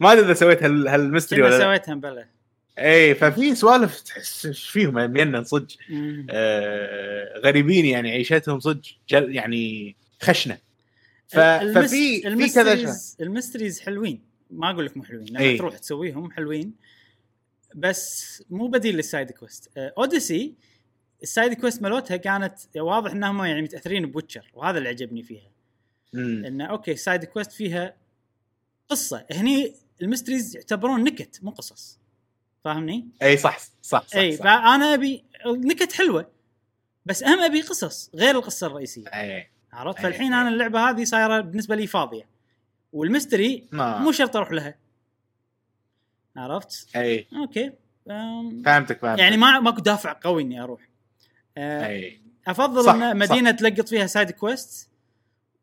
ما أدري إذا سويت هال- هال mystery كنا ولا لا. سويتها بلا. اي ففي سوالف تحس إيش فيهم؟ مينن صدق. مم. آه غريبين يعني عيشتهم صدق جل يعني خشنة. ف... ففي في كذا ال mysteries حلوين. ما أقول لك مو حلوين. لما إي. تروح تسويهم حلوين. بس مو بديل لل side quest. آه، Odyssey ال side quest مالتها كانت واضح انهم يعني متأثرين ب Witcher وهذا اللي عجبني فيها. انه okay side quest فيها قصة. هني ال mysteries يعتبرون نكت مو قصص. فاهمني؟ أي صح صح صح, أي صح. فأنا أبي نكت حلوة بس اهم أبي قصص غير القصة الرئيسية. أي. عرفت؟ فالحين. أنا اللعبة هذه صايرة بالنسبة لي فاضية. وال mystery ما. مو شرط أروح لها. عرفت؟ أي. Okay. فهمتك فهمتك. يعني ما ماكو دافع قوي إني أروح. أي. أفضل صح، إن مدينة تلقط فيها side quest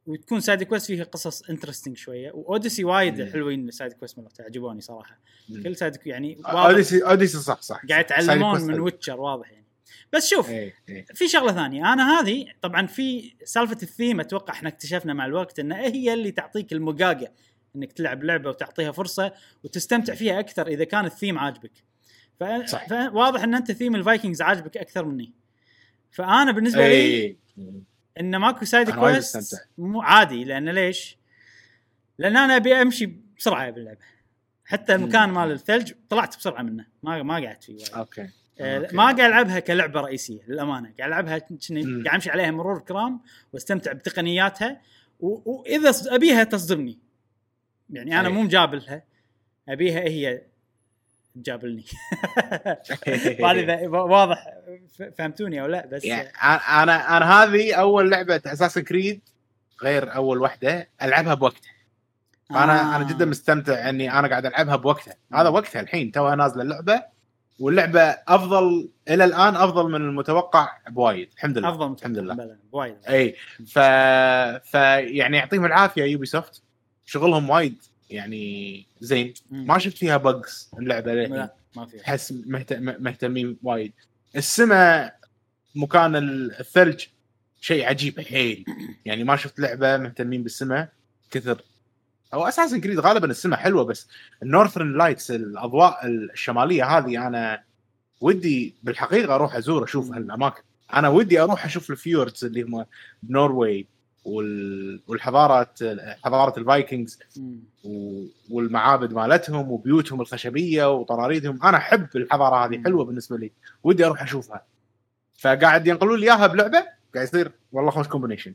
وتكون side quest فيها قصص interesting شوية. و Odyssey وايد مم. حلوين ال side quest مالته عجبوني صراحة. مم. كل side يعني Odyssey Odyssey صح صح قاعد صح. يتعلمون من Witcher واضح يعني. بس شوف أي أي. في شغلة ثانية. أنا هذه طبعا في سالفة الثيم أتوقع إحنا اكتشفنا مع الوقت إنها هي اللي تعطيك المقاقة إنك تلعب لعبة وتعطيها فرصة وتستمتع فيها أكثر إذا كان الثيم عاجبك. ف... صح. فواضح إن أنت theme ال Vikings عاجبك أكثر مني. فأنا بالنسبة لي اي إن ماكو side quest. مو عادي لأن ليش؟ لأن أنا أبي أمشي بسرعة باللعبة حتى المكان مال الثلج طلعت بسرعة منه ما ما قعدت فيه. Okay آه، okay. ما قاعد ألعبها كلعبة رئيسية للأمانة قاعد ألعبها كني. قاعد أمشي عليها مرور الكرام وأستمتع بتقنياتها و- واذا أبيها تصدمني يعني أنا. مو مجابلها أبيها هي تجابلني ما إذا واضح فهمتوني أو لا بس يعني أنا أنا هذه أول لعبة Assassin's Creed غير أول واحدة ألعبها بوقتها. فانا آه. أنا جدا مستمتع إني أنا قاعد ألعبها بوقتها. هذا وقتها الحين توها نازلة اللعبة واللعبة أفضل إلى الآن أفضل من المتوقع بوايد الحمد لله. أفضل الحمد لله. بلا، وايد إي ف... ف يعني يعطيهم العافية Ubisoft شغلهم وايد. يعني زين. ما شفت فيها bugs اللعبة لا ما في احس مهت... مهتمين وايد. السماء مكان الثلج شيء عجيب حيل يعني ما شفت لعبة مهتمين بالسماء كثر. أو أساسا creed غالبا السماء حلوة بس ال northern lights الأضواء الشمالية هذه أنا ودي بالحقيقة أروح أزور أشوف هالأماكن. أنا ودي أروح أشوف ال fjords اللي هم بنوروي وال... والحضاره حضارة ال Vikings والمعابد مالتهم وبيوتهم الخشبية وطراريدهم أنا أحب الحضارة هذه. حلوة بالنسبة لي. ودي أروح أشوفها. فقاعد ينقلون لي إياها بلعبة قاعد يصير والله خوش combination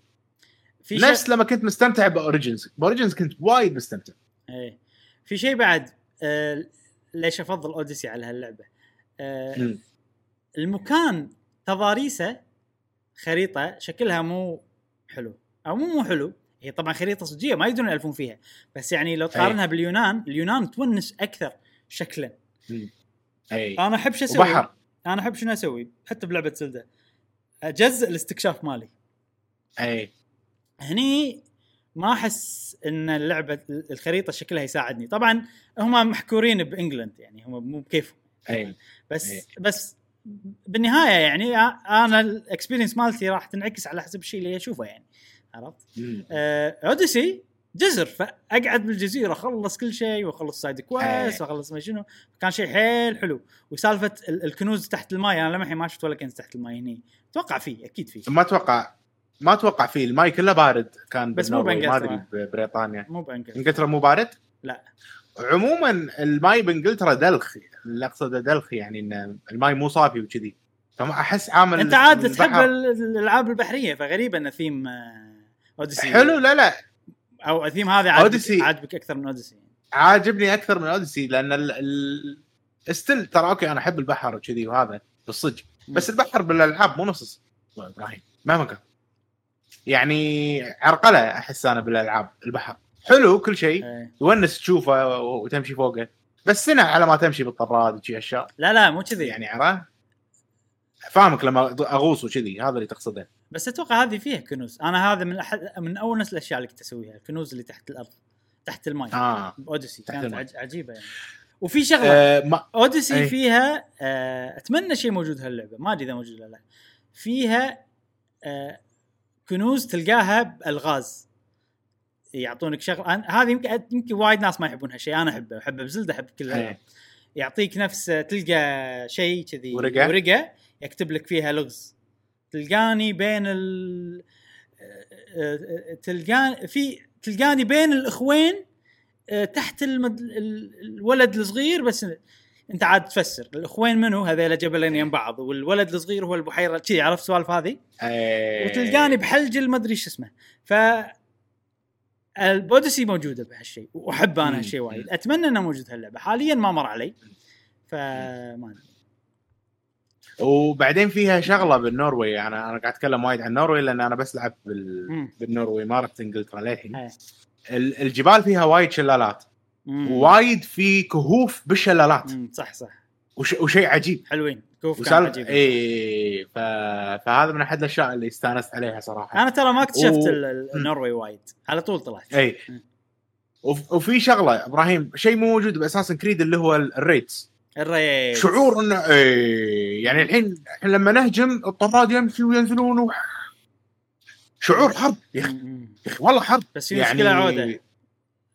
في نفس لما كنت مستمتع ب Origins ب Origins كنت وايد مستمتع. إيه. في شيء بعد آه ليش أفضل Odyssey على هاللعبة؟ آه. المكان تضاريسه خريطة شكلها مو حلو. أو مو مو حلو. هي طبعا خريطة صجية ما يقدرون يالفون فيها. بس يعني لو تقارنها باليونان اليونان تونس أكثر شكلا. اي أنا أحب شو أسوي؟ وبحر. أنا أحب شنو أسوي؟ حتى بلعبة زلدا. أجزاء الاستكشاف مالي. اي هني ما أحس إن اللعبة الخريطة شكلها يساعدني. طبعا هم محكورين ب England يعني هم مو بكيفهم. اي بس إيه. بس بالنهاية يعني أنا ال experience مالتي راح تنعكس على حسب الشيء اللي أشوفه يعني. عرفت؟ آه، Odyssey جزر. فأقعد بالجزيره أخلص كل شيء وأخلص side quest إيه. وأخلص ما شنو. كان شيء حيل حلو. وسالفة ال- الكنوز تحت الماي أنا لمحين ما شفت ولا كنز تحت الماي هني. أتوقع فيه أكيد فيه. ما أتوقع ما أتوقع فيه. الماي كله بارد كان بس مو بالنرويج، ما أدري. ببريطانيا مو بانجلترا انجلترا مو بارد؟ لا. عموما الماي بإنجلترا دلخ اللي أقصده دلخ يعني ان الماي مو صافي وكذي. فما أحس عامل أنت عاد تحب الألعاب البحرية فغريبه إن ثيم آه، Odyssey حلو لا لا. أو الثيم هذا عاجبك Odyssey. عاجبك أكثر من Odyssey عاجبني أكثر من Odyssey لأن ال... ال... still ترى okay أنا أحب البحر وكذي وهذا بالصدق. بس البحر بالألعاب مو نفس إبراهيم مهما كان. يعني عرقله أحس أنا بالألعاب البحر. حلو كل شيء. إيه. يونس تشوفه وتمشي فوقه. بس سنة على ما تمشي بالطراد وشي أشياء. لا لا مو كذي. يعني عرفت؟ فاهمك لما أغوص وكذي هذا اللي تقصده. بس أتوقع هذه فيها كنوز. أنا هذا من أحد من أول نفس الأشياء اللي كنت أسويها الكنوز اللي تحت الأرض تحت الماء آه. أوديسي كانت الماء. عج... عجيبة يعني. وفي شغلة آه، ما أوديسي أي. فيها آه أتمنى شيء موجود هاللعبة. ما أدري إذا موجود ولا لا. فيها آه كنوز تلقاها بألغاز. يعطونك شغل. أنا- هذه يمكن يمكن وايد ناس ما يحبون هالشيء. أنا أحبه. أحبه بزلدة أحب كل. إيه. يعطيك نفس تلقى شيء كذي ورقة. ورقة يكتب لك فيها لغز. تلقاني بين ال تلقاني في تلقاني بين الإخوين آه، تحت المد... ال- الولد الصغير بس انت عاد تفسر. الإخوين منو هذول جبلين يم بعض. والولد الصغير هو البحيرة. كذي عرفت السوالف هذه؟ آه، وتلقاني بحلجل ما ادري شو اسمه. ف البوديسي موجودة بهالشيء وأحب أنا. هالشيء وايد. أتمنى إنه موجود هاللعبة. حاليا ما مر علي. فما أدري. وبعدين فيها شغلة بالنروي أنا أنا قاعد أتكلم وايد عن النروي لأن أنا بس لعبت بال... مم. بالنروي ما رحت إنجلترا للحين. إيه. ال- الجبال فيها وايد شلالات. وايد في كهوف بالشلالات. مم. صح صح. وش... وشيء عجيب. حلوين. كوف كان عجيب. اي ف... فهذا من أحد الأشياء اللي استأنست عليها صراحة. أنا ترى ما اكتشفت و- ال- ال- النروي وايد. على طول طلعت. اي. وفي شغلة إبراهيم شيء مو موجود ب Assassin's Creed اللي هو ال- raids. ال raid شعور انه اي يعني الحين إحنا لما نهجم الطراد يمشي وينزلون و... شعور حرب يا أخي. والله حرب. بس في مشكلة عودة.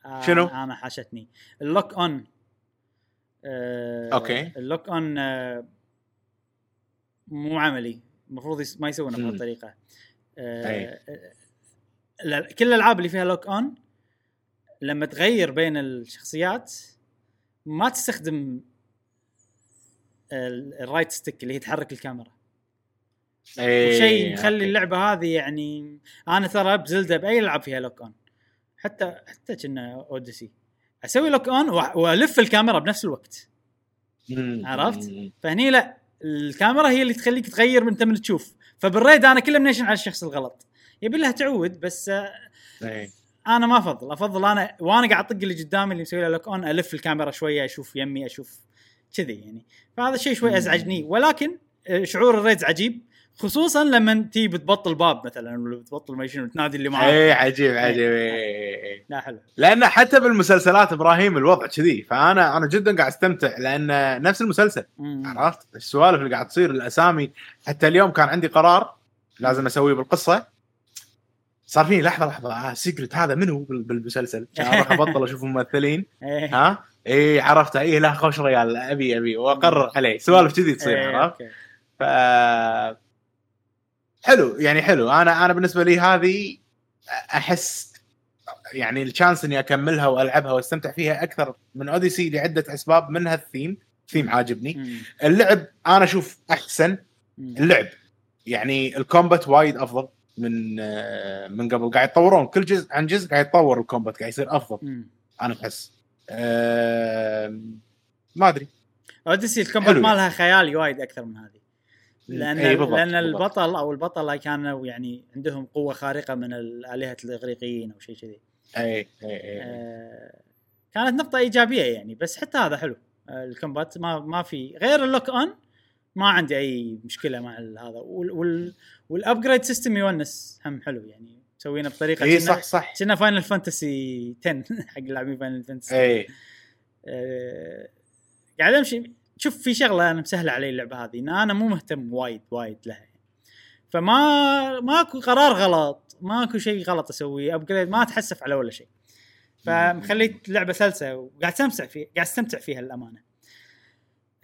آه، شنو؟ أنا حاشتني. ال lock on. آه okay. ال lock on آه مو عملي. المفروض يس- ما يسوونه. بهالطريقة. آه ال- كل الألعاب اللي فيها lock on لما تغير بين الشخصيات ما تستخدم ال right stick اللي هي تحرك الكاميرا إيه، شيء مخلي okay. اللعبة هذه يعني أنا ترى بزلدة بأي العب فيها lock on حتى حتى كنا Odyssey أسوي lock on وألف الكاميرا بنفس الوقت. عرفت؟ فهني لا الكاميرا هي اللي تخليك تغير من من تشوف فبال raid أنا كله منيشن على الشخص الغلط يبي لها تعود بس آه، إيه. أنا ما أفضل أفضل أنا وأنا قاعد أطق اللي قدامي اللي مسوي له lock on ألف الكاميرا شوية أشوف يمي أشوف كذي يعني. فهذا الشيء شوي. أزعجني. ولكن آه، شعور ال raids عجيب خصوصا لما تيجي بتبطل باب مثلا ولا بتبطل ما شنو تنادي اللي معاك. إيه عجيب عجيب. إيه، إيه. لا حلو. لأن حتى بالمسلسلات إبراهيم الوضع كذي. فأنا أنا جدا قاعد أستمتع لأن نفس المسلسل. مم. عرفت؟ السوالف اللي قاعد تصير الأسامي. حتى اليوم كان عندي قرار لازم أسويه بالقصة. صار فيني لحظة لحظة آه secret هذا منو بال- بالمسلسل؟ كان أروح أبطل أشوف الممثلين إيه. ها؟ اي عرفت اي لا خوش ريال. أبي أبي. واقرر عليه. سوالف كذي تصير إيه، عرفت. ف حلو يعني حلو. أنا أنا بالنسبة لي هذه أحس يعني ال chance إني أكملها وألعبها وأستمتع فيها أكثر من Odyssey لعدة أسباب. منها الثيم ثيم عاجبني. مم. اللعب أنا أشوف أحسن. مم. اللعب. يعني ال combat وايد أفضل من آه، من قبل. قاعد يتطورون. كل جزء عن جزء قاعد يتطور ال combat قاعد يصير أفضل. مم. أنا أحس. ما أدري. Odyssey ال combat. مالها خيالي وايد أكثر من هذه. لأن إي بالضبط، لأن بالضبط. البطل أو البطلة كانوا يعني عندهم قوة خارقة من الالهه الإغريقيين أو شيء كذي. اي اي اي آه، كانت نقطة إيجابية يعني بس حتى هذا حلو. آه، ال combat ما ما في غير ال lock on ما عندي أي مشكلة مع هذا. وال وال وال upgrade system يونس هم حلو يعني. مسوينه بطريقة اي صح صح. كنا Final Fantasy 10 حق لاعبين Final Fantasy اي آه، قاعد أمشي. شوف في شغلة أنا مسهله علي اللعبة هذه إن أنا مو مهتم وايد وايد لها. فما ماكو قرار غلط ماكو شيء غلط أسويه upgrade ما أتحسف على ولا شيء. فمخلية اللعبه سلسة وقاعد أستمتع فيها قاعد أستمتع فيها للأمانة.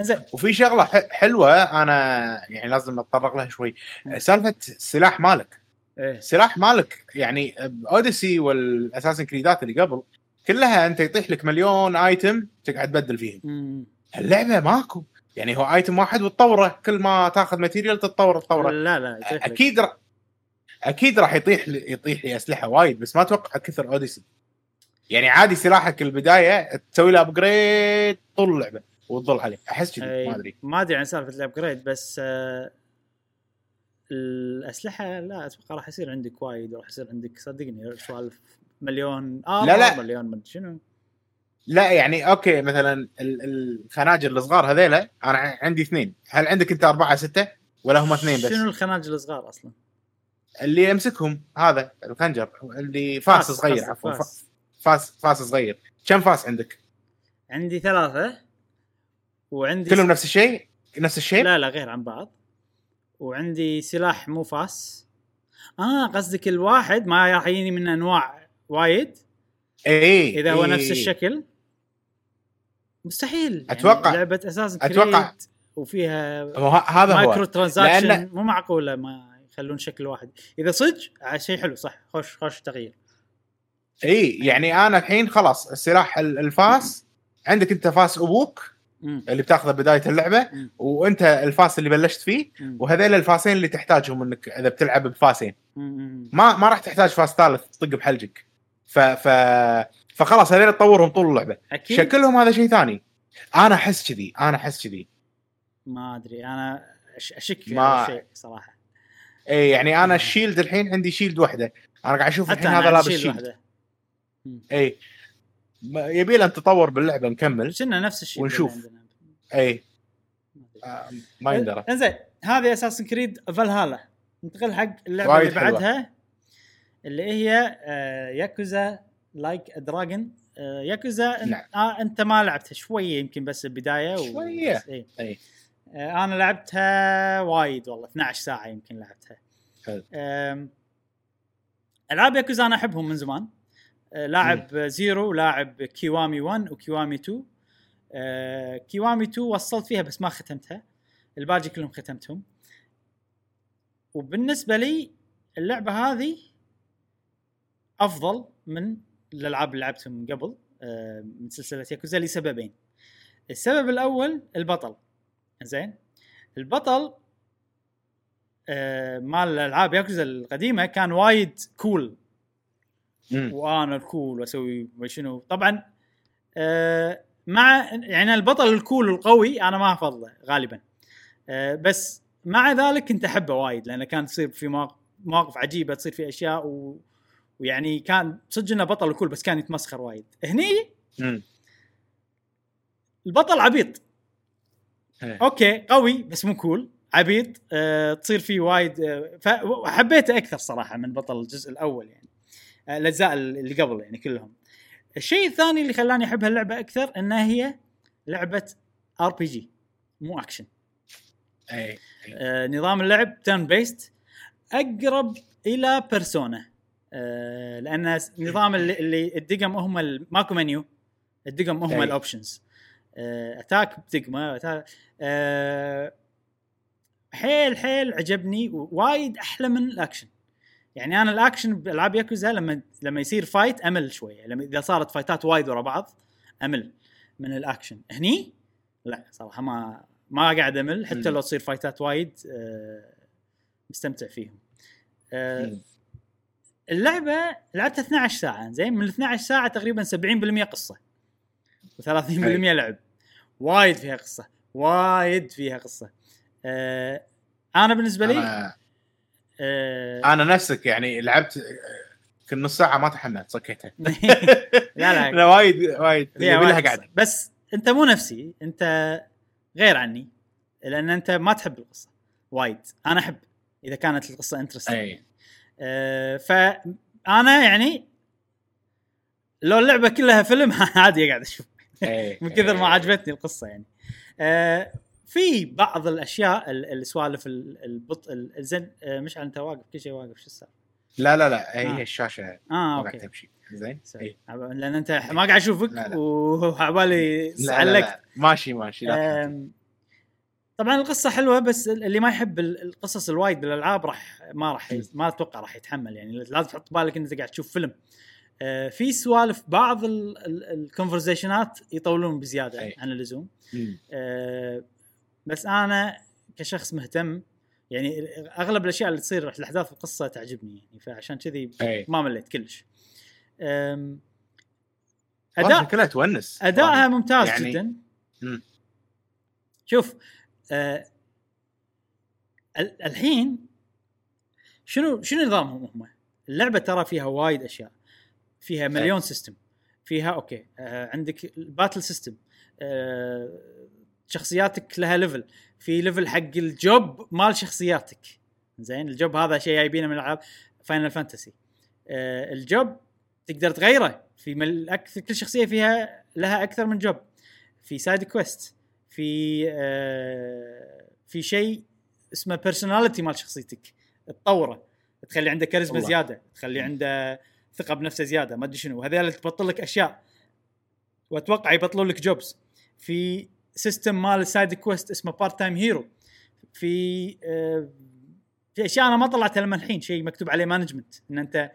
زين وفي شغلة حلوة أنا يعني لازم أتطرق لها شوي. سالفة السلاح مالك. إيه. السلاح مالك يعني Odyssey وال Assassin's Creed ات اللي قبل كلها أنت يطيح لك مليون item تقعد تبدل فيهم. اللعبة ماكو. يعني هو item واحد وتطوره كل ما تاخذ material تتطور تطوره لا لا. أكيد را... أكيد راح يطيح لي يطيح لي أسلحة وايد بس ما أتوقع كثر Odyssey يعني عادي سلاحك البداية تسوي له upgrade طول اللعبة وتظل عليه. أحس كذي إيه، ما أدري. ما أدري عن سالفة ال upgrade بس آه الأسلحة لا أتوقع راح يصير عندك وايد راح يصير عندك صدقني سوالف مليون آه لا، لا. مليون مدري شنو لا يعني أوكي مثلا ال- الخناجر الصغار هذيلا أنا عندي اثنين هل عندك أنت أربعة ستة ولا هم اثنين بس شنو الخناجر الصغار أصلا؟ اللي يمسكهم هذا الخنجر اللي فاس, صغير قصدك عفوا فاس. فاس. فاس فاس صغير كم فاس عندك عندي ثلاثة وعندي كلهم نفس الشيء نفس الشيء لا لا غير عن بعض وعندي سلاح مو فاس. آه قصدك الواحد ما راح يجيني من أنواع وايد؟ اي إذا هو إي. نفس الشكل؟ مستحيل. يعني أتوقع- لعبة أساس أتوقع- وفيها هو هذا مايكرو هو. transaction لأن- مو معقولة ما يخلون شكل واحد. إذا صدق آه، شيء حلو صح. خوش خوش تغيير. اي يعني أنا الحين خلاص السلاح ال- الفاس. عندك أنت فاس أبوك؟ مم. اللي بتاخذه بداية اللعبة مم. وانت الفاس اللي بلشت فيه. وهذيل الفاسين اللي تحتاجهم انك إذا بتلعب بفاسين مم. ما ما راح تحتاج فاس ثالث تطق بحلجك ف ف فخلاص هذول تطورهم طول اللعبة أكيد شكلهم هذا شيء ثاني أنا أحس كذي أنا أحس كذي ما أدري أنا أشك في ما- الشيء صراحة اي يعني أنا الشيلد الحين عندي شيلد واحدة أنا قاعد أشوف الحين هذا لابس شيل شيلد. مم. اي يبي له تطور باللعبة نكمل كنا نفس الشيء ونشوف. أي ما. آه، ما يندرى إنزين هذه اساسن كريد فالهالا ننتقل حق اللعبة اللي حلوة. بعدها اللي هي آه، Yakuza Like a Dragon آه، ياكوزا نعم. آه أنت ما لعبتها شوية يمكن بس البداية و... بس إيه. أي آه، أنا لعبتها وايد والله 12 ساعة يمكن لعبتها حلو. ألعاب ياكوزا أنا أحبهم من زمان لاعب Zero لاعب Kiwami 1 و Kiwami 2 آه، Kiwami 2 وصلت فيها بس ما ختمتها. الباقي كلهم ختمتهم. وبالنسبة لي اللعبة هذه أفضل من الألعاب اللي لعبتهم من قبل آه، من سلسلة ياكوزا لسببين السبب الأول البطل. زين؟ البطل آه مال الألعاب ياكوزا القديمة كان وايد كول مم. وأنا الكول وأسوي ما شنو طبعا آه مع يعني البطل ال cool القوي أنا ما أفضله غالبا آه بس مع ذلك كنت أحبه وايد لأنه كان تصير في مواقف- عجيبة تصير في أشياء و... ويعني كان صدق إنه بطل ال cool بس كان يتمسخر وايد هني مم. البطل عبيط إيه. أوكي قوي بس مو cool عبيط آه تصير فيه وايد آه فحبيته أكثر صراحة من بطل الجزء الأول يعني الأجزاء اللي قبل يعني كلهم. الشيء الثاني اللي خلاني أحب هاللعبة أكثر إنها هي لعبة RPG مو اكشن أي آه نظام اللعب turn-based أقرب إلى Persona آه لأن نظام اللي, اللي الدقم هم ماكو منيو الدقم هم. ال options آه attack بدقمة آه حيل حيل عجبني وايد أحلى من الأكشن. يعني أنا الأكشن بألعاب ياكوزا لما لما يصير fight أمل شوية لما إذا صارت فايتات وايد ورا بعض أمل من الأكشن. هني؟ لا صراحة ما ما قاعد أمل. حتى. لو تصير فايتات وايد آه، مستمتع فيهم. آه،. اللعبة لعبتها 12 ساعة زين من ال 12 ساعة تقريبا 70% قصة. و30% لعب. وايد فيها قصة. وايد فيها قصة. آه، أنا بالنسبة لي آه، أنا نفسك يعني لعبت كل نص ساعة ما تحملت صكيتها لا لا. لا وايد وايد لها قصة. بس أنت مو نفسي أنت غير عني لأن أنت ما تحب القصة. وايد. أنا أحب إذا كانت القصة interesting آه فانا يعني لو اللعبة كلها فيلم عادي قاعد أشوف. من كثر ما. عجبتني القصة يعني. آه في بعض الأشياء ال- السوالف ال- البطء ال- الزين آه مش أنت واقف كل شيء واقف شو السالفة لا لا لا هي آه. الشاشة آه أوكي تمشي زين sorry. إي. لأن أنت ما قاعد أشوفك. وعبالي علقت ماشي ماشي لا طبعا القصة حلوة بس اللي ما يحب ال- القصص الوايد بالألعاب راح ما راح ما أتوقع راح يتحمل يعني لازم تحط بالك انك قاعد تشوف فيلم أه، في سوالف بعض الكونفرزيشنات يطولون بزيادة أي. عن اللزوم. أه، بس أنا كشخص مهتم يعني أغلب الأشياء اللي تصير في الأحداث القصة تعجبني يعني فعشان كذي اي ما مليت كلش. أداء كلها تونس. أدائها ممتاز يعني- جدا. مم. شوف ال- الحين شنو شنو نظامهم هم؟ اللعبة ترى فيها وايد أشياء. فيها مليون system فيها أوكي آه عندك ال battle system آه شخصياتك لها level في level حق ال job مال شخصياتك. زين ال job هذا شيء جايبينه من العاب Final Fantasy آه ال job تقدر تغيره. في مل... أكثر كل شخصية فيها لها أكثر من job. في side quest في آه في شيء اسمه personality مال شخصيتك. تطوره. تخلي عنده كاريزما. زيادة. تخلي عنده ثقة بنفسه زيادة. ما أدري شنو. هذول تبطل لك أشياء. وأتوقع يبطلون لك jobs في system مال ال side quest اسمه part-time hero في آه في أشياء أنا ما طلعتها لما الحين شيء مكتوب عليه management إن أنت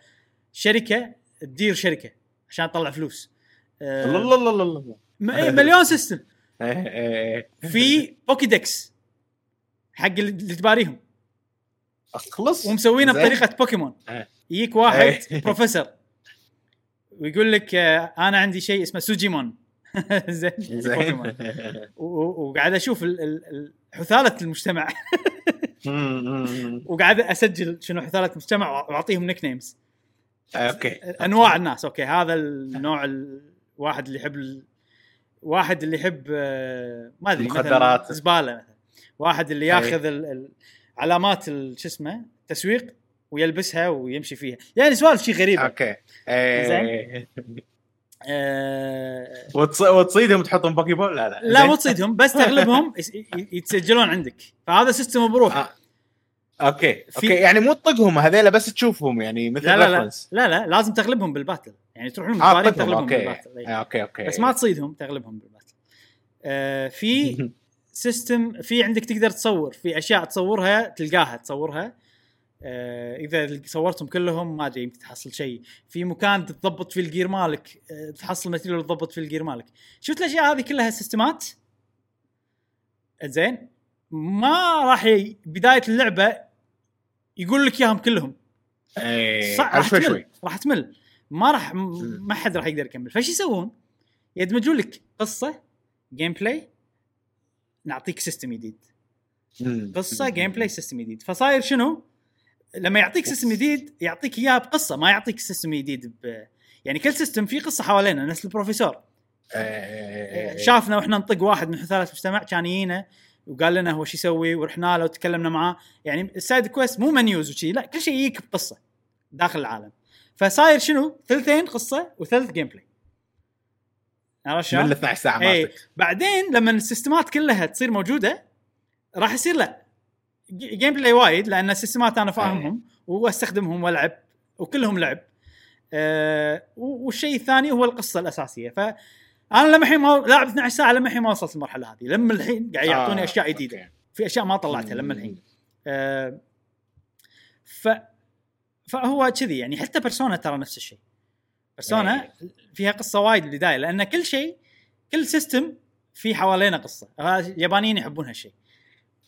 شركة تدير شركة عشان تطلع فلوس. آه، الله الله الله الله إيه، مليون system إيه، إيه. في Pokédex حق اللي تباريهم. أخلص؟ ومسوينه. بطريقة بوكيمون إيه. يجيك واحد إيه. بروفيسور ويقول لك آه، أنا عندي شيء اسمه Sujimon زين زين وقاعد أشوف ال- ال- ال- حثالة المجتمع. وقاعد أسجل شنو حثالة المجتمع وأعطيهم nicknames أوكي أنواع الناس أوكي هذا النوع الواحد اللي يحب. واحد اللي يحب آه، ما أدري مخدرات. زبالة مثلا واحد اللي. ياخذ. علامات شو اسمه التسويق ويلبسها ويمشي فيها يعني سوالف شيء غريبة okay إيه. آه... وتص- وتصيدهم تحطهم Poké Ball؟ لا لا. لا. مو تصيدهم بس تغلبهم يتسجلون عندك. فهذا system بروحه. okay في- okay. يعني مو تطقهم هذيلا بس تشوفهم يعني مثل لا لا لا. لا لا لازم تغلبهم بال battle يعني تروح لهم تطقهم تغلبهم okay. بال battle إي. آه، okay okay. بس ما تصيدهم تغلبهم بال battle آه في system في عندك تقدر تصور في أشياء تصورها تلقاها تصورها. آه إذا صورتهم كلهم ما أدري يمكن تحصل شيء. في مكان تضبط فيه ال gear مالك آه تحصل material تضبط فيه ال gear مالك. شفت الأشياء هذه كلها سيستمات زين ما راح ي... بداية اللعبة يقول لك إياهم كلهم. إيه صح راح شوي تمل شوي. راح تمل. ما راح. ما حد راح يقدر يكمل. فإيش يسوون؟ يدمجون لك قصة gameplay نعطيك system جديد. قصة gameplay system جديد فصاير شنو؟ لما يعطيك system جديد يعطيك إياه بقصة ما يعطيك system جديد ب... يعني كل system فيه قصة حوالينا نفس البروفيسور. إيه. شافنا وإحنا نطق واحد من حثالة المجتمع كان يجينا وقال لنا هو شو يسوي ورحنا له وتكلمنا معاه. يعني ال side quest مو menus وشي لا كل شيء يجيك بقصة داخل العالم. فصاير شنو؟ ثلثين قصة وثلث gameplay عرفت من شلون؟ 12 ساعه مالتك. بعدين لما السيستمات كلها تصير موجودة راح يصير لا. gameplay وايد لأن السيستمات أنا فاهمهم وأستخدمهم وألعب وكلهم لعب. أه والشيء الثاني هو القصة الأساسية. فانا لما الحين ما لاعب 12 ساعة لما الحين ما وصلت المرحلة هذه. لما الحين قاعد يعطوني آه، اشياء جديدة. okay. في أشياء ما طلعتها لما الحين. أه ف فهو كذي يعني. حتى Persona ترى نفس الشيء. Persona فيها قصة وايد بالبدايه لأن كل شيء كل system في حوالينا قصة. اليابانيين يحبون هالشيء.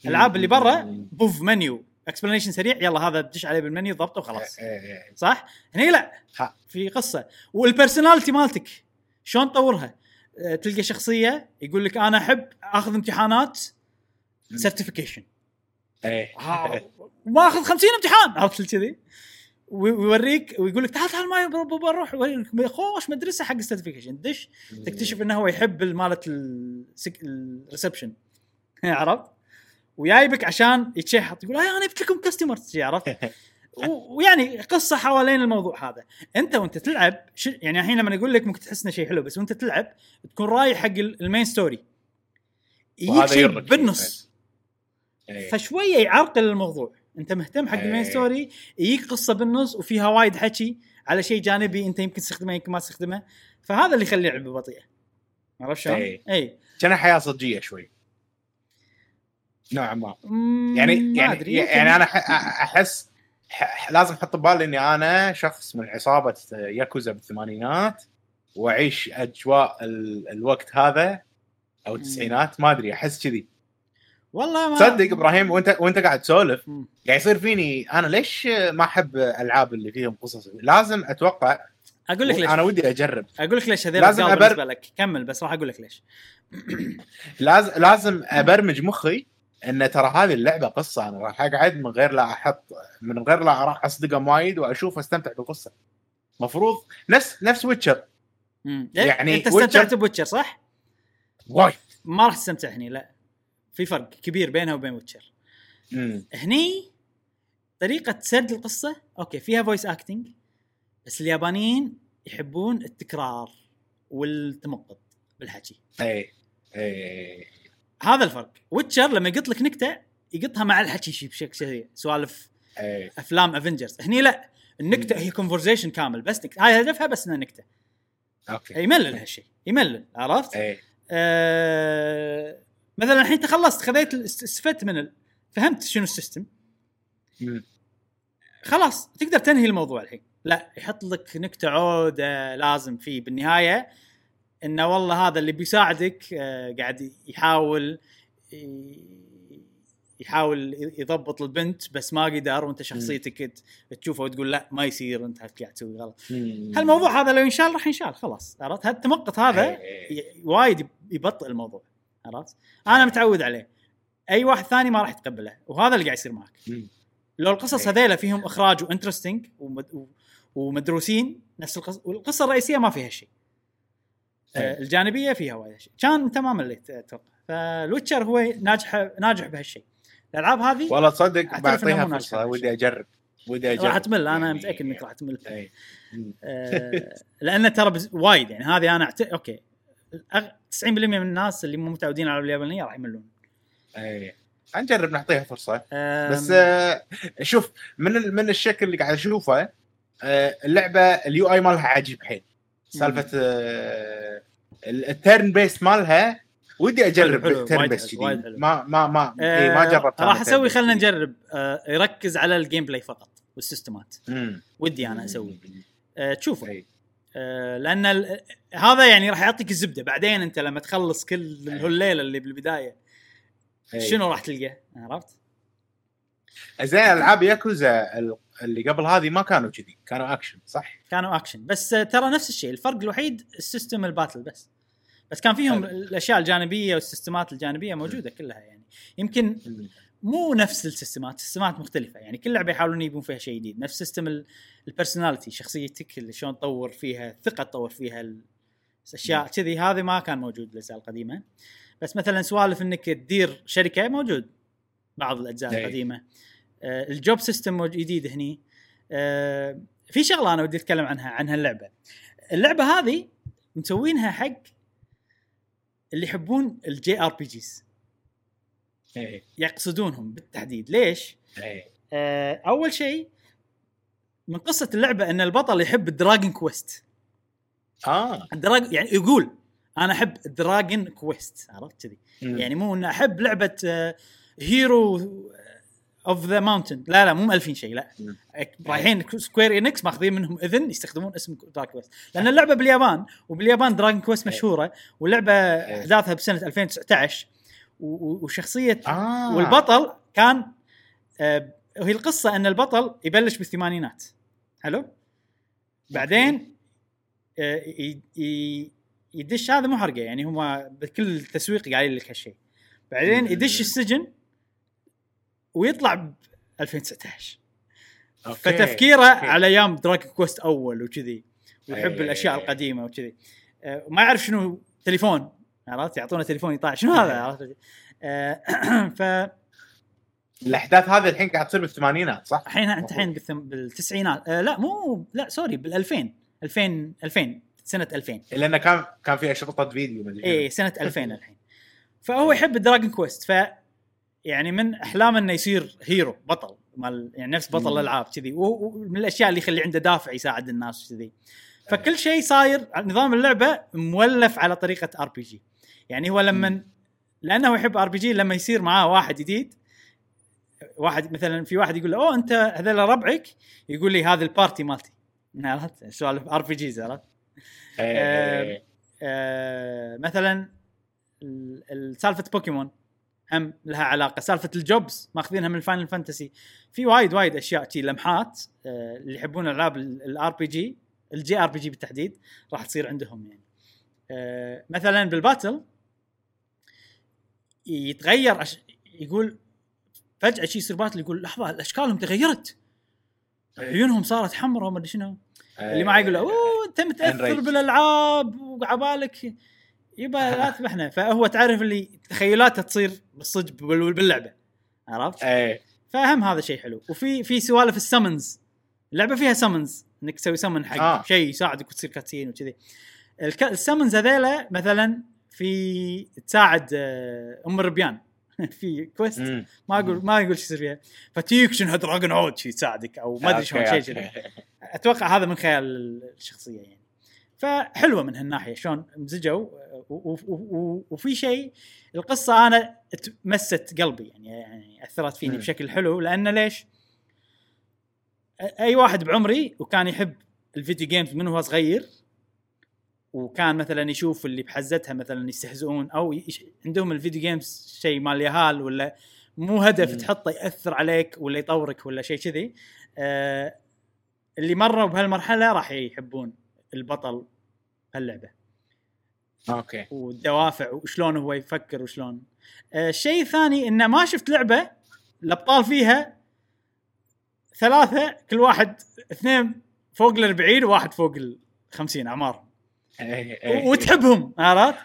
الألعاب اللي برا بوف menu. explanation سريع. يلا هذا تدش عليه بالمنيو ضبطه وخلاص. إيه، إيه. صح؟ هني لا. في قصة. وال personality مالتك شلون تطورها؟ أه، تلقى شخصية يقول لك أنا أحب أخذ امتحانات certification إيه. وما اخذ 50 امتحان. عرفت كذي؟ ويوريك ويقول لك تعال تعال معي بروح. خوش مدرسة حق ال certification دش تكتشف إنه هو يحب مالت ال receptionist عرفت؟ وجايبك عشان يتشحط يقول "هاي أنا جبت لكم customers عرفت؟ ويعني قصة حوالين الموضوع هذا أنت وأنت تلعب ش... يعني الحين لما أقول لك ممكن تحس إنه شيء حلو بس وأنت تلعب تكون رايح حق ال- ال main story يجيك شيء بالنص إيه. فشوية يعرقل الموضوع أنت مهتم حق ال main إيه. story يجيك قصة بالنص وفيها وايد حكي على شيء جانبي أنت يمكن تستخدمه يمكن ما تستخدمه فهذا اللي يخلي اللعبه بطيئة عرفت شلون؟ إيه. اي كان حياة صجية شوي نوعا ما مم، يعني ما يعني أدري يعني أنا أحس لازم أحط ببالي إني أنا شخص من عصابة ياكوزا بالثمانينات وأعيش أجواء ال- الوقت هذا أو التسعينات ما أدري أحس كذي. والله ما تصدق إبراهيم وأنت وأنت قاعد تسولف. قاعد يصير فيني أنا ليش ما أحب ألعاب اللي فيهم قصص؟ لازم أتوقع أقول لك ليش. أنا ودي أجرب. أقول لك ليش هذول لازم لازم أبر- بالنسبة لك. كمل بس راح أقول لك ليش. لازم لازم أبرمج مخي إن ترى هذه اللعبة قصة أنا راح أقعد من غير لا أحط من غير لا راح اصدقهم وايد وأشوف استمتع بالقصة. مفروض نفس نفس Witcher. مم. يعني أنت استمتعت ب Witcher صح؟ وايد. ما راح تستمتع هني لا. في فرق كبير بينها وبين Witcher. هني طريقة سرد القصة okay فيها voice acting بس اليابانيين يحبون التكرار والتمقط بالحكي. اي اي هذا الفرق. Witcher لما يقط لك نكتة يقطها مع الحكي بشكل سريع سوالف اي أفلام Avengers هني لا النكتة هي conversation كامل بس نكتة. هاي هدفها بس إنها نكتة. okay. يملل هالشيء يملل عرفت؟ اي آه مثلا الحين أنت خلصت خذيت استفدت من ال... فهمت شنو ال system. خلاص تقدر تنهي الموضوع الحين. لا يحط لك نكتة عودة لازم فيه بالنهاية. إنه والله هذا اللي بيساعدك آه قاعد يحاول يحاول يضبط البنت بس ما قدر وأنت شخصيتك تشوفه وتقول لا ما يصير أنت قاعد تسوي غلط. هالموضوع هذا لو ينشال راح ينشال خلاص عرفت التمقط هذا إي. ي- وايد يبطئ الموضوع عرفت أنا متعود عليه أي واحد ثاني ما راح يتقبله وهذا اللي قاعد يصير معك. لو القصص إيه. هذيلا فيهم إخراج و interesting ومدروسين نفس القصة والقصة الرئيسية ما فيها شيء إيه. الجانبية فيها وايد شيء كان انت ما مليت أتوقع فال Witcher هو ناجح ناجح بهالشيء. الألعاب هذه والله تصدق بعطيها فرصة ودي أجرب ودي أجرب. راح تمل أنا يعني- متأكد إنك راح تمل. إي. مم. آه، لأن ترى بز... وايد يعني. هذه أنا أعت... okay. أغ... 90% من الناس اللي مو متعودين على اليابانية راح يملون. اي نجرب نعطيها فرصة. آم، بس آه، شوف من ال- من الشكل اللي قاعد أشوفه آه، اللعبة ال UI مالها عجيب حيل. سالفة آه، ال- ال turn-based مالها ودي أجرب ال turn-based وايد جديد. ما ما ما إيه ما آه، جربت راح أسوي خلينا. نجرب آه، يركز على ال gameplay فقط والسيستمات. ودي أنا أسوي آه، تشوفه. آه، لأن هذا يعني راح يعطيك الزبدة بعدين أنت لما تخلص كل الهليلة اللي بالبداية. شنو راح تلقى عرفت؟ زين ألعاب ياكوزا اللي قبل هذه ما كانوا كذي كانوا اكشن صح؟ كانوا اكشن بس ترى نفس الشيء الفرق الوحيد ال system ال battle بس. بس كان فيهم حلو. الأشياء الجانبية والسيستمات الجانبية موجودة كلها يعني. يمكن مو نفس السيستمات سيستمات مختلفة يعني. كل لعبة يحاولون يجيبون فيها شيء جديد. نفس system ال- ال personality شخصيتك اللي شلون تطور فيها الثقة تطور فيها ال- أشياء كذي. هذا ما كان موجود بالاجزاء القديمة. بس مثلا سوالف إنك تدير شركة موجود بعض الأجزاء إيه. القديمة. ال job system جديد هني. آه، في شغلة أنا ودي أتكلم عنها عن هاللعبة. اللعبة هذه مسوينها حق اللي يحبون ال JRPGs. إيه. يقصدونهم بالتحديد. ليش؟ إيه. آه، أول شيء من قصة اللعبة إن البطل يحب ال Dragon Quest آه. الدراج يعني يقول أنا أحب Dragon Quest عرفت كذي. يعني مو انه أحب لعبة آه، hero of the mountain لا لا مو مألفين شيء لا. مم. رايحين Square Enix ماخذين منهم إذن يستخدمون اسم Dragon Quest لأن اللعبة باليابان وباليابان Dragon Quest إيه. مشهورة واللعبة احداثها بسنة 2019 و- و- وشخصية آه. والبطل كان آه وهي القصة أن البطل يبلش بالثمانينات. حلو؟ بعدين آه يدش هذا مو حرقة يعني هم بكل التسويق قايلين لك هالشيء. بعدين يدش السجن ويطلع ب 2019 okay. فتفكيره okay. على أيام Dragon Quest أول وكذي ويحب إيه. الأشياء القديمة وكذي. آه، وما يعرف شنو تليفون عرفت؟ يعطونا تليفون يطالع شنو هذا؟ عرفت؟ آه، ف الأحداث هذه الحين قاعد تصير بالثمانينات صح؟ الحين انت الحين بالتسعينات. آه لا مو لا sorry بال 2000 2000 2000 سنه 2000 لأنه كان كان في أشرطة فيديو مدري اي سنة 2000 الحين. فهو يحب دراجون كويست ف يعني من أحلامه إنه يصير hero بطل. مال يعني نفس بطل. الألعاب كذي. ومن الأشياء اللي يخلي عنده دافع يساعد الناس كذي. فكل شيء صاير نظام اللعبة مولف على طريقة RPG يعني هو لما لأنه يحب RPG لما يصير معاه واحد جديد واحد مثلا في واحد يقول له أوه أنت هذول ربعك؟ يقول لي هذا ال party مالتي. عرفت؟ سوالف RPGs عرفت إيه. آه، مثلا ال- ال- سالفة بوكيمون. هم لها علاقة. سالفة ال jobs ماخذينها من Final Fantasy في وايد وايد أشياء تي لمحات آه، اللي يحبون ألعاب ال RPG ال JRPG بالتحديد راح تصير عندهم يعني. آه، مثلا بال battle يتغير أش... يقول فجأة شي يصير battle يقول لحظة أشكالهم تغيرت. عيونهم صارت حمراء وما أدري شنو. اللي معي يقول أوه أنت متأثر. بالألعاب وعبالك يبا لا تذبحنا فهو تعرف اللي تخيلاته تصير بالصدق بال- باللعبة. عرفت؟ إيه. فاهم هذا شيء حلو. وفي في سوالف السمنز اللعبة فيها سمنز إنك تسوي سمن حق آه. شيء يساعدك وتصير كاتسين وكذي. السمنز هذيلا مثلا في تساعد آه، أم الربيان. في كويست. ما أقول ما أقول شو يصير فيها. فتيك شنو دراجون شي يساعدك أو ما أدري شلون شيء. كذي. أتوقع هذا من خيال الشخصية يعني. فحلوة من هالناحية. شلون؟ مزجوا وفي شيء القصة أنا تمست قلبي يعني يعني أثرت فيني. بشكل حلو لأن ليش؟ أي واحد بعمري وكان يحب الفيديو جيمز من هو صغير وكان مثلا يشوف اللي بحزتها مثلا يستهزئون أو يش... عندهم الفيديو جيمز شيء مال يهال ولا مو هدف مم. تحطه يأثر عليك ولا يطورك ولا شيء كذي آه اللي مروا بهالمرحلة راح يحبون البطل هاللعبه أوكي والدوافع وشلون هو يفكر وشلون آه الشيء الثاني إنه ما شفت لعبة الأبطال فيها ثلاثة كل واحد اثنين فوق ال 40 وواحد فوق ال 50 اعمارهم إيه، إيه. وتحبهم عرفت؟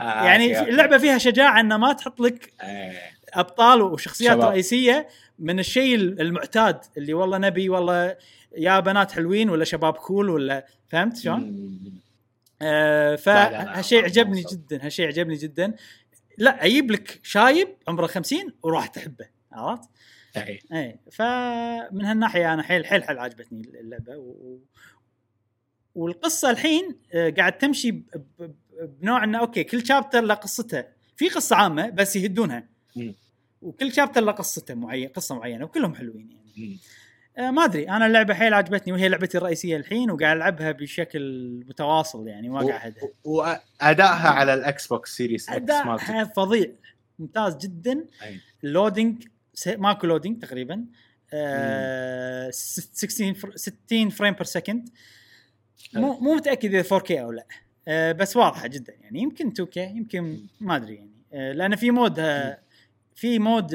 آه، يعني. اللعبة فيها شجاعة إنه ما تحط لك إيه. أبطال وشخصيات شباب. رئيسية من الشيء المعتاد اللي والله نبي والله يا بنات حلوين ولا شباب كول ولا فهمت شلون؟ آه فهالشيء عجبني جدا هالشيء عجبني جدا لا أجيب لك شايب عمره 50 وراح تحبه عرفت؟ اي فمن هالناحية أنا حيل حيل حيل عجبتني اللعبة و... والقصة الحين آه، قاعد تمشي ب... ب... بنوع إنه okay كل chapter له قصته في قصة عامة بس يهدونها مم. وكل chapter له قصته معين قصة معينة وكلهم حلوين يعني مم. آه ما أدري. أنا اللعبة حيل عجبتني وهي لعبتي الرئيسية الحين وقاعد ألعبها بشكل متواصل يعني ما قاعد وأدائها على ال Xbox Series X فظيع. ممتاز جدا. أي. ال loading ماكو loading تقريبا. آه 16 fr- 60 frame per second. مو مو متأكد إذا 4K أو لا. آه بس واضحة جدا يعني. يمكن 2K يمكن ما أدري يعني. آه لأن في mode آه في mode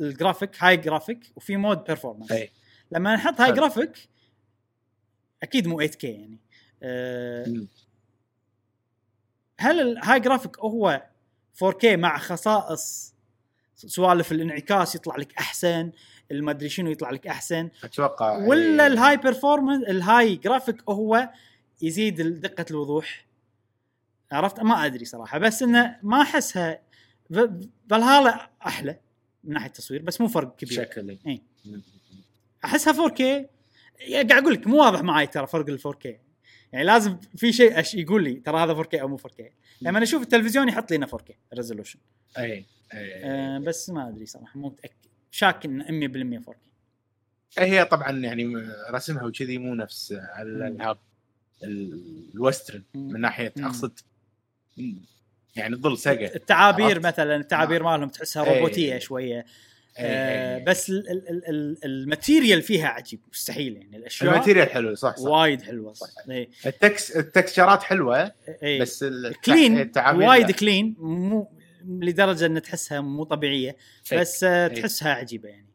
ال graphic high graphic وفي mode performance لما نحط high. graphic أكيد مو 8K يعني مم. هل ال high graphic هو 4K مع خصائص سوالف الانعكاس يطلع لك أحسن المدري شنو يطلع لك أحسن أتوقع ولا. ال high performance ال high graphic هو يزيد دقة الوضوح عرفت ما أدري صراحة بس إنه ما أحسها فالهالا أحلى من ناحية التصوير بس مو فرق كبير. إي. إيه. أحسها 4K قاعد أقول لك مو واضح معي ترى فرق ال 4K يعني لازم في شيء أش يقول لي ترى هذا 4K أو مو 4K لما أشوف التلفزيون يحط لي إنه 4K resolution إي إي أه بس ما أدري صراحة مو متأكد. شاك إن 100% 4K هي طبعا يعني رسمها وكذي مو نفس الالعاب ال- ال western. من ناحية. أقصد يعني تظل سقه التعابير؟ مثلا التعابير مالهم تحسها إيه. روبوتية شوية آه إيه. بس ال- ال- ال- ال- ال material فيها عجيب مستحيل يعني الأشياء ال material حلو صح صح وايد حلوة صح. اي ال tex- التكستشرات حلوة اي بس clean وايد. clean مو لدرجة إن تحسها مو طبيعية فيك. بس آه إيه. تحسها عجيبة يعني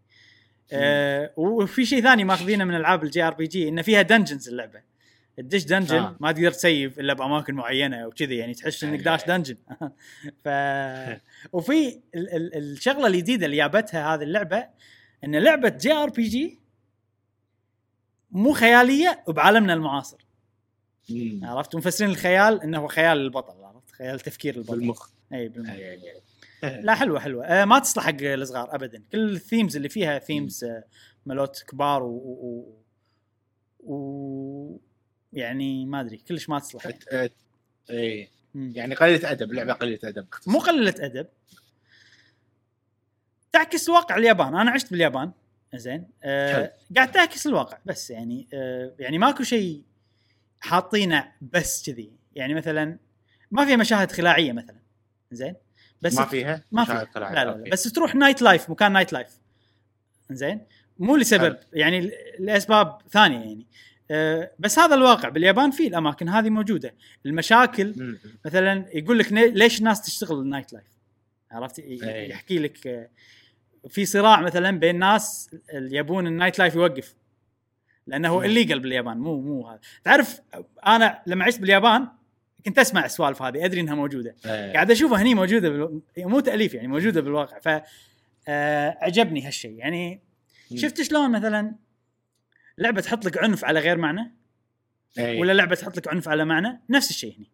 آه وفي شيء ثاني ماخذينه من ألعاب ال JRPG انه فيها dungeons اللعبة الدش dungeon آه. ما تقدر تسيف إلا بأماكن معينة أو كذي يعني تحس إنك أي- داش. dungeon ف وفي ال- ال- الشغلة الجديدة اللي جابتها هذه اللعبة إن لعبة JRPG مو خيالية بعالمنا المعاصر. مم. عرفت؟ مفسرين الخيال إنه هو خيال البطل عرفت؟ خيال تفكير البطل. بالمخ. أي بالمخ. لا حلوة حلوة. آه ما تصلح حق الصغار ابدا. كل ال themes اللي فيها themes آه مالت كبار و, و, و يعني ما أدري كلش ما تصلح. يعني. أت- اي. يعني قليلة أدب لعبة قليلة أدب. مو قلة أدب. تعكس واقع اليابان. أنا عشت باليابان. زين. حلو. قاعد تعكس الواقع. بس يعني آه يعني ماكو شيء حاطينه بس كذي. يعني مثلا ما فيها مشاهد خلاعية مثلا. زين. بس ما فيها ما مشاهد في طلعت. لا لا. لا. بس تروح night life مكان night life زين. مو لسبب. يعني لأسباب ثانية يعني. أه بس هذا الواقع باليابان في الأماكن هذه موجودة المشاكل. مثلا يقول لك ليش الناس تشتغل ال night life عرفت أي. يحكي لك آه، في صراع مثلا بين ناس اللي يبون ال night life يوقف لأنه. ال legal باليابان مو مو هذا تعرف أنا لما عشت باليابان كنت أسمع السوالف هذه أدري إنها موجودة إيه. قاعد أشوفها هني موجودة بالو... مو تأليف يعني موجودة بالواقع ف آه، عجبني هالشيء يعني. شفت شلون مثلا لعبة تحط لك عنف على غير معنى؟ إيه. ولا لعبة تحط لك عنف على معنى؟ نفس الشيء هني.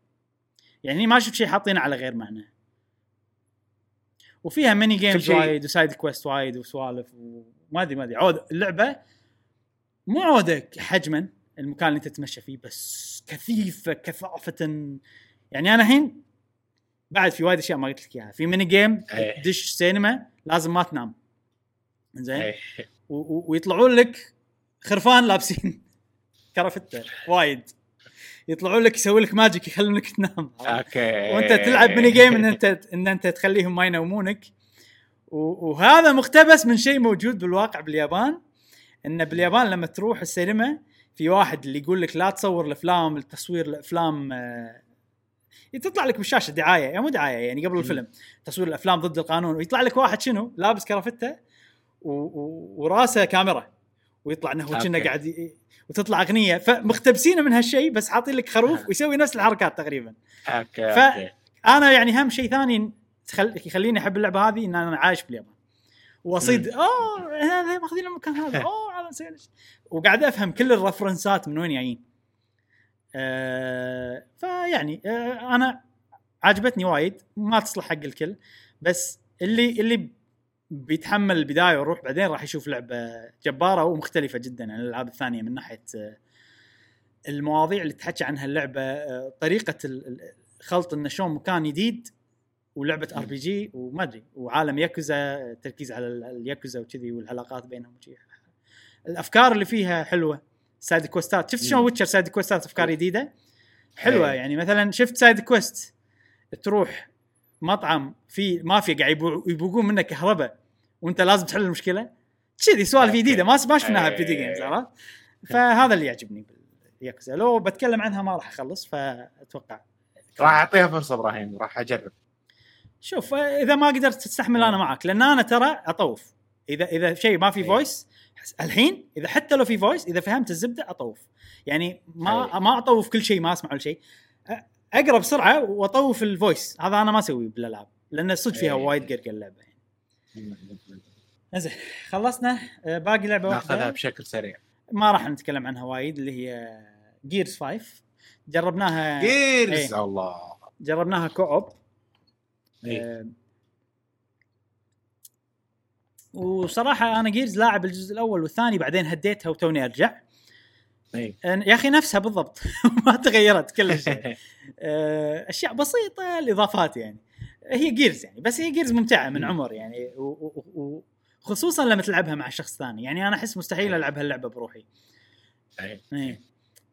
يعني ما شفت شيء حاطينه على غير معنى. وفيها mini games وايد و side quest وايد وسوالف وما أدري ما أدري. عود اللعبة مو عوده حجما المكان اللي أنت تتمشى فيه بس كثيفة كثافة. يعني أنا الحين بعد في وايد أشياء ما قلت لك إياها. في mini game. دش سينما لازم ما تنام. زين إيه. ويطلعون لك خرفان لابسين كرافتة وايد. يطلعون لك يسوي لك magic يخلونك تنام. أوكي. وأنت تلعب mini game إن انت إن أنت تخليهم ما ينومونك وهذا مقتبس من شيء موجود بالواقع باليابان إن باليابان لما تروح السينما في واحد اللي يقول لك لا تصور الأفلام التصوير الأفلام آه، تطلع لك بالشاشة دعاية يعني مو دعاية يعني قبل الفيلم تصوير الأفلام ضد القانون ويطلع لك واحد شنو؟ لابس كرافتة وراسه كاميرا. ويطلع إنه هو كنا. قاعد ي- وتطلع أغنية. فمقتبسينه من هالشيء بس حاطين لك خروف ويسوي نفس الحركات تقريبا. أوكي ف- أوكي. أنا يعني هم شيء ثاني تخل... يخليني أحب اللعبة هذه إن أنا عايش باليابان. وأصيد أوه هذا ماخذين المكان هذا. أوه هذا. وقاعد أفهم كل الرفرنسات من وين جايين. آه فيعني آه أنا عجبتني وايد ما تصلح حق الكل بس اللي اللي بيتحمل البداية ويروح بعدين راح يشوف لعبة جبارة ومختلفة جدا عن الألعاب الثانية من ناحية آه، المواضيع اللي تحكي عنها اللعبه آه، طريقة خلط انه شلون مكان جديد ولعبه RPG وما أدري وعالم ياكوزا تركيز على ال- الياكوزا وكذي والعلاقات بينهم وشي. الأفكار اللي فيها حلوة side كويستات. شفت شلون. Witcher side كويستات؟ أفكار جديده حلوة إيه. يعني. مثلا شفت side quest؟ تروح مطعم في مافيا قاعد يبو- يبوقون منك كهرباء وانت لازم تحل المشكلة كذي سوالف. جديدة ما ما شفناها إيه. ب video games عرفت؟ فهذا اللي يعجبني بالياكوزا لو بتكلم عنها ما راح أخلص فأتوقع راح أعطيها فرصة إبراهيم راح أجرب شوف إذا ما قدرت تستحمل أنا معك لأن أنا ترى أطوف إذا إذا شيء ما في إيه. voice الحين إذا حتى لو في voice إذا فهمت الزبدة أطوف يعني ما إيه. ما أطوف كل شيء ما أسمع ولا شيء اقرا بسرعة واطوف ال voice. هذا أنا ما اسويه بالالعاب لأن صدق فيها إيه. وايد قرقه اللعبة. زين خلصنا. آه، باقي لعبة ناخذها واحدة بشكل سريع. ما راح نتكلم عنها وايد اللي هي Gears 5 جربناها Gears إيه. الله. جربناها co-op إيه. آه، وصراحة أنا Gears لاعب الجزء الأول والثاني بعدين هديتها وتوني أرجع. أنا- يا أخي نفسها بالضبط ما تغيرت كلش آه، أشياء بسيطة الإضافات يعني هي Gears يعني بس هي Gears ممتعة من. عمر يعني وخصوصا لما تلعبها مع شخص ثاني يعني أنا أحس مستحيل إيه. العب هاللعبه بروحي. إيه.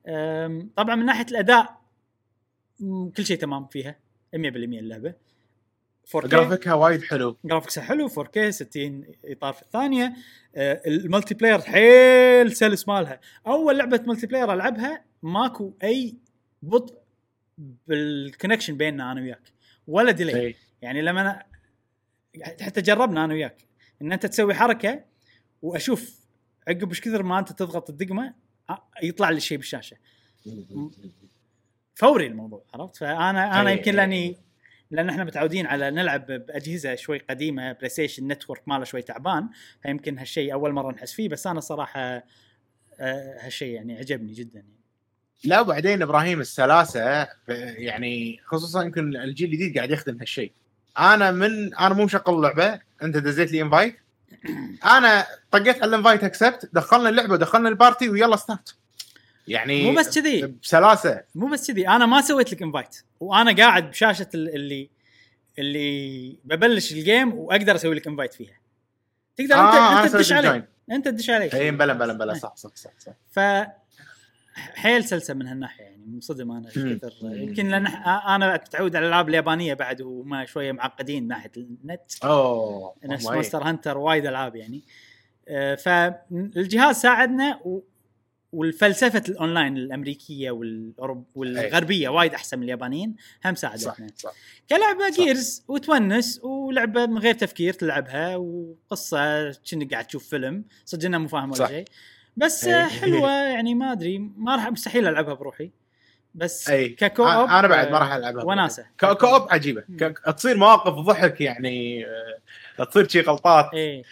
أم، طبعا من ناحية الأداء كل شيء تمام فيها 100% اللعبة 4K جرافيكها وايد حلو. جرافيكسها حلو 4K 60 إطار في الثانية. آه، ال multiplayer حيل سلس مالها. أول لعبة multiplayer ألعبها ماكو أي بطء بال connection بيننا أنا وياك. ولا delay. يعني لما أنا حتى جربنا أنا وياك. إن أنت تسوي حركة وأشوف عقب إيش كثر ما أنت تضغط الدقمة آه، يطلع لي شيء بالشاشة. فوري الموضوع عرفت؟ فانا أنا يمكن لأني لأن إحنا متعودين على نلعب بأجهزة شوي قديمة PlayStation Network ماله شوي تعبان فيمكن هالشيء أول مرة نحس فيه بس أنا صراحة آه، هالشيء يعني عجبني جدا يعني. لا وبعدين إبراهيم السلاسة يعني خصوصا يمكن الجيل الجديد قاعد يخدم هالشيء. أنا من أنا مو مشغل اللعبة أنت دزيت لي invite أنا طقيت على ال invite accept دخلنا اللعبة دخلنا ال party ويلا start يعني مو بس كذي. بسلاسة. مو بس كذي. أنا ما سويت لك invite وأنا قاعد بشاشة ال- اللي اللي ببلش ال game وأقدر أسوي لك invite فيها. تقدر آه، أنا أنت انت سويت تدش علي. أنت تدش علي اي بلا بلا بلا. صح صح صح, صح. ف حيل سلسة من هالناحية يعني. منصدم أنا كثر يمكن لأن أنا متعود على الألعاب اليابانية بعد وهم شوية معقدين من ناحية النت. أوه نفس. Monster Hunter وايد ألعاب يعني. آه، فالجهاز ساعدنا. والفلسفة الأونلاين الأمريكية والأوروب... والغربية وايد أحسن من اليابانيين هم صح ساعدتنا. صح كلعبة صح. جيرز وتونس ولعبة من غير تفكير تلعبها وقصة كأنك قاعد تشوف فيلم. صدق إنها مو فاهم ولا صح. شيء. بس إيه. حلوة يعني ما أدري ما راح مستحيل ألعبها بروحي. بس أي. ككو آه، اوب أنا بعد ما راح ألعبها وناسة. ك- كوب عجيبة. تصير مواقف ضحك يعني آه، تصير شي غلطات. إيه. آه،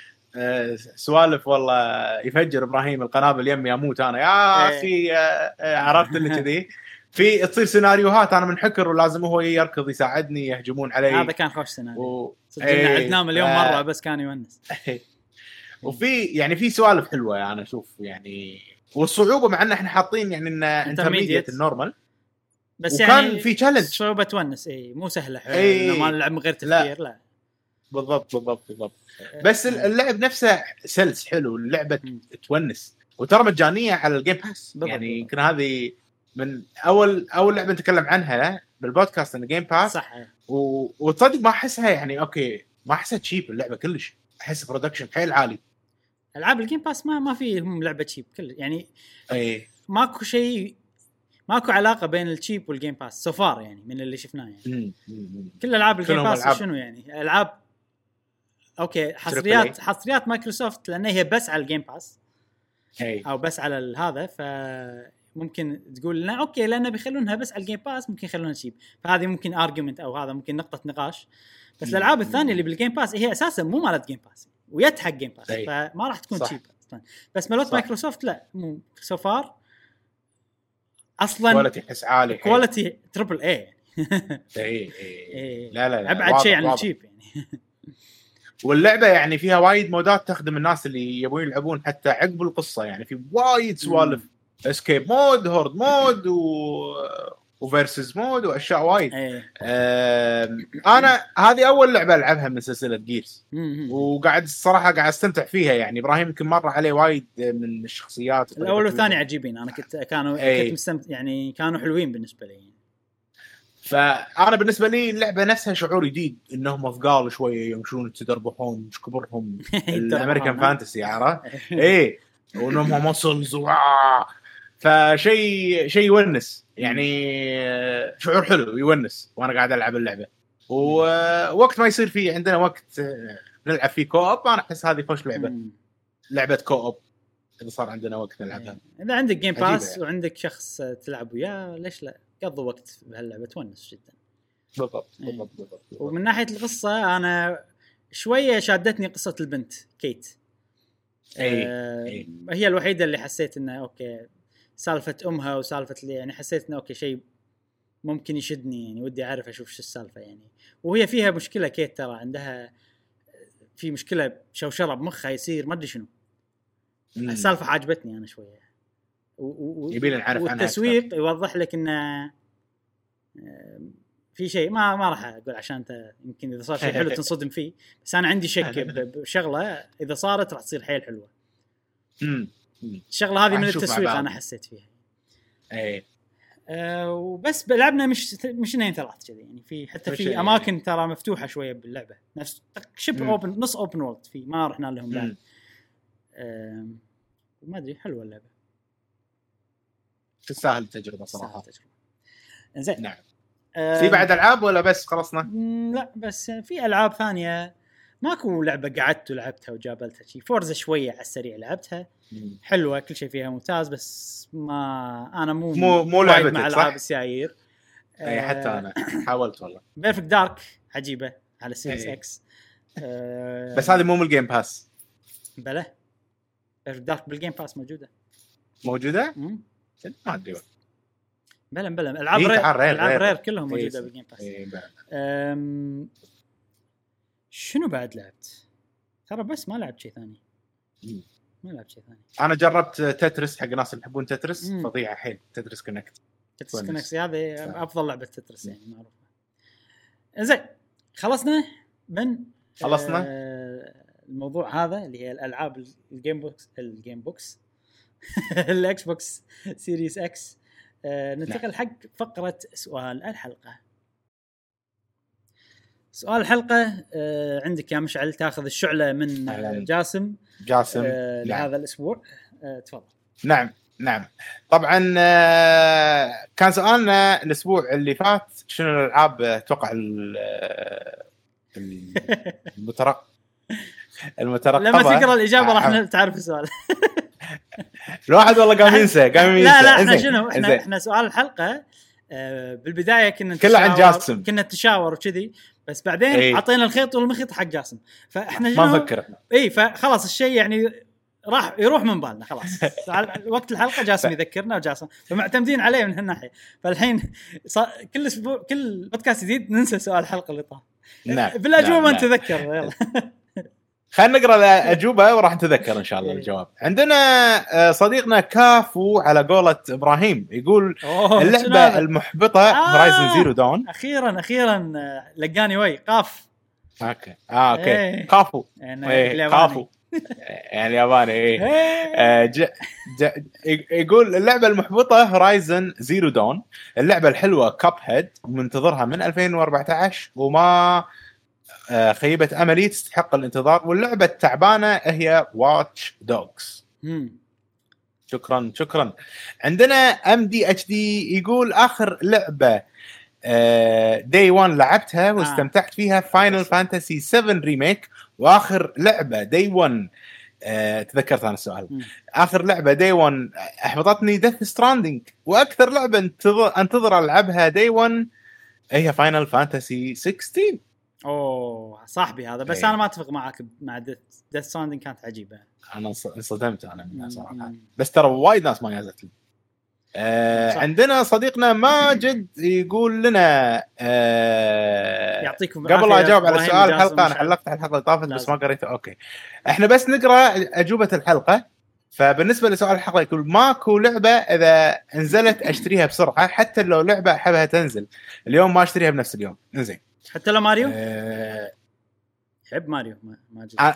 سوالف والله يفجر إبراهيم القنابل يمي أموت أنا يا إيه. أخي آه، آه، عرفت اللي كذي في تصير سيناريوهات أنا منحكر ولازم هو يركض يساعدني يهجمون علي هذا كان خوش سيناريو و... إيه، عدناه مليون آه. مرة بس كان يونس وفي يعني في سوالف حلوة أنا أشوف يعني والصعوبة مع إن إحنا حاطين يعني إن intermediate. ال normal بس وكان يعني في challenge. صعوبة تونس إي مو سهلة. إنه ما نلعب من غير لا. تفكير لا, بالضبط بالضبط بالضبط. بس آه. اللعب نفسه سلس حلو اللعبة. تونس. وترى مجانية على ال Game Pass يعني. يمكن هذه من أول أول لعبة نتكلم عنها بالبودكاست ان Game Pass صح. و... وتصدق ما أحسها يعني أوكي ما أحسها cheap اللعبة كلش. أحس production حيل عالي. ألعاب ال Game Pass ما ما في هم لعبة cheap كل يعني اي ماكو شيء ماكو علاقة بين ال cheap وال Game Pass so far يعني من اللي شفناه يعني. مم، مم، كل ألعاب ال Game Pass. شنو يعني؟ ألعاب أوكي حصريات. حصريات مايكروسوفت لأن هي بس على ال Game Pass أو بس على هذا ف ممكن تقول لا أوكي لأن بيخلونها بس على ال Game Pass ممكن يخلونها cheap فهذه ممكن argument أو هذا ممكن نقطة نقاش بس. الألعاب الثانية اللي بال Game Pass هي أساسا مو مالت Game Pass ويت حق Game Pass. فما راح تكون أصلا بس مالت. مايكروسوفت لا مو so far أصلا quality احس عالي. quality triple اي اي اي. لا لا لا أبعد شيء عن واضح. ال cheap يعني واللعبة يعني فيها وايد mode ات تخدم الناس اللي يبون يلعبون حتى عقب القصة يعني في وايد سوالف. escape mode horde mode و و versus mode وأشياء وايد. أم، أنا هذه أول لعبة ألعبها من سلسلة Gears. وقاعد الصراحة قاعد أستمتع فيها يعني إبراهيم يمكن مر عليه وايد من الشخصيات. الأول والثاني عجيبين. أنا كنت كانوا إيه. كنت مستمتع يعني كانوا حلوين بالنسبة لي. فأنا بالنسبة لي اللعبة نفسها شعور جديد إنهم ثقال شوية يمشون يتدربحون مش كبرهم؟ الأمريكان fantasy عرفت؟ إيه وإنهم muscles فشيء شيء يونس. يعني شعور حلو يونس. وأنا قاعد ألعب اللعبة. ووقت ما يصير في عندنا وقت نلعب فيه co-op أنا أحس هذه خوش لعبة. لعبة co-op إذا صار عندنا وقت نلعبها إذا عندك Game Pass يعني. وعندك شخص تلعب وياه ليش لا قضوا وقت بهاللعبة تونس جدا بالضبط إيه. بالضبط بالضبط. ومن ناحية القصة أنا شوية شادتني قصة البنت Kait إي، آه إي. هي الوحيدة اللي حسيت إنه أوكي سالفة أمها وسالفة اللي يعني حسيت إنه أوكي شيء ممكن يشدني يعني ودي أعرف أشوف شو السالفة يعني وهي فيها مشكلة Kait ترى عندها في مشكلة شوشرة بمخها يصير ما أدري شنو. السالفة عجبتني أنا شوية. و- و- يبينا نعرف عنها والتسويق يوضح لك انه في شيء ما ما راح أقول عشان أنت يمكن إذا صار شيء حلو تنصدم فيه بس أنا عندي شك بشغلة إذا صارت راح تصير حيل حلوة. الشغلة هذه من التسويق. أنا حسيت فيها. إيه. أه وبس لعبنا مش مشينين ثلاث كذي يعني في حتى مش- في أماكن ترى مفتوحة شوية باللعبة. نفس شبه. open نص open world في ما رحنا لهم بعد. ما أدري حلوة اللعبة. تستاهل التجربة تستاهل صراحة. التجربة. زين نعم. في بعد ألعاب ولا بس خلصنا؟ لا بس في ألعاب ثانية. ماكو لعبة قعدت ولعبتها وجابلتها شي. Forza شوية على السريع لعبتها. حلوة كل شيء فيها ممتاز بس ما أنا مو مو- مو لعبتك، مع؟ ألعاب السيايير. إي حتى أنا. حاولت والله. Perfect Dark عجيبة على Series. X أه بس هذه مو من الجيم باس بلى. Dark بال Game Pass موجودة موجوده؟ مم. ما ادري. بلى بلى العاب إيه، Rare Rare، العاب Rare. كلهم إيه، موجودة بال Game Pass إيه،. شنو بعد لعبت؟ ترى بس ما لعبت شيء ثاني مم. ما لعبت شيء ثاني أنا جربت Tetris حق الناس اللي يحبون Tetris. فظيعة حيل Tetris Connect Tetris. Connects هذه. أفضل لعبة Tetris يعني معروفة زين خلصنا من خلصنا؟ آه الموضوع هذا اللي هي الألعاب ال game box ال game box ال Xbox Series X آه ننتقل حق فقرة سؤال الحلقة. سؤال الحلقة آه عندك يا مشعل تاخذ الشعلة من أهلاً. جاسم. جاسم آه نعم. لهذا الأسبوع. آه تفضل. نعم نعم. طبعا آه، كان سؤالنا الأسبوع اللي فات شنو الألعاب أتوقع ال- ال- المترق المترقبة. لما تقرأ الإجابة راح آه، تعرف السؤال. الواحد والله قام ينسى قام ينسى. لا لا إحنا شنو إحنا. إحنا سؤال الحلقة آه، بالبداية كنا كله عن جاسم. كنا نتشاور وكذي بس بعدين إيه. اعطينا الخيط والمخيط حق جاسم. فاحنا ما نفكر. اي فخلاص الشيء يعني راح يروح من بالنا خلاص. وقت الحلقة جاسم يذكرنا وجاسم. فمعتمدين عليه من هالناحية. فالحين كل أسبوع كل بودكاست جديد ننسى سؤال الحلقة اللي طاف. نعم. بالأجوبة نعم، نتذكر نعم. يلا. خلينا نقرأ الاجوبه وراح نتذكر إن شاء الله إيه. الجواب عندنا آه، صديقنا كافو على قولة إبراهيم يقول اللعبة؟ المحبطة آه. Horizon Zero Dawn أخيرا أخيرا آه، لقاني وي قاف okay آه okay إيه. كافو يعني إيه. كافو يعني ياباني إيه إيه. آه، ج... ج... يقول اللعبة المحبطة Horizon Zero Dawn اللعبة الحلوة Cuphead ومنتظرها من 2014 وما آه، خيبت أملي تستحق الانتظار واللعبة التعبانة هي Watch Dogs. شكرا شكرا. عندنا MDHD يقول آخر لعبة day 1 لعبتها واستمتعت فيها Final Fantasy 7 Remake وآخر لعبة day 1 آه، تذكرت أنا السؤال. مم. آخر لعبة day 1 أحبطتني Death Stranding وأكثر لعبة انتظر أنتظر ألعبها day 1 هي Final Fantasy 16 أوه صاحبي هذا بس إيه. أنا ما أتفق معك مع Death Stranding كانت عجيبة أنا انص- انصدمت أنا منها صراحة. بس ترى وايد ناس ما نازلت لي آه صح. عندنا صديقنا ماجد يقول لنا آه يعطيكم قبل لا أجاوب على سؤال الحلقة أنا. علقت على الحلقة اللي طافت بس. ما قريته okay إحنا بس نقرأ أجوبة الحلقة فبالنسبة لسؤال الحلقة يقول ماكو لعبة إذا نزلت أشتريها بسرعة حتى لو لعبة احبها تنزل اليوم ما أشتريها بنفس اليوم زين حتى لو ماريو؟ آه يحب ماريو ما ما جد. آه،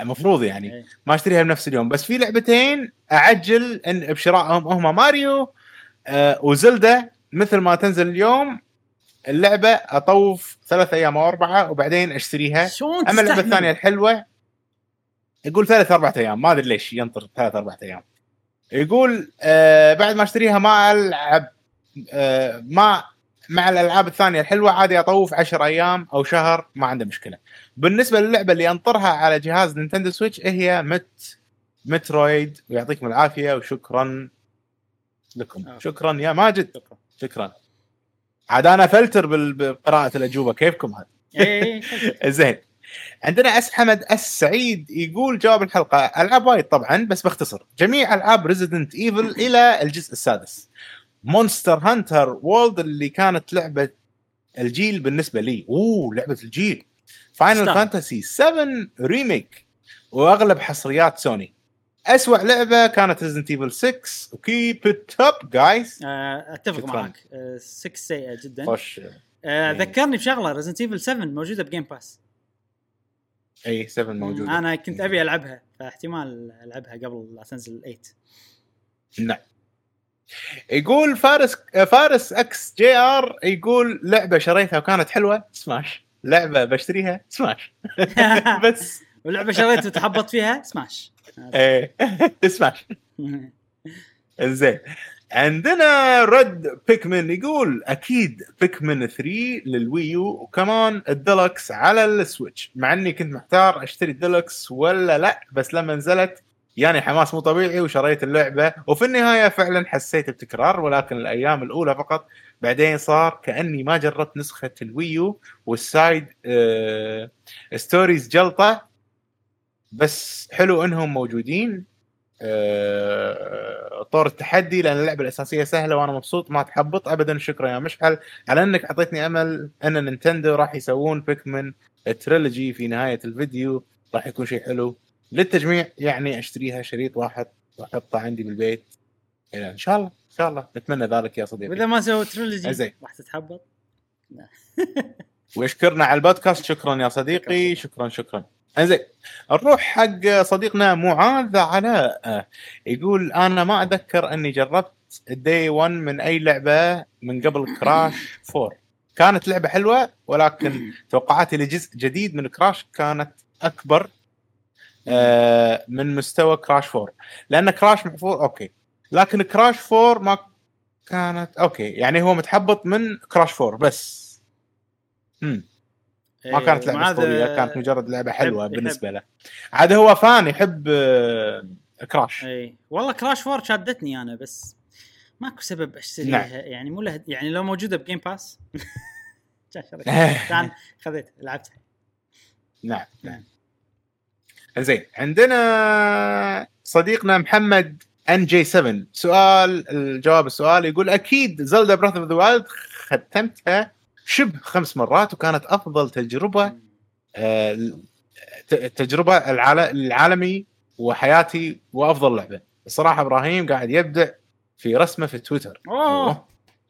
المفروض يعني. إيه. ما أشتريها بنفس اليوم. بس في لعبتين أعجل إن بشرائهم هما ماريو آه وزلدا مثل ما تنزل اليوم اللعبة أطوف ثلاث أيام أو أربعة وبعدين أشتريها. شلون أما اللعبة؟ الثانية الحلوة يقول ثلاث أربع أيام. ما أدري ليش ينطر ثلاث أربع أيام. يقول آه بعد ما أشتريها ما ألعب آه ما مع الألعاب الثانية الحلوة عادي أطوف 10 أيام أو شهر ما عنده مشكلة. بالنسبة للعبة اللي أنطرها على جهاز Nintendo Switch هي؟ مت Metroid. ويعطيكم العافية وشكرا لكم. آه. شكرا يا ماجد. شكراً. شكرا. عاد أنا فلتر بقراءة الأجوبة. كيفكم هذا؟ إيه زين. عندنا أس حمد اس سعيد يقول جواب الحلقة. ألعاب وايد طبعا بس باختصر جميع ألعاب Resident Evil إلى الجزء السادس. Monster Hunter World اللي كانت لعبة الجيل بالنسبة لي. أوه لعبة الجيل. Final. Fantasy 7 Remake وأغلب حصريات سوني أسوأ لعبة كانت Resident Evil 6 و keep it up guys آه، أتفق. معك. 6 سيئة جدا. خوش آه، إيه. ذكرني بشغلة. Resident Evil 7 موجودة ب Game Pass اي 7 موجود أنا كنت أبي ألعبها فاحتمال ألعبها قبل لا تنزل 8 نعم. يقول فارس فارس XGR يقول لعبة شريتها وكانت حلوة سماش. لعبة بشتريها سماش. بس. ولعبة شريت وتحبط فيها سماش. إيه. سماش. زين عندنا Red Pikmin يقول أكيد Pikmin 3 لل Wii U وكمان الديلكس على ال Switch مع إني كنت محتار أشتري الديلكس ولا لأ بس لما نزلت يعني حماس مو طبيعي وشريت اللعبة. وفي النهاية فعلا حسيت بتكرار ولكن الأيام الأولى فقط. بعدين صار كأني ما جربت نسخة ال Wii U وال side آه stories جلطة. بس حلو إنهم موجودين. آه، طور التحدي لأن اللعبة الأساسية سهلة وأنا مبسوط ما تحبط. ابدا شكرا يا مشعل. على إنك أعطيتني أمل إن Nintendo راح يسوون Pikmin trilogy في نهاية الفيديو. راح يكون شيء حلو. للتجميع يعني أشتريها شريط واحد واحطه عندي بالبيت. إيه، إن شاء الله إن شاء الله. نتمنى ذلك يا صديقي. وإذا ما سووا trilogy زين. راح تتحبط. ويشكرنا على البودكاست. شكرا يا صديقي. شكرا. شكرا إنزين نروح حق صديقنا معاذ علاء يقول أنا ما أتذكر إني جربت ال day 1 من أي لعبة من قبل Crash 4 كانت لعبة حلوة ولكن توقعاتي لجزء جديد من Crash كانت أكبر. آه، من مستوى Crash 4 لأن Crash 4 okay. لكن Crash 4 ما كانت okay. يعني هو متحبط من Crash 4 بس. امم ما إيه، كانت لعبه معاذ، أسطورية كانت مجرد لعبة حلوة يحب- بالنسبة له. عاد هو fan يحب آه، كراش اي والله Crash 4 شادتني أنا بس ماكو سبب أشتريها. نعم. يعني مو له يعني لو موجودة ب Game Pass كان شريتها. كان خذيت لعبتها. نعم. نعم. زين عندنا صديقنا محمد NG 7 سؤال الجواب السؤال يقول أكيد Zelda Breath of the Wild ختمتها شبه خمس مرات وكانت أفضل تجربة آه، ت- التجربه العال- العالمي وحياتي وأفضل لعبة. الصراحة إبراهيم قاعد يبدع في رسمة في تويتر. أوه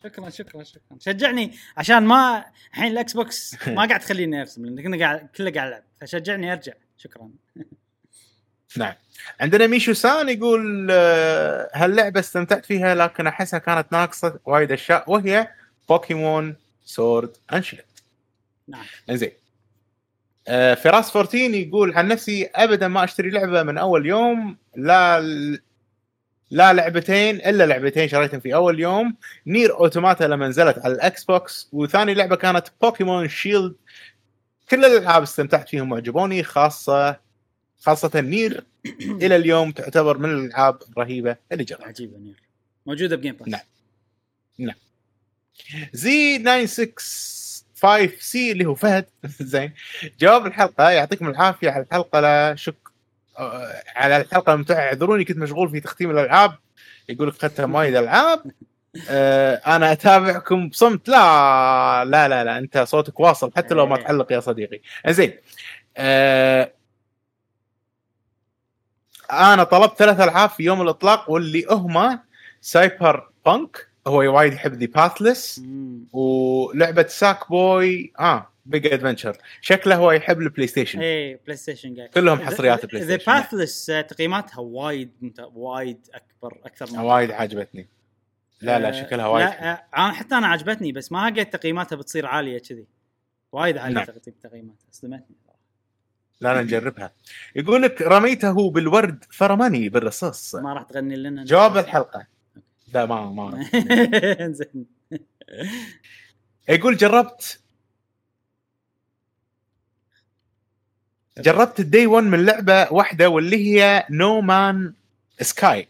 شكرا شكرا شكرا. شجعني عشان ما الحين ال Xbox ما قاعد تخليني أرسم لأن كنا قاعد كله قاعد العب فشجعني أرجع. شكرا. نعم. عندنا ميشو سان يقول آه، هاللعبة استمتعت فيها لكن أحسها كانت ناقصة وايد أشياء وهي Pokémon Sword and Shield. نعم. إنزين. آه، فراس 14 يقول عن نفسي ابدا ما أشتري لعبة من أول يوم لا لا لعبتين إلا لعبتين شريتهم في أول يوم NieR Automata لما نزلت على ال Xbox وثاني لعبة كانت Pokémon Shield كل الألعاب استمتعت فيهم وعجبوني خاصه خاصة NieR. إلى اليوم تعتبر من الألعاب الرهيبة اللي جربتها. عجيبة نير. موجودة ب Game Pass نعم. زي 965 سي اللي هو فهد. زين. جواب الحلقة يعطيكم العافية على الحلقة لا شك آه، على الحلقة الممتعة. اعذروني كنت مشغول في تختيم الألعاب. يقول لك ختم وايد العاب أنا أتابعكم بصمت لا لا لا لا أنت صوتك واصل حتى لو ما إيه. تعلق يا صديقي زين آه، أنا طلبت ثلاث ألعاب في يوم الإطلاق واللي هما سايبر بانك هو وايد يحب ذا باثلس. ولعبة ساك بوي آه بيج ادفنشر شكله هو يحب البلاي ستيشن إيه بلاي ستيشن قاعد كلهم حصريات بلاي ذا ستيشن. باثلس تقييماتها وايد وايد أكبر أكثر من وايد عجبتني لا لا شكلها وايد لا آه، أنا حتى أنا عجبتني بس ما لقيت تقييماتها بتصير عالية كذي. وايد عالية نعم. تقييم تقييماتها صدمتني لا لا نجربها. يقول لك رميته بالورد فرماني بالرصاص. ما راح تغني لنا. جواب الحلقة. لا ما ما زين. يقول جربت جربت الدي 1 من لعبة واحدة واللي هي نو مان سكاي.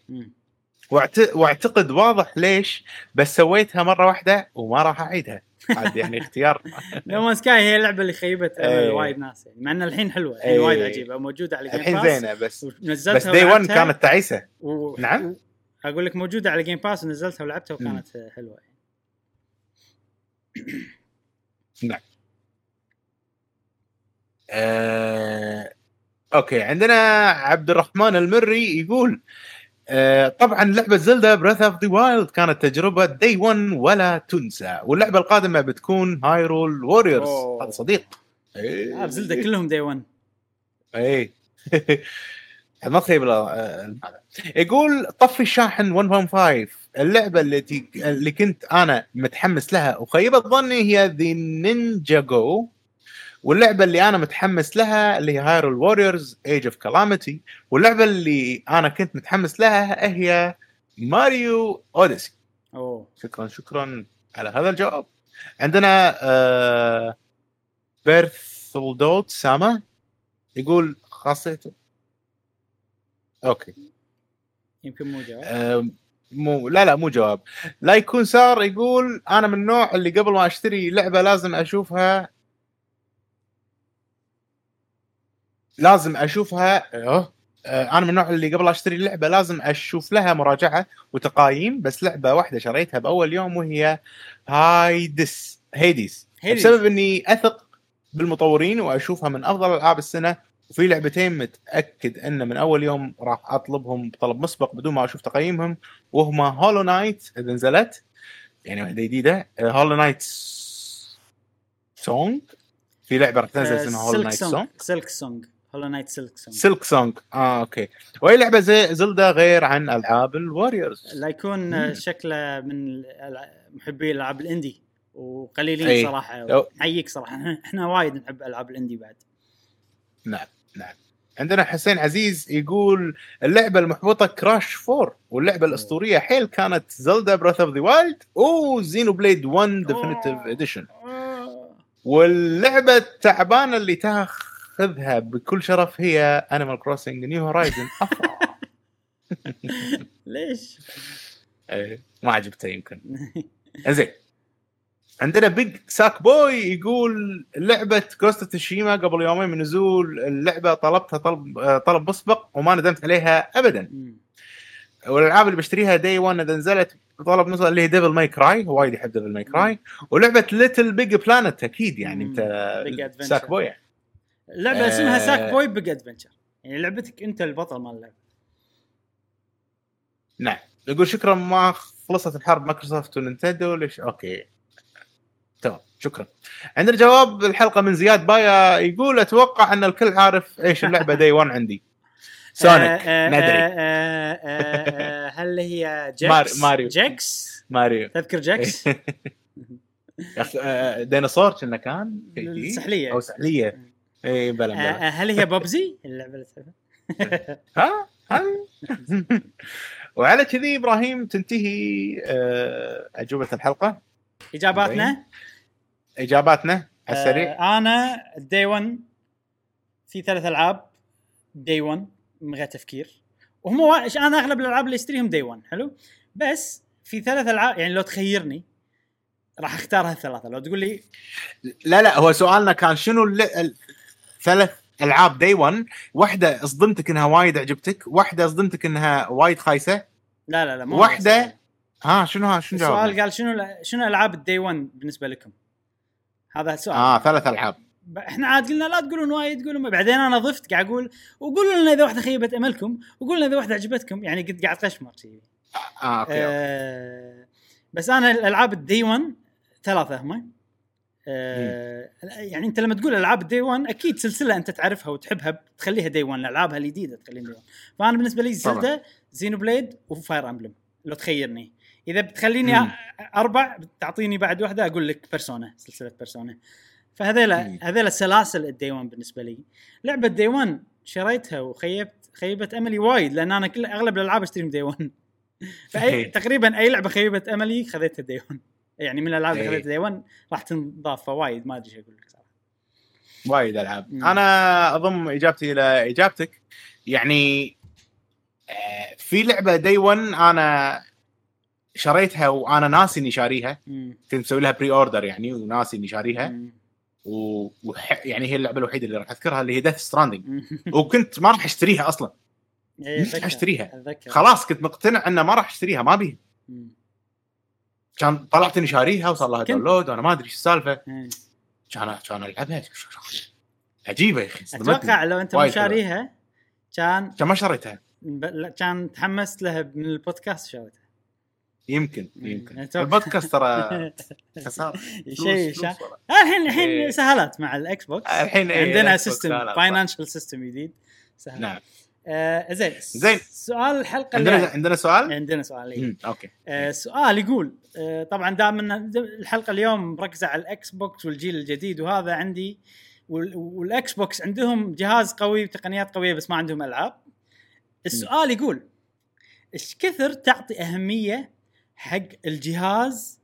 واعت... واعتقد واضح ليش بس سويتها مرة واحدة وما راح أعيدها عاد يعني اختيار نو مان سكاي هي اللعبة اللي خيبت إيه. وايد ناس يعني مع إن الحين حلوة الحين. وايد عجيبة موجودة على جيم الحين زينة بس ونزلتها بس دي 1 ولعبتها كانت تعيسة و... نعم. أقول لك موجودة على جيم باس ونزلتها ولعبتها. وكانت حلوة يعني. نعم آه... أوكي عندنا عبد الرحمن المري يقول آه طبعا لعبة زلدا بريث اوف ذا وايلد كانت تجربة دي 1 ولا تنسى. واللعبة القادمة بتكون هايرول ووريرز. هذا صديق. إيه. آه بزلدة كلهم دي 1 اي ما تخيب ال- هذا يقول طفي الشاحن 1.5 اللعبة التي اللي كنت أنا متحمس لها وخيبت ظني هي ذا نينجا جو واللعبة اللي أنا متحمس لها اللي هي هايرول ووريرز ايج اوف كلاميتي واللعبة اللي أنا كنت متحمس لها هي ماريو اوديسي أوه. شكرا شكرا على هذا الجواب. عندنا آه بيرثلدوت ساما يقول خاصيته. أوكي. يمكن مو جواب. آه مو لا لا مو جواب. لا يكون سار يقول أنا من النوع اللي قبل ما أشتري لعبة لازم أشوفها لازم أشوفها. آه، أنا من النوع اللي قبل أشتري اللعبه لازم أشوف لها مراجعة وتقايم بس لعبة واحدة شريتها بأول يوم وهي هايدس هيديس هيديس. بسبب إني أثق بالمطورين وأشوفها من أفضل ألعاب السنة وفي لعبتين متأكد إن من أول يوم راح أطلبهم بطلب مسبق بدون ما أشوف تقييمهم وهما هولو نايت إذا نزلت. يعني واحدة جديدة هولو نايت سونج في لعبة راح تنزل اسمها هولو نايت سونج سونج سلك سونج هولو نايت سلك سونج سلك سونج آه أوكي وهي لعبة زي زلدا غير عن ألعاب الواريورز لا يكون. شكله من محبي الالعاب الإندي. وقليلين أي. صراحة. نحييك صراحة. إحنا وايد نحب ألعاب الإندي بعد. نعم نعم. عندنا حسين عزيز يقول اللعبة المحبطه كراش 4 واللعبة الأسطورية حيل كانت زلدا براث اوف ذا وايلد وزينو بليد 1 ديفينيتيف. اديشن. واللعبة التعبانة اللي تأخذها بكل شرف هي انيمال كروسنج نيو هورايزن ليش؟ ما عجبته يمكن زين عندنا بيج ساك بوي يقول لعبة جوست تشيما قبل يومين من نزول اللعبة طلبتها طلب طلب مسبق وما ندمت عليها ابدا. والألعاب اللي بشتريها دي 1 إذا نزلت طلب مسبق اللي هي ديفل ماي كراي وايد يحب ديفل ماي كراي ولعبة ليتل بيج بلانت أكيد يعني. أنت. ساك بوي اللعبه اسمها آه. ساك بوي بيج ادفنشر يعني لعبتك أنت البطل مال اللعبة. نعم. يقول شكرا ما خلصت الحرب مايكروسوفت ونينتندو ليش؟ أوكي. تمام. شكرا. عندنا جواب الحلقة من زياد بايا يقول أتوقع أن الكل عارف إيش اللعبة دي 1 عندي. سونيك ندري آه، آه، هل هي جاكس ماريو. جاكس ماريو. تذكر جاكس ديناصور كنا كان؟ السحلية. أو سحلية. اي بلا آه، بلا. آه، هل هي بوبزي اللعبه اللي؟ ها؟ وعلى كذي إبراهيم تنتهي آه، أجوبة الحلقة. إجاباتنا؟ إجاباتنا على السريع. آه، أنا دي 1 في ثلاث ألعاب. دي 1 من غير تفكير. وهم. أنا أغلب الألعاب اللي أشتريهم دي 1 حلو؟ بس في ثلاث ألعاب يعني لو تخيرني راح أختار هالثلاثة. لو تقول لي لا لا هو سؤالنا كان شنو ثلاث ألعاب دي 1 واحدة صدمتك إنها وايد عجبتك واحدة صدمتك إنها وايد خايسة لا لا لا مو السؤال. ها شنو ها شنو السؤال قال شنو شنو ألعاب الدي 1 بالنسبة لكم؟ هذا السؤال آه ثلاث ألعاب إحنا عاد قلنا لا تقولون وايد تقولون بعدين أنا ضفت قاعد أقول وقولوا لنا إذا واحدة خيبت أملكم وقولوا لنا إذا واحدة عجبتكم يعني قد قاعد قشمر شي. آه أوكي, أوكي. آه بس أنا الألعاب الدي 1 ثلاثة هم آه يعني انت لما تقول ألعاب الدي 1 أكيد سلسلة أنت تعرفها وتحبها تخليها دي 1 الالعابها الجديدة تخليها دي 1 فأنا بالنسبة لي. زلدا زينو بليد وفاير امبلم لو تخيرني إذا بتخليني مم. أربع تعطيني بعد واحدة أقول لك بيرسونا سلسلة بيرسونا فهذيل مم. هذيل السلاسل الدي 1 بالنسبة لي لعبة دي 1 شريتها وخيبت خيبت أملي وايد لأن أنا كل أغلب الألعاب اشتري من دي 1 فاي إيه. تقريبا أي لعبة خيبت أملي خذيتها دي 1 يعني من الألعاب اللي إيه. خذيتها دي 1 راح تنضاف فوايد ما أدري إيش أقول لك صراحة وايد ألعاب مم. أنا أضم إجابتي إلى إجابتك يعني آه، في لعبة دي 1 أنا شريتها وأنا ناسي إني شاريها. كنت مسوي لها بري اوردر يعني وناسي إني شاريها مم. و... وح... يعني هي اللعبة الوحيدة اللي راح أذكرها اللي هي ديث ستراندنج. وكنت ما راح أشتريها أصلا إيه، مش أتذكر- أشتريها. أتذكر. خلاص كنت مقتنع إنه ما راح أشتريها ما بيها مم. كان طلعت إني شاريها وصار لها داونلود وأنا ما أدري إيش السالفة. كان كان العبها عجيبة يا أخي. أتوقع لو أنت مو شاريها كان كان ما شريتها كان تحمست لها من البودكاست شريتها يمكن. يمكن. البودكاست ترى خسارة شيء. آه، الحين الحين إيه. سهلات مع الإكس بوكس الحين إيه، عندنا سيستم سهلات. فاينانشال سيستم جديد سهل نعم آه زين زين. سؤال الحلقة عندنا اللي عندنا سؤال؟ عندنا سؤال إيه. أوكي آه سؤال يقول آه طبعا دام إن الحلقة اليوم مركزة على الإكس بوكس والجيل الجديد وهذا عندي وال- والإكس بوكس عندهم جهاز قوي وتقنيات قوية بس ما عندهم ألعاب السؤال يقول إيش كثر تعطي أهمية حق الجهاز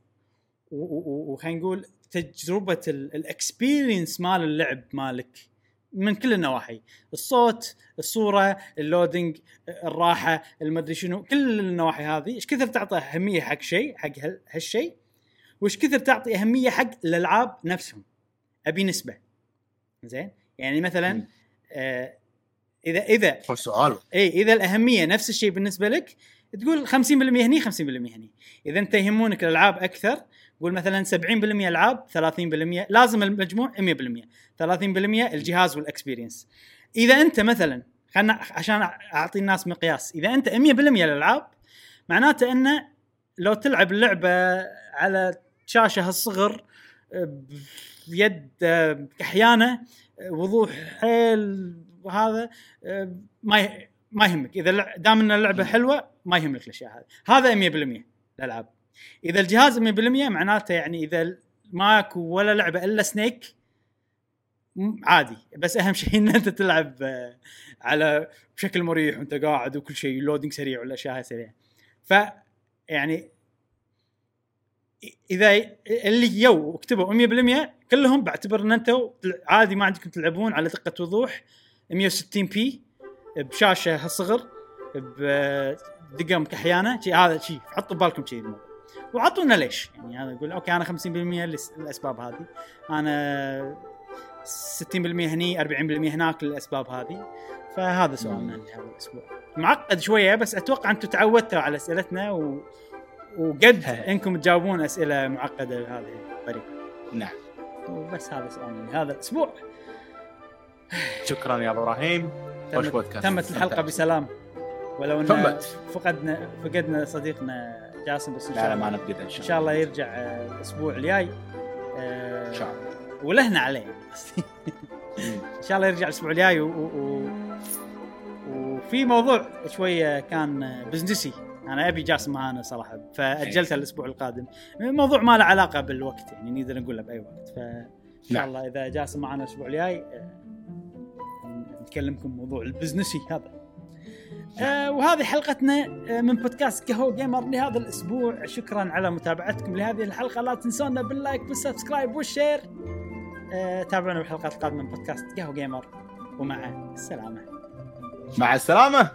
وخلينا نقول تجربة الإكسبيرينس مال اللعب مالك من كل النواحي. الصوت الصورة اللودنج الراحة المدري شنو كل النواحي هذه. إيش كثر تعطي أهمية حق شيء حق هال- هالشيء؟ وإيش كثر تعطي أهمية حق الألعاب نفسهم؟ أبي نسبة. زين؟ يعني مثلا. آه إذا إذا هو سؤال. إي إذا الأهمية نفس الشيء بالنسبة لك تقول 50% هني 50% هني. إذا أنت يهمونك الألعاب أكثر قول مثلا 70% ألعاب 30% لازم المجموع 100% 30% الجهاز والإكسبيرينس. إذا أنت مثلا خلنا عشان أعطي الناس مقياس إذا أنت 100% الالعاب معناته أنه لو تلعب اللعبه على شاشة هالصغر آه، بيد آه، وضوح حيل وهذا ما ما يهمك. إذا دام إن اللعبة حلوة ما يهمك الأشياء هذه. هذا 100% الالعاب إذا الجهاز 100% معناته يعني إذا ماكو ولا لعبة إلا Snake عادي. بس أهم شيء إن أنت تلعب آه، على بشكل مريح وأنت قاعد وكل شيء loading سريع والاشياء سريعة. ف يعني إذا اللي يو كتبوا 100% كلهم بعتبر إن أنتم عادي ما عندكم تلعبون على دقة وضوح 160 p بشاشة هالصغر بدقم كحيانه شي هذا شيء حطوا ببالكم شيء الموضوع. وعطونا ليش؟ يعني هذا يقول أوكي أنا 50% لس- للأسباب هذه. أنا 60% هني 40% هناك للأسباب هذه. فهذا سؤالنا لهذا الأسبوع. معقد شوية بس أتوقع أنتم تعودتوا على أسئلتنا و... وقد أنكم تجاوبون أسئلة معقدة بهذه الطريقة. نعم. وبس هذا سؤالنا لهذا الأسبوع. شكرا يا أبو إبراهيم. خوش تمت, بودكاست. تمت الحلقة. بسلام. ولو أن. فقدنا فقدنا صديقنا جاسم بس إن شاء لا ما الله. نفقد ان إن شاء شاء الله الله. يرجع آه، الأسبوع الجاي. آه، إن شاء الله. ولهنا عليه. إن شاء الله يرجع الأسبوع الجاي و... و... وفي موضوع شوية كان بزنسي. أنا أبي جاسم معانا صراحة. فأجلته الأسبوع القادم. موضوع ما له علاقة بالوقت يعني نقدر نقوله بأي وقت. فان شاء نعم. الله إذا جاسم معانا الأسبوع الجاي آه، نتكلمكم موضوع البزنس ي هذا. آه وهذه حلقتنا آه، من بودكاست قهوة جيمر لهذا الأسبوع. شكرا على متابعتكم لهذه الحلقة. لا تنسونا بال like وال subscribe وال share. آه تابعونا بالحلقات القادمة من بودكاست قهوة جيمر. ومع السلامة. مع السلامة.